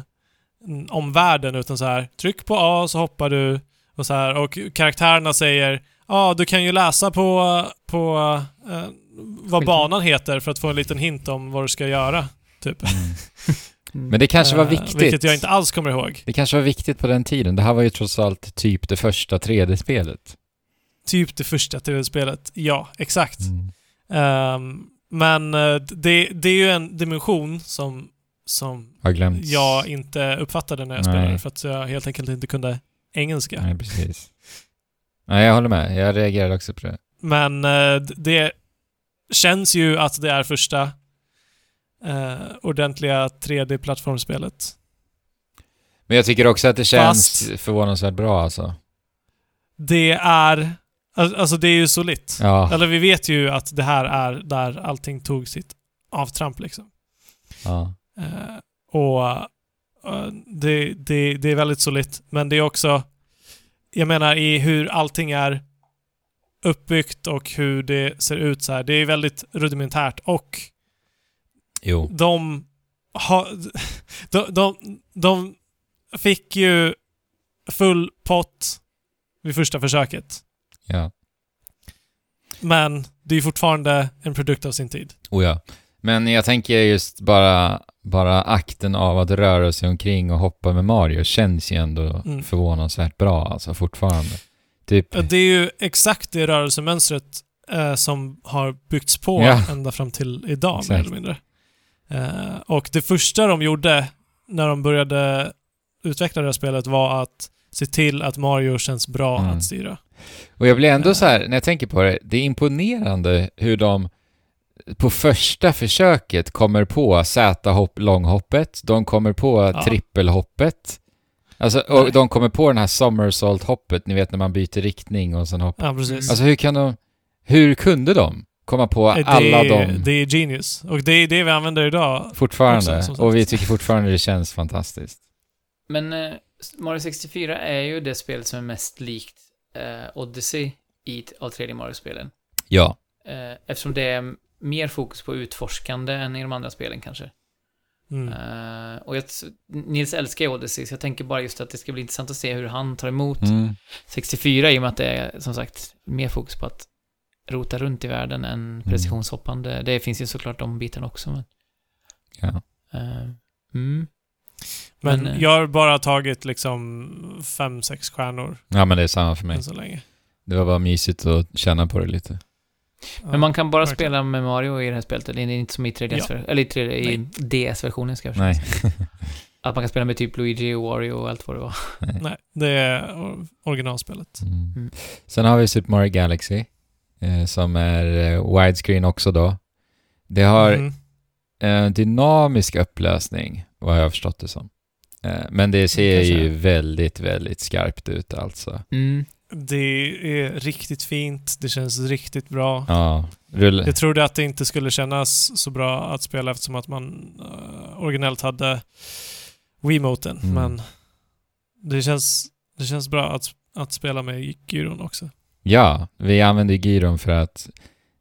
om världen utan så här, tryck på A så hoppar du och så här och karaktärerna säger Ja, ah, du kan ju läsa på, på eh, vad banan heter för att få en liten hint om vad du ska göra. Typ. Mm. Men det kanske var Eh, viktigt. Vilket jag inte alls kommer ihåg. Det kanske var viktigt på den tiden. Det här var ju trots allt typ det första 3D-spelet. Typ det första tv-spelet. Ja, exakt. Mm. Ehm, men eh, det, det är ju en dimension som, som jag inte uppfattade när jag Nej. spelade för att jag helt enkelt inte kunde engelska. Nej, precis. Nej, jag håller med. Jag reagerade också på det. Men eh, det känns ju att det är första eh, ordentliga 3D-plattformspelet. Men jag tycker också att det känns Fast- förvånansvärt bra alltså. Det är... al- Alltså det är ju solitt. Ja. Eller vi vet ju att det här är där allting tog sitt avtramp liksom. ja. Eh, och eh, det, det, det är väldigt solitt. Men det är också, jag menar i hur allting är uppbyggt och hur det ser ut så här. Det är väldigt rudimentärt och Jo. de, ha, de, de, de fick ju full pott vid första försöket. Ja. Men det är fortfarande en produkt av sin tid. Oh ja. Men jag tänker just bara, bara akten av att röra sig omkring och hoppa med Mario känns ju ändå Mm. förvånansvärt bra alltså fortfarande. Typ, Det är ju exakt det rörelsemönstret eh, som har byggts på Ja. ända fram till idag, mer Exakt. eller mindre. Eh, och det första de gjorde när de började utveckla det här spelet var att se till att Mario känns bra Mm. att styra. och jag blir ändå så här, när jag tänker på det, det är imponerande hur de på första försöket kommer på Z-hopp, långhoppet, de kommer på Ja. trippelhoppet, alltså, och Nej. de kommer på den här somersault-hoppet, ni vet när man byter riktning och sen hoppar. Ja, precis. Alltså hur kan de, hur kunde de komma på Eh, det, alla de det är genius. Och det är det vi använder idag. fortfarande? också, och vi tycker fortfarande det känns fantastiskt. Men eh, Mario 64 är ju det spel som är mest likt eh, Odyssey i av 3D Mario-spelen. Ja. Eh, eftersom det är mer fokus på utforskande än i de andra spelen kanske. Mm. Eh, och jag, Nils älskar ju Odyssey, så jag tänker bara just att det ska bli intressant att se hur han tar emot Mm. 64 i och med att det är som sagt mer fokus på att rota runt i världen än precisionshoppande. Det finns ju såklart de bitarna också, men... Ja. eh, mm. Men, men, eh, jag har bara tagit liksom fem, sex stjärnor ja, men det är samma för mig. än så länge. Det var bara mysigt att känna på det lite. Ja. Men man kan bara verkligen. spela med Mario i det här spelet, det är inte som i 3DS, Ja. eller i, 3D, i DS-versionen ska jag försöka Nej. säga. Att man kan spela med typ Luigi och Wario och allt vad det var. Nej, det är or- originalspelet. Mm. Mm. Sen har vi Super Mario Galaxy, eh, som är eh, widescreen också då. Det har Mm. en dynamisk upplösning, vad jag har förstått det som. Eh, men det ser Kanske. ju väldigt, väldigt skarpt ut alltså. Det är riktigt fint, det känns riktigt bra. Ja, rull... Jag trodde att det inte skulle kännas så bra att spela eftersom att man uh, originellt hade Wiimoten, Mm. men det känns, det känns bra att, att spela med gyron också. Ja, vi använder gyron för att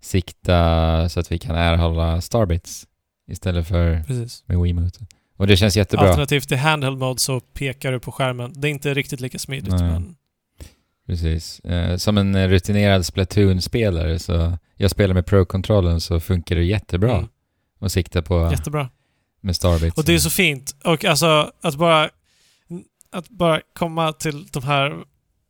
sikta så att vi kan erhålla starbits istället för Precis. med Wiimote. Och det känns jättebra. Alternativt till handheld mode så pekar du på skärmen. Det är inte riktigt lika smidigt Nej. men... Precis. Eh, som en rutinerad Splatoon-spelare så jag spelar med Pro-kontrollen så funkar det jättebra Mm, att sikta på jättebra. med starbits. Och det är så fint. Och alltså att bara... Att bara komma till de här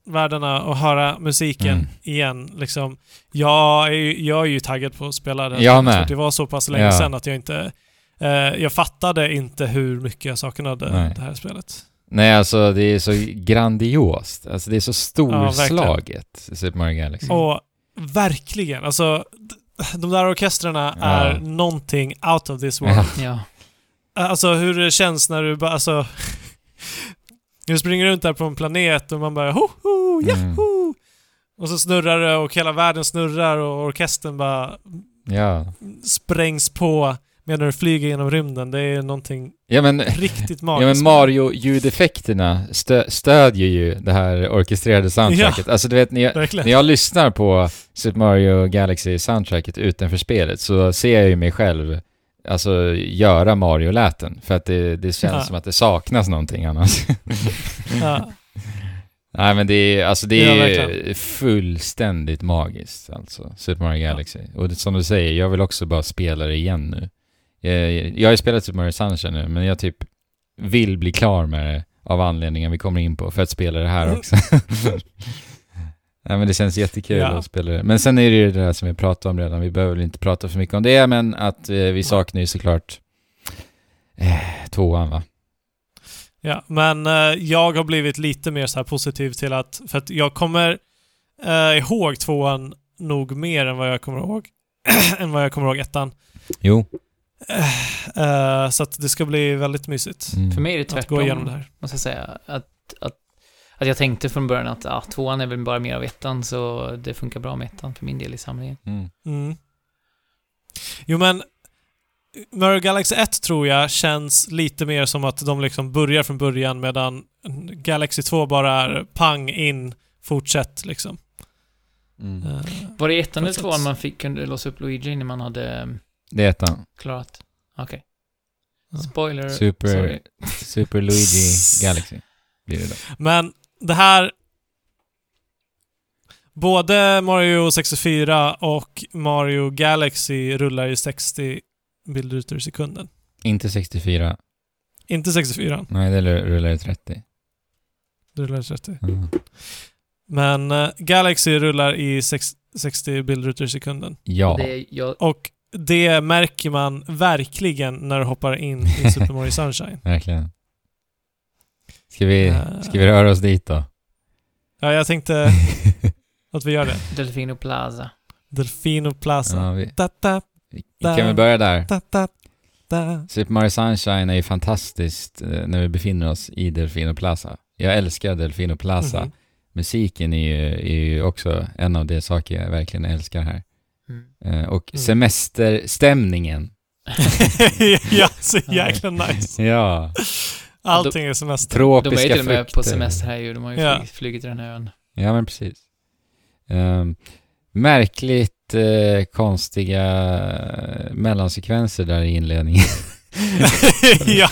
världarna och höra musiken Mm. igen. Liksom, jag, är ju, jag är ju taggad på att spela den. Jag med. Det var så pass länge Ja. sedan att jag inte... Eh, jag fattade inte hur mycket jag saknade Nej. det här spelet. Nej, alltså det är så grandiost. Alltså det är så storslaget, Super Mario Galaxy. Och verkligen, alltså de där orkestrarna Ja. är någonting out of this world. Ja. Ja. Alltså hur det känns när du bara, alltså... Du springer runt där på en planet och man bara ho, ho, Mm. yahoo! Och så snurrar det och hela världen snurrar och orkestern bara Ja. sprängs på medan du flyger genom rymden. Det är någonting Ja men, riktigt ja, magiskt. men Mario-ljudeffekterna stö stödjer ju det här orkestrerade soundtracket. Alltså du vet, när jag, Verkligen. när jag lyssnar på Super Mario Galaxy soundtracket utanför spelet så ser jag ju mig själv alltså göra Mario-läten. För att det, det känns Ja. som att det saknas någonting annars. Ja. Nej men det är, alltså det Ja, är verkligen. fullständigt magiskt alltså, Super Mario Ja. Galaxy. Och det, som du säger, jag vill också bara spela det igen nu. Jag, jag har ju spelat Super Mario Sunshine nu, men jag typ vill bli klar med det av anledningen vi kommer in på för att spela det här Mm. också. Nej men det känns jättekul Ja. att spela det. Men sen är det ju det där som vi pratade om redan, vi behöver väl inte prata för mycket om det, men att eh, vi saknar ju såklart eh, tvåan va? Ja, men eh, jag har blivit lite mer så positiv till att, för att jag kommer eh, ihåg tvåan nog mer än vad jag kommer ihåg, än vad jag kommer ihåg ettan. Jo. Eh, så att det ska bli väldigt mysigt Mm. För mig är det att tvärtom, gå igenom det här. måste jag säga. Att, att, att jag tänkte från början att ah, tvåan är väl bara mer av ettan, så det funkar bra med ettan för min del i samlingen. Mm. Mm. Jo men, Mario Galaxy 1 tror jag känns lite mer som att de liksom börjar från början medan Galaxy 2 bara är pang in, fortsätt liksom. Mm. Eh, Var det ettan eller tvåan man fick, kunde låsa upp Luigi när man hade Det är ettan. klarat? Okej. Ja. Spoiler. Super, Sorry. Super Luigi Galaxy blir det då. Men det här... Både Mario 64 och Mario Galaxy rullar i 60 bildrutor i sekunden. Inte 64. Inte 64, Nej, det rullar i 30. det rullar i 30. Mm. Men eh, Galaxy rullar i sex, 60 bildrutor i sekunden. Ja. Det är, jag, Och det märker man verkligen när du hoppar in i Super Mario Sunshine. Verkligen. Ska vi, Eh. ska vi röra oss dit då? Ja, jag tänkte att vi gör det. Delfino Plaza. Delfino Plaza. ja, vi, Da, da, vi kan väl börja där. da, da, da. Super Mario Sunshine är ju fantastiskt eh, när vi befinner oss i Delfino Plaza. Jag älskar Delfino Plaza. Mhm. Musiken är ju, är ju också en av de saker jag verkligen älskar här. Mm. Eh, och Mm. semesterstämningen. ja, så jäkla nice. Ja. Allting är semester. De är ju Tropiska till och med på semester här ju. De har ju Ja. flugit till den här ön. Ja, men precis. Um, märkligt eh, konstiga eh, mellansekvenser där i inledningen. ja.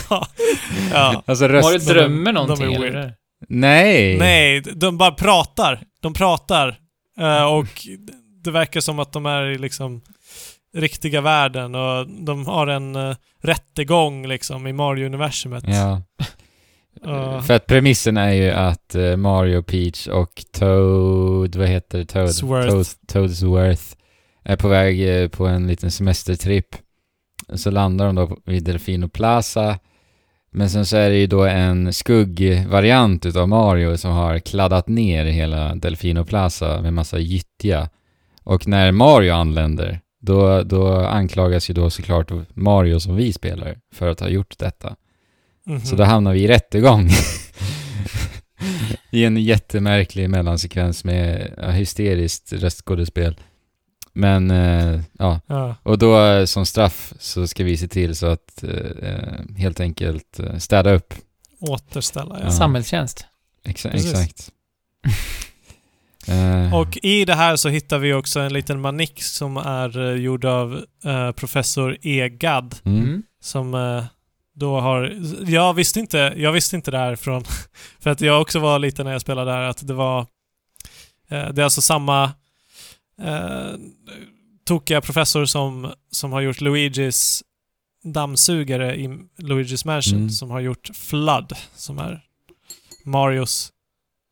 ja. alltså Mario röst... de är- drömmer de någonting är eller? Nej! Nej, de bara pratar. De pratar. Eh, och det verkar som att de är i liksom riktiga världen och de har en uh, rättegång liksom i Mario-universumet. Ja. Ja. För att premissen är ju att eh, Mario, Peach och Toad, vad heter det? Toad? Sworth. Toad, Toadsworth är på väg eh, på en liten semestertripp. Så landar de då vid Delfino Plaza. Men sen så är det ju då en skuggvariant utav Mario som har kladdat ner hela Delfino Plaza med massa gyttja. Och när Mario anländer, då, då anklagas ju då såklart Mario som vi spelar för att ha gjort detta. Mhm. Så då hamnar vi i rättegång. I en jättemärklig mellansekvens med ja, hysteriskt röstskådespel. Men, eh, ja. ja. Och då eh, som straff så ska vi se till så att eh, helt enkelt eh, städa upp. Återställa, ja. Ja. Samhällstjänst. Exa Precis. exakt. Eh, Och i det här så hittar vi också en liten manik som är eh, gjord av eh, professor Egad. mm. Mm. Som då har... Jag visste inte, jag visste inte det här från... För att jag också var liten när jag spelade där att det var... Det är alltså samma eh, tokiga professor som, som har gjort Luigis dammsugare i Luigis Mansion Mm. som har gjort Flood som är Marios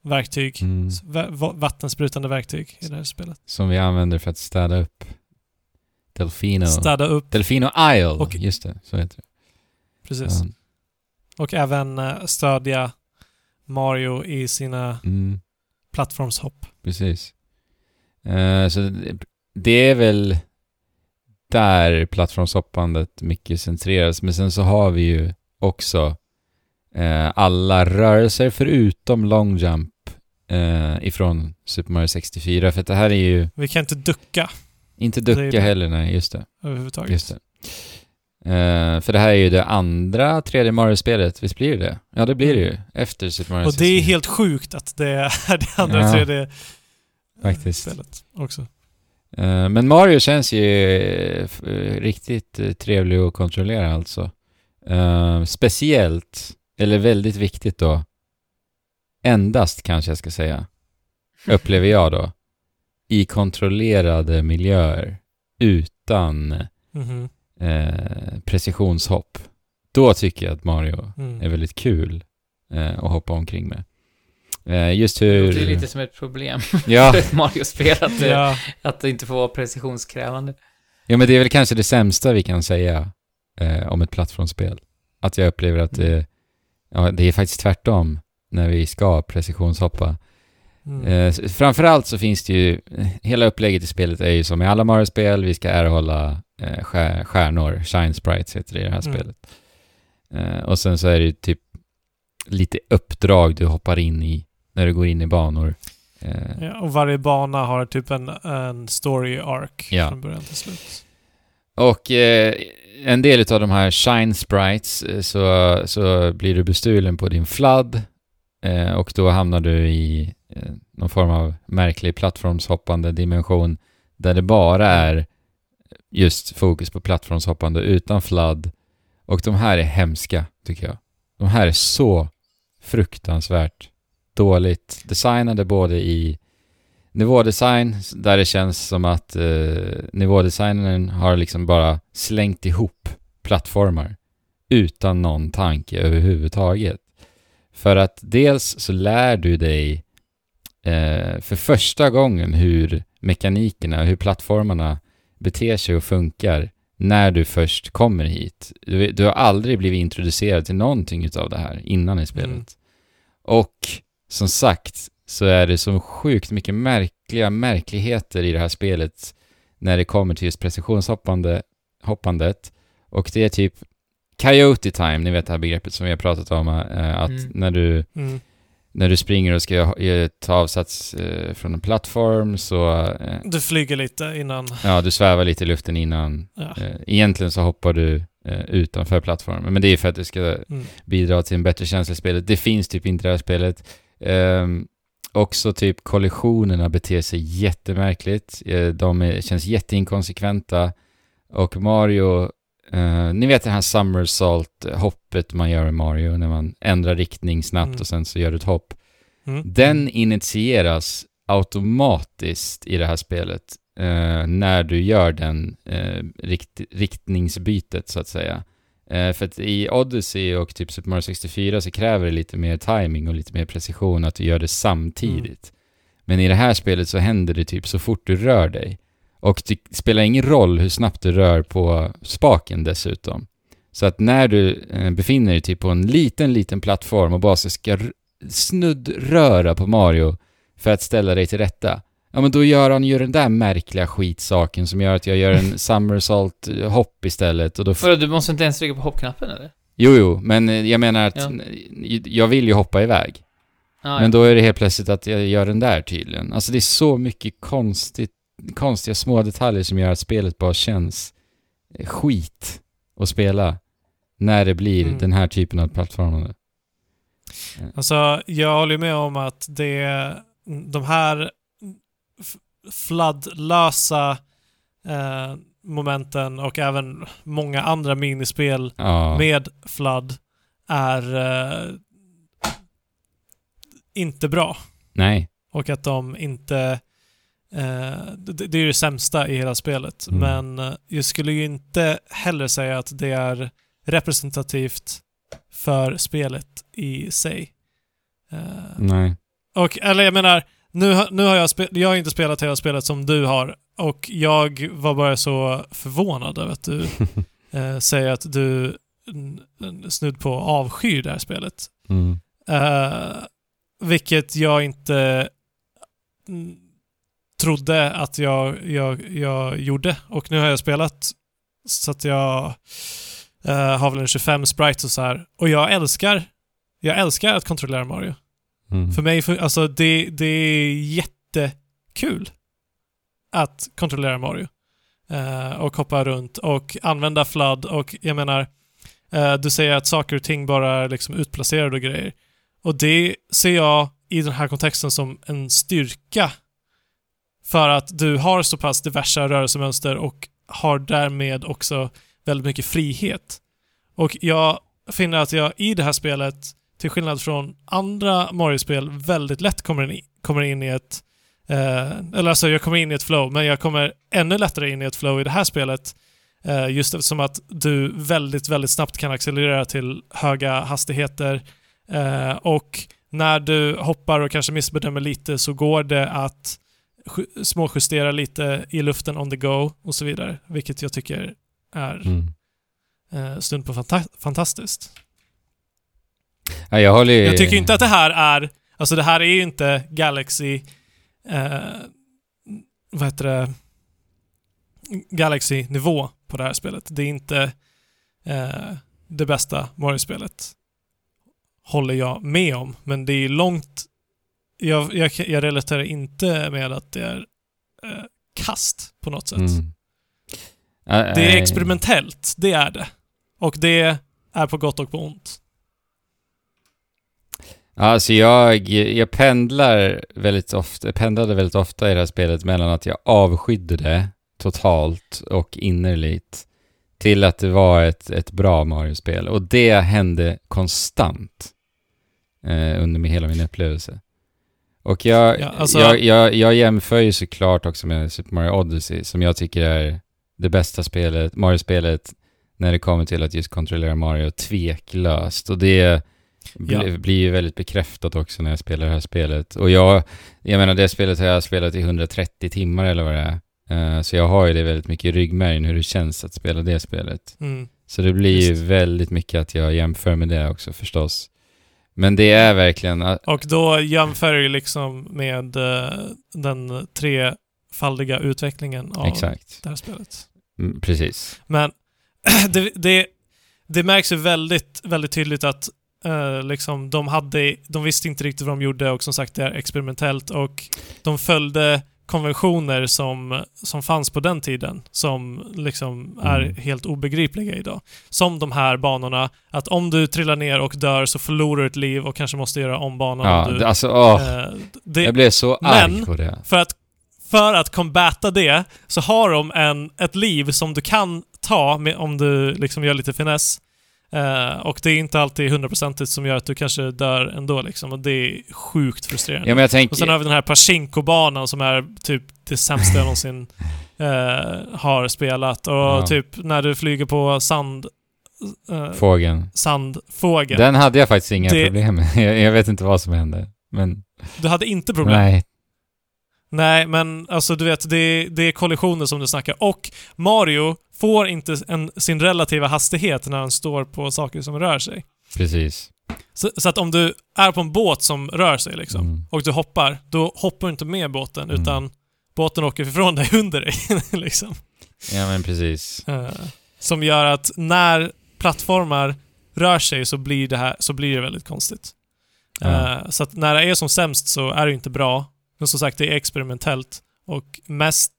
verktyg. Mm. Va- va- vattensprutande verktyg i det här spelet. Som vi använder för att städa upp Delfino. Städa upp, Delfino Isle, Och- just det. Så heter det. precis. Ja. Och även eh, stödja Mario i sina Mm. plattformshopp. Precis. Eh, så det, det är väl där plattformshoppandet mycket centreras. Men sen så har vi ju också eh, alla rörelser förutom long jump eh, ifrån Super Mario 64. För att det här är ju Vi kan inte ducka inte ducka det. heller, nej, just det. överhuvudtaget. Just det. Eh, för det här är ju det andra 3D Mario-spelet, visst blir det? Ja, det blir det ju. Efter Super Mario Och det är 64. helt sjukt att det är det andra Ja, 3D-spelet faktiskt. också. Eh, Men Mario känns ju eh, eh, riktigt trevlig att kontrollera alltså. Speciellt, eller väldigt viktigt då, endast kanske jag ska säga, upplever jag då, i kontrollerade miljöer utan Mhm. eh, precisionshopp. Då tycker jag att Mario Mm. är väldigt kul eh, att hoppa omkring med. Eh, just Det hur... låter lite som ett problem Ja, för ett Mario-spel att, det- Ja, att det inte får vara precisionskrävande. Ja, men det är väl kanske det sämsta vi kan säga eh, om ett plattformsspel. Att jag upplever att det, ja, det är faktiskt tvärtom när vi ska precisionshoppa. mm. Eh, framförallt så finns det ju, hela upplägget i spelet är ju som i alla Mario-spel, vi ska erhålla eh, stjär, stjärnor, shine sprites heter det i det här Mm. spelet. Eh, och sen så är det ju typ lite uppdrag du hoppar in i när du går in i banor. Eh, ja, och varje bana har typ en, en story arc Ja. från början till slut. Och eh, en del av de här shine sprites så, så blir du bestulen på din fladd Eh, och då hamnar du i eh, någon form av märklig plattformshoppande dimension där det bara är just fokus på plattformshoppande utan fladd. Och de här är hemska, tycker jag. De här är så fruktansvärt dåligt designade både i nivådesign, där det känns som att eh, nivådesignern har liksom bara slängt ihop plattformar utan någon tanke överhuvudtaget. För att dels så lär du dig eh, för första gången hur mekanikerna, hur plattformarna beter sig och funkar när du först kommer hit. Du, du har aldrig blivit introducerad till någonting utav det här innan i spelet. Mm. Och som sagt så är det så sjukt mycket märkliga märkligheter i det här spelet när det kommer till just precisionshoppandet. Hoppandet. Och det är typ Coyote time, ni vet det här begreppet som vi har pratat om, eh, att Mm. när, du, Mm. när du springer och ska eh, ta avsats eh, från en plattform så, eh, Du flyger lite innan... ja, du svävar lite i luften innan. Ja. Eh, egentligen så hoppar du eh, utanför plattformen, men det är för att du ska Mm. bidra till en bättre känsla i spelet. Det finns typ inte i det här spelet. Um, också typ kollisionerna beter sig jättemärkligt. De är, känns jätteinkonsekventa. Och Mario, eh, ni vet det här somersault-hoppet man gör i Mario när man ändrar riktning snabbt Mm. och sen så gör du ett hopp. Mm. Den initieras automatiskt i det här spelet eh, när du gör den eh, rikt, riktningsbytet så att säga. Eh, för att i Odyssey och typ Super Mario 64 så kräver det lite mer timing och lite mer precision att du gör det samtidigt. Men i det här spelet så händer det typ så fort du rör dig. Och det spelar ingen roll hur snabbt du rör på spaken dessutom. Så att när du eh, befinner dig typ på en liten, liten plattform och bara ska snuddröra på Mario för att ställa dig till rätta. Ja men då gör han ju den där märkliga skitsaken som gör att jag gör en somersault eh, hopp istället och då... Vadå, du måste inte ens trycka på hoppknappen eller? jo jo, men eh, jag menar att Ja. jag vill ju hoppa iväg. Ah, Men då är det helt plötsligt att jag gör den där tydligen. Alltså det är så mycket konstigt, konstiga små detaljer som gör att spelet bara känns eh, skit att spela när det blir Mm. den här typen av plattformar. Alltså, jag håller med om att det, de här fladdlösa eh, momenten och även många andra minispel Ja. med fladd är eh, inte bra. Nej. Och att de inte... Eh, det, det är ju det sämsta i hela spelet. Mm. Men eh, jag skulle ju inte heller säga att det är representativt för spelet i sig. Eh, Nej. och, eller jag menar, nu, nu har jag, jag har inte spelat hela spelet som du har. Och jag var bara så förvånad över att du eh, säger att du snudd på avskyr det här spelet. Mm. Eh, vilket jag inte trodde att jag, jag, jag gjorde. Och nu har jag spelat så att jag eh, har väl en 25 sprites och så här. Och jag älskar, jag älskar att kontrollera Mario. Mm. För mig, för, alltså det, det är jättekul att kontrollera Mario. Eh, och hoppa runt och använda flood och jag menar, eh, du säger att saker och ting bara är liksom utplacerade och grejer. Och det ser jag i den här kontexten som en styrka. För att du har så pass diversa rörelsemönster och har därmed också väldigt mycket frihet. Och jag finner att jag i det här spelet till skillnad från andra Mario-spel väldigt lätt kommer in, kommer in i ett... Eh, eller alltså, jag kommer in i ett flow, men jag kommer ännu lättare in i ett flow i det här spelet. Eh, just eftersom att du väldigt, väldigt snabbt kan accelerera till höga hastigheter. Eh, och när du hoppar och kanske missbedömer lite så går det att småjustera lite i luften on the go och så vidare. Vilket jag tycker är Mm. eh, stund på fanta- fantastiskt. Ja, jag håller ju... Jag tycker inte att det här är... Alltså det här är ju inte Galaxy... Eh, vad heter det? Galaxy-nivå på det här spelet. Det är inte eh, det bästa Mario-spelet. Håller jag med om. Men det är långt... Jag, jag, jag relaterar inte med att det är eh, kast på något sätt. Mm. Det är nej. experimentellt, det är det. Och det är på gott och på ont. Alltså jag, jag pendlar väldigt ofta, pendlade väldigt ofta i det här spelet mellan att jag avskydde det totalt och innerligt till att det var ett, ett bra Mario-spel. Och det hände konstant eh, under hela min upplevelse. Och jag, Ja, alltså- jag, jag, jag jämför ju såklart också med Super Mario Odyssey som jag tycker är det bästa spelet, Mario-spelet när det kommer till att just kontrollera Mario tveklöst. Och det bli, Ja. blir ju väldigt bekräftat också när jag spelar det här spelet. Och jag, jag menar det spelet har jag spelat i 130 timmar eller vad det är. Eh, så jag har ju det väldigt mycket i ryggmärgen hur det känns att spela det spelet. Mm. Så det blir ju Visst. väldigt mycket att jag jämför med det också förstås. Men det är verkligen, ah, Och då jämför du liksom med eh, den trefaldiga utvecklingen av exakt. det här spelet. Mm, precis. Men det, det, det märks ju väldigt, väldigt tydligt att eh, liksom, de, hade, de visste inte riktigt vad de gjorde och som sagt det är experimentellt och de följde konventioner som, som fanns på den tiden som liksom är Mm. helt obegripliga idag. Som de här banorna, att om du trillar ner och dör så förlorar du ett liv och kanske måste göra om banan. Ja, du, alltså åh, eh, det, jag blev så men- arg på det. för att, för att combata det så har de en, ett liv som du kan ta med, om du liksom gör lite finess. Eh, och det är inte alltid hundraprocentigt som gör att du kanske dör ändå liksom. Och det är sjukt frustrerande. Ja men jag och sen tänker, har vi den här Pachinko-banan som är typ det sämsta jag någonsin eh, har spelat. Och Ja. typ när du flyger på sand... Eh, fågeln. sandfågeln. Den hade jag faktiskt inga Det- problem med. Jag, jag vet inte vad som hände. Men, Du hade inte problem? nej. Nej, men alltså du vet, det, det är kollisioner som du snackar. Och Mario får inte en, sin relativa hastighet när han står på saker som rör sig. Precis. Så, så att om du är på en båt som rör sig liksom, Mm. och du hoppar, då hoppar du inte med båten, Mm. utan båten åker ifrån dig under dig. liksom. Ja men precis. Eh, som gör att när plattformar rör sig så blir det, här, så blir det väldigt konstigt. Ja. Eh, så att när det är som sämst så är det inte bra. Men som sagt, det är experimentellt. Och mest,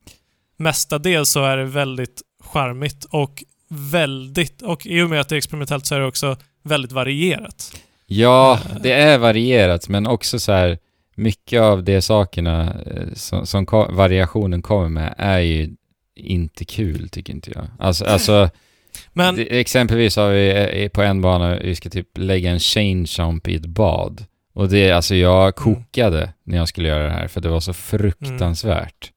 mestadels så är det väldigt charmigt och väldigt... Och i och med att det är experimentellt så är det också väldigt varierat. Ja, det är varierat, men också så här mycket av de sakerna eh, som, som variationen kommer med är ju inte kul, tycker inte jag. Alltså, alltså Men, exempelvis har vi eh, på en bana, vi ska typ lägga en chain jump i ett bad. Och det, alltså jag kokade när jag skulle göra det här, för det var så fruktansvärt.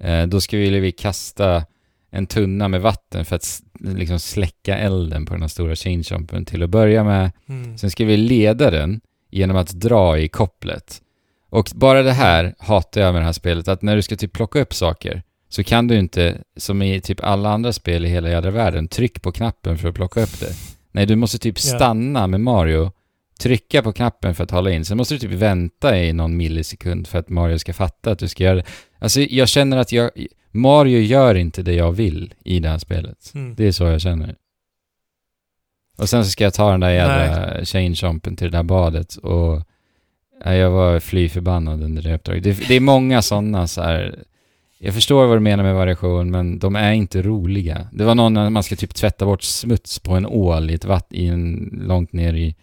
Eh, då skulle vi kasta en tunna med vatten för att liksom släcka elden på den här stora chain jumpen till att börja med. mm, Sen ska vi leda den genom att dra i kopplet. Och bara det här hatar jag med det här spelet, att när du ska typ plocka upp saker så kan du inte, som i typ alla andra spel i hela jädra världen, tryck på knappen för att plocka upp det. Nej, du måste typ stanna med Mario, trycka på knappen för att hålla in, sen måste du typ vänta i någon millisekund för att Mario ska fatta att du ska göra det. Alltså jag känner att jag, Mario gör inte det jag vill i det här spelet. mm. Det är så jag känner. Och sen så ska jag ta den där jävla chain jumpen till det där badet och ja, jag var fly förbannad under det uppdraget. Det, det är många sådana så här. Jag förstår vad du menar med variation, men de är inte roliga. Det var någon när man ska typ tvätta bort smuts på en ål i ett vatt, i en, långt ner i,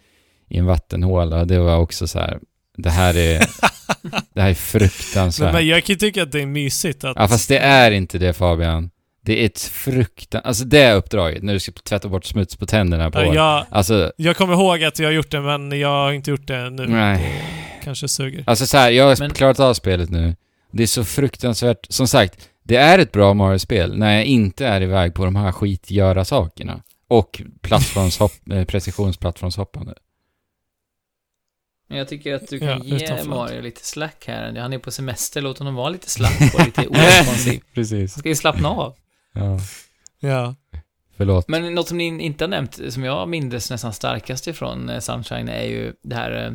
i en vattenhåla. Det var också så här. Det här är, det här är fruktansvärt. men, jag kan ju tycka att det är mysigt att... Ja fast det är inte det Fabian. Det är ett fruktan... Alltså det uppdraget, när du ska tvätta bort smuts på tänderna på... Ja, jag, Alltså, jag kommer ihåg att jag har gjort det, men jag har inte gjort det nu. nej. Kanske suger. Alltså så här, jag har Men- klarat av spelet nu. Det är så fruktansvärt... Som sagt, det är ett bra Mario-spel när jag inte är iväg på de här skitgöra sakerna. Och plattformshopp, eh, precisionsplattformshoppande. Men jag tycker att du Ja, kan ge utan flood. Mario lite slack här. Han är på semester, låt honom vara lite slapp och lite oresponsiv. Precis. Han ska ju slappna av. Ja, Ja. förlåt. Men något som ni inte har nämnt, som jag minns nästan starkast ifrån eh, Sunshine, är ju det här eh,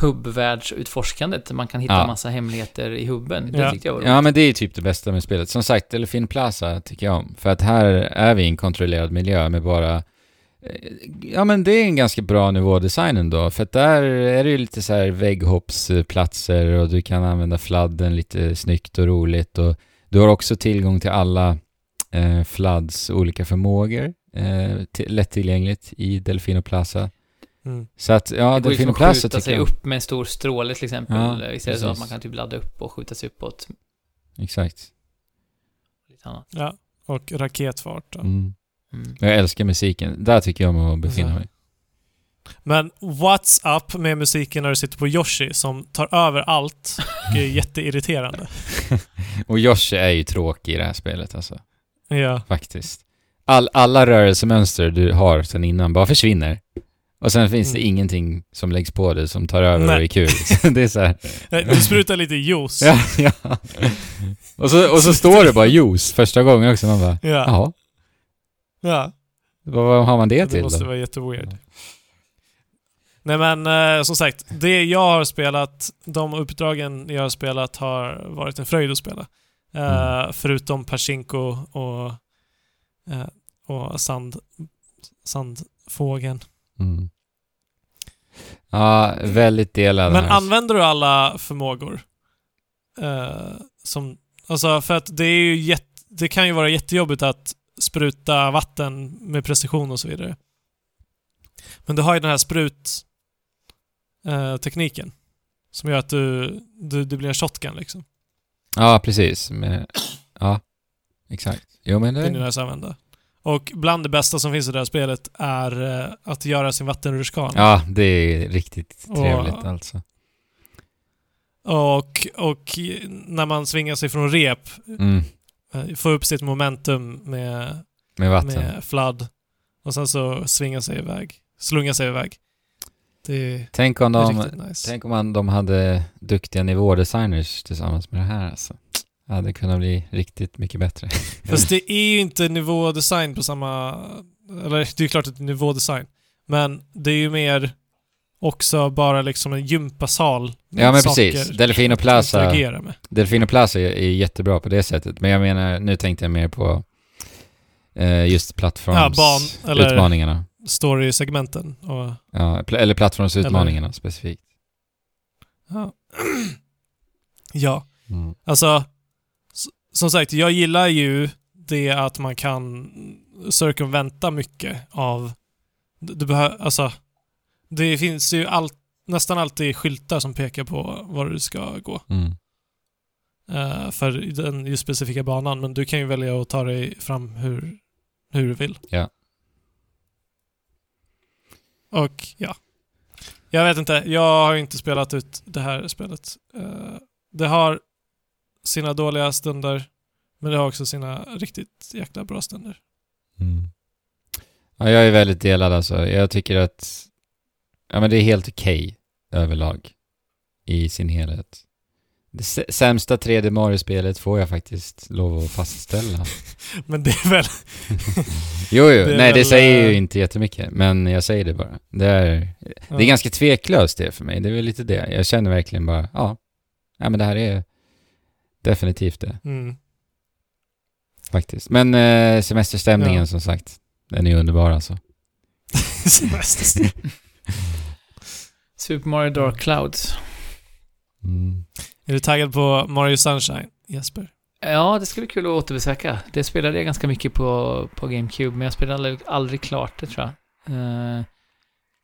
hubbvärldsutforskandet. Man kan hitta Ja. massa hemligheter i hubben. Det Ja. tyckte jag var Ja men det är typ det bästa med spelet. Som sagt, Delfin Plaza tycker jag om. För att här är vi i en kontrollerad miljö med bara... eh, Ja men det är en ganska bra nivådesign ändå. För att där är det ju lite så här vägghoppsplatser och du kan använda fladden lite snyggt och roligt. Och du har också tillgång till alla eh, Floods olika förmågor. Eh, till, lättillgängligt i Delfino Plaza. Mm. Så att, ja, Delfino Plaza skjuta tycker sig jag upp med en stor stråle till exempel. Ja, det så att man kan typ ladda upp och skjuta sig uppåt. Exakt. Lite annat. ja. Och raketfart. Då. Mm. Mm. Jag älskar musiken. Där tycker jag om att befinna mig. Men what's up med musiken när du sitter på Yoshi som tar över allt och är jätteirriterande. Och Yoshi är ju tråkig i det här spelet alltså, Ja. faktiskt. All, alla rörelsemönster du har sedan innan bara försvinner. Och sen finns det Mm. ingenting som läggs på det som tar över Nej. och är kul. det är så här, Du sprutar lite juice. ja, ja. Och så, och så står det bara juice första gången också. Man bara, Ja. jaha, ja. vad, har man det Det till måste då? vara jätteweird. Nej men eh, som sagt, det jag har spelat, de uppdragen jag har spelat har varit en fröjd att spela. Eh, Mm. Förutom Pachinko och, eh, och sand, Sandfågeln. Mm. Ja, väldigt delad Men här. använder du alla förmågor? Eh, som, alltså för att det är ju jätte, det kan ju vara jättejobbigt att spruta vatten med precision och så vidare. Men du har ju den här sprut eh, som gör att du, du, det blir en shotgun liksom. Ja, precis. Men, ja, exakt. Jo men Det är det... nice att använda. Och bland det bästa som finns i det här spelet är eh, att göra sin vattenrutschkana. Ja, det är riktigt Och- trevligt alltså. Och, och när man svingar sig från rep, Mm. Eh, få upp sitt momentum med Med vatten. med flood och sen så svinga sig iväg. Slunga sig iväg. Det Tänk om de... nice. Tänk om man, de hade duktiga nivådesigners tillsammans med det här alltså. Det hade kunnat bli riktigt mycket bättre. Fast det är ju inte nivådesign på samma... Eller det är ju klart att det är nivådesign. Men det är ju mer också bara liksom en gympasal. Ja men precis. Delfino Plaza. Delfino Plaza är är jättebra på det sättet. Men jag menar, nu tänkte jag mer på eh, just plattforms... Ja, eller-. Story-segmenten och... Ja, pl- eller plattformsutmaningarna specifikt. Ja. ja. Mm. Alltså, som sagt, jag gillar ju det att man kan circumventa mycket av... Du behöver, alltså... Det finns ju all, nästan alltid skyltar som pekar på var du ska gå Mm. eh, för den just specifika banan, men du kan ju välja att ta dig fram hur, hur du vill. Ja. Och ja. Jag vet inte, jag har inte spelat ut det här spelet. Eh, det har sina dåliga stunder, men det har också sina riktigt jäkla bra stunder. Mm. Ja, jag är väldigt delad alltså. Jag tycker att ja, men det är helt okej överlag i sin helhet. Det sä- sämsta 3D Mario-spelet får jag faktiskt lov att fastställa. Men det är väl... Jo, jo. Det nej det säger ju eh, inte jättemycket, men jag säger det bara. Det är, det är ganska tveklöst det för mig. Det är väl lite det. Jag känner verkligen bara, ja, ja men det här är definitivt det, Mm. faktiskt. Men eh, semesterstämningen Ja. som sagt, den är underbar alltså. Semester. Super Mario Dark Clouds. Mm. är du taggad på Mario Sunshine, Jesper? Ja, det skulle bli kul att återbesöka. Det spelade jag ganska mycket på, på GameCube, men jag spelade aldrig, aldrig klart det tror jag. Eh,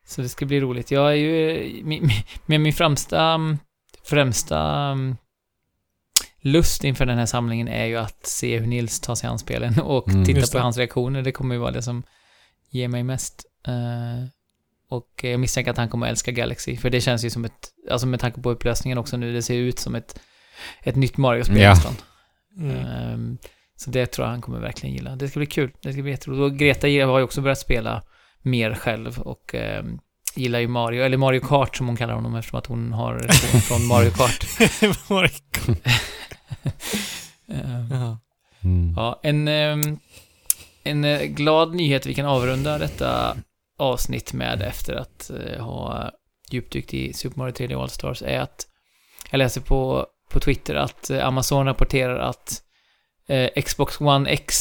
så det ska bli roligt. Jag är ju... Min, min- med min främsta... Främsta mm, lust inför den här samlingen är ju att se hur Nils tar sig an spelen och Mm. titta på hans reaktioner. Det kommer ju vara det som ger mig mest. Eh, och jag misstänker att han kommer att älska Galaxy, för det känns ju som ett... Alltså med tanke på upplösningen också nu, det ser ut som ett, ett nytt Mario-spel Ja. nästan. Mm. Ehm, så det tror jag han kommer verkligen gilla. Det ska bli kul. Det ska bli jätteroligt. Och Greta har ju också börjat spela mer själv och ehm, gillar ju Mario, eller Mario Kart som hon kallar honom eftersom att hon har från Mario Kart. Mario- Ehm, Jaha. Mm. ja, en, en eh, glad nyhet vi kan avrunda detta avsnitt med efter att eh, ha djupdykt i Super Mario 3D All-Stars är att jag läser på, på Twitter att eh, Amazon rapporterar att eh, Xbox One X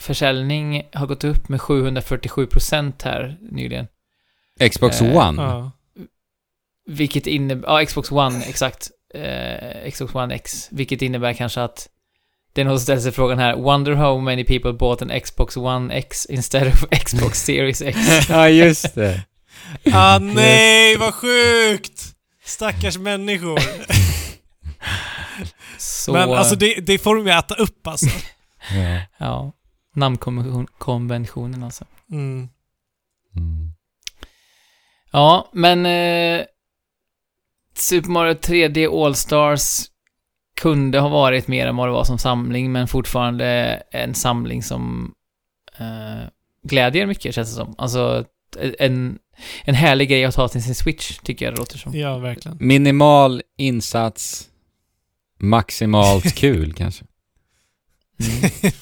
försäljning har gått upp med 747% här nyligen. Xbox Eh, One? Ja. Vilket innebär, ja Xbox One exakt. Eh, Xbox One X. Vilket innebär kanske att det är någon som ställer sig frågan här. Wonder how many people bought an Xbox One X instead of Xbox Series X. Ja, just det. Ah nej, vad sjukt! Stackars människor. Så, Men alltså det, det får de ju äta upp alltså. Ja. ja. Namnkonventionen alltså. Mm. Mm. Ja, men eh, Super Mario 3D All-Stars kunde ha varit mer än vad det var som samling, men fortfarande en samling som eh, glädjer mycket, känns det som. Alltså, en, en härlig grej att ha till sin Switch, tycker jag det låter som. Ja, verkligen. Minimal insats, maximalt kul kanske.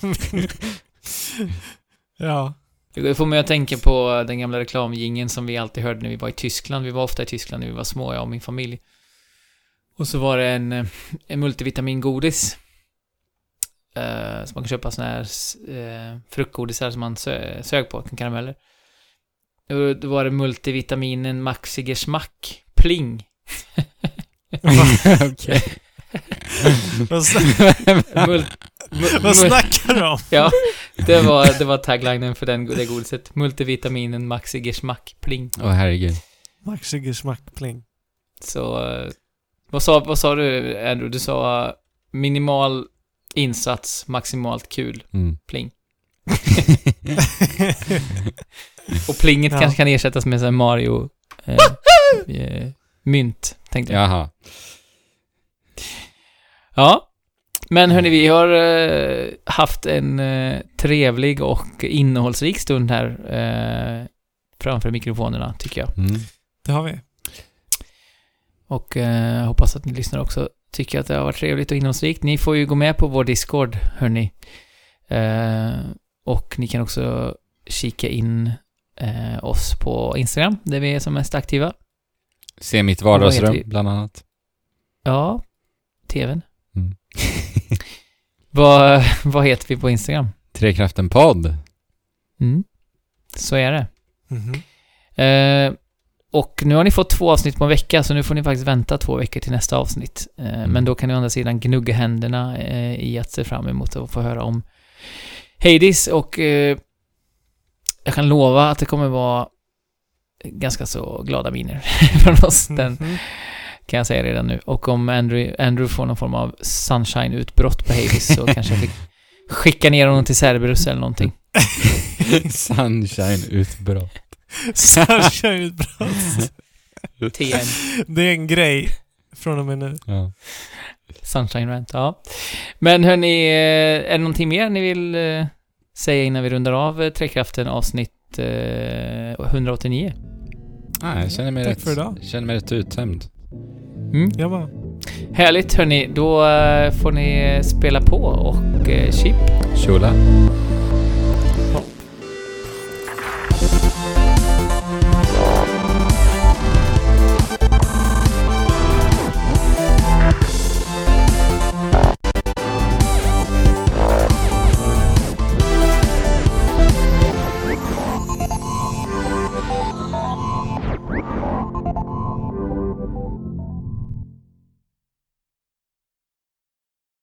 Mm. ja. Det får mig att tänka på den gamla reklamgingen som vi alltid hörde när vi var i Tyskland. Vi var ofta i Tyskland när vi var små, jag och min familj. Och så var det en, eh, en multivitamingodis. Eh, som man kan köpa såna här eh, fruktgodisar som man sö sög på, karameller. Och Då var det multivitaminen Maxi Geschmack Pling. Okej. Vad, snackar du om? ja, det var, det var taglinen för den, det godiset. Multivitaminen Maxi Geschmack Pling. Åh herregud. Maxi Geschmackpling. Så, eh, vad sa, vad sa du Andrew? Du sa minimal insats, maximalt kul, Mm. pling. Och plinget Ja. kanske kan ersättas med här Mario eh, eh, mynt, tänkte jag. Jaha. Ja. Men hörni, vi har eh, haft en eh, trevlig och innehållsrik stund här eh, framför mikrofonerna, tycker jag. Mm. Det har vi. Och eh, hoppas att ni lyssnar också tycker att det har varit trevligt och innehållsrikt. Ni får ju gå med på vår Discord, hörni. Eh, och ni kan också kika in eh, oss på Instagram, där vi är som mest aktiva. Se mitt vardagsrum, bland annat. Ja, TVn. Mm. Vad, vad heter vi på Instagram? Trekraften podd. Mm. Så är det. Mhm. Eh, och nu har ni fått två avsnitt på en vecka, så nu får ni faktiskt vänta två veckor till nästa avsnitt. Eh, Men då kan ni å andra sidan gnugga händerna eh, i att se fram emot att få höra om Hades och eh, jag kan lova att det kommer vara ganska så glada miner från oss. Den Mhm. kan jag säga redan nu. Och om Andrew, Andrew får någon form av sunshine-utbrott på Hades så kanske jag fick skicka ner honom till Cerberus eller någonting. Sunshine-utbrott. Sunshine-utbrott. TN. Det är en grej från och med nu. Ja. Sunshine Rant, ja. Men hörni, eh, är det någonting mer ni vill eh, säga innan vi rundar av eh, Trekraften avsnitt eh, 189? Nej, jag känner mig, Tack rätt, för idag. känner mig rätt uttömd. Mm. Jag bara... Härligt hörni, då får ni spela på och chip. Shula.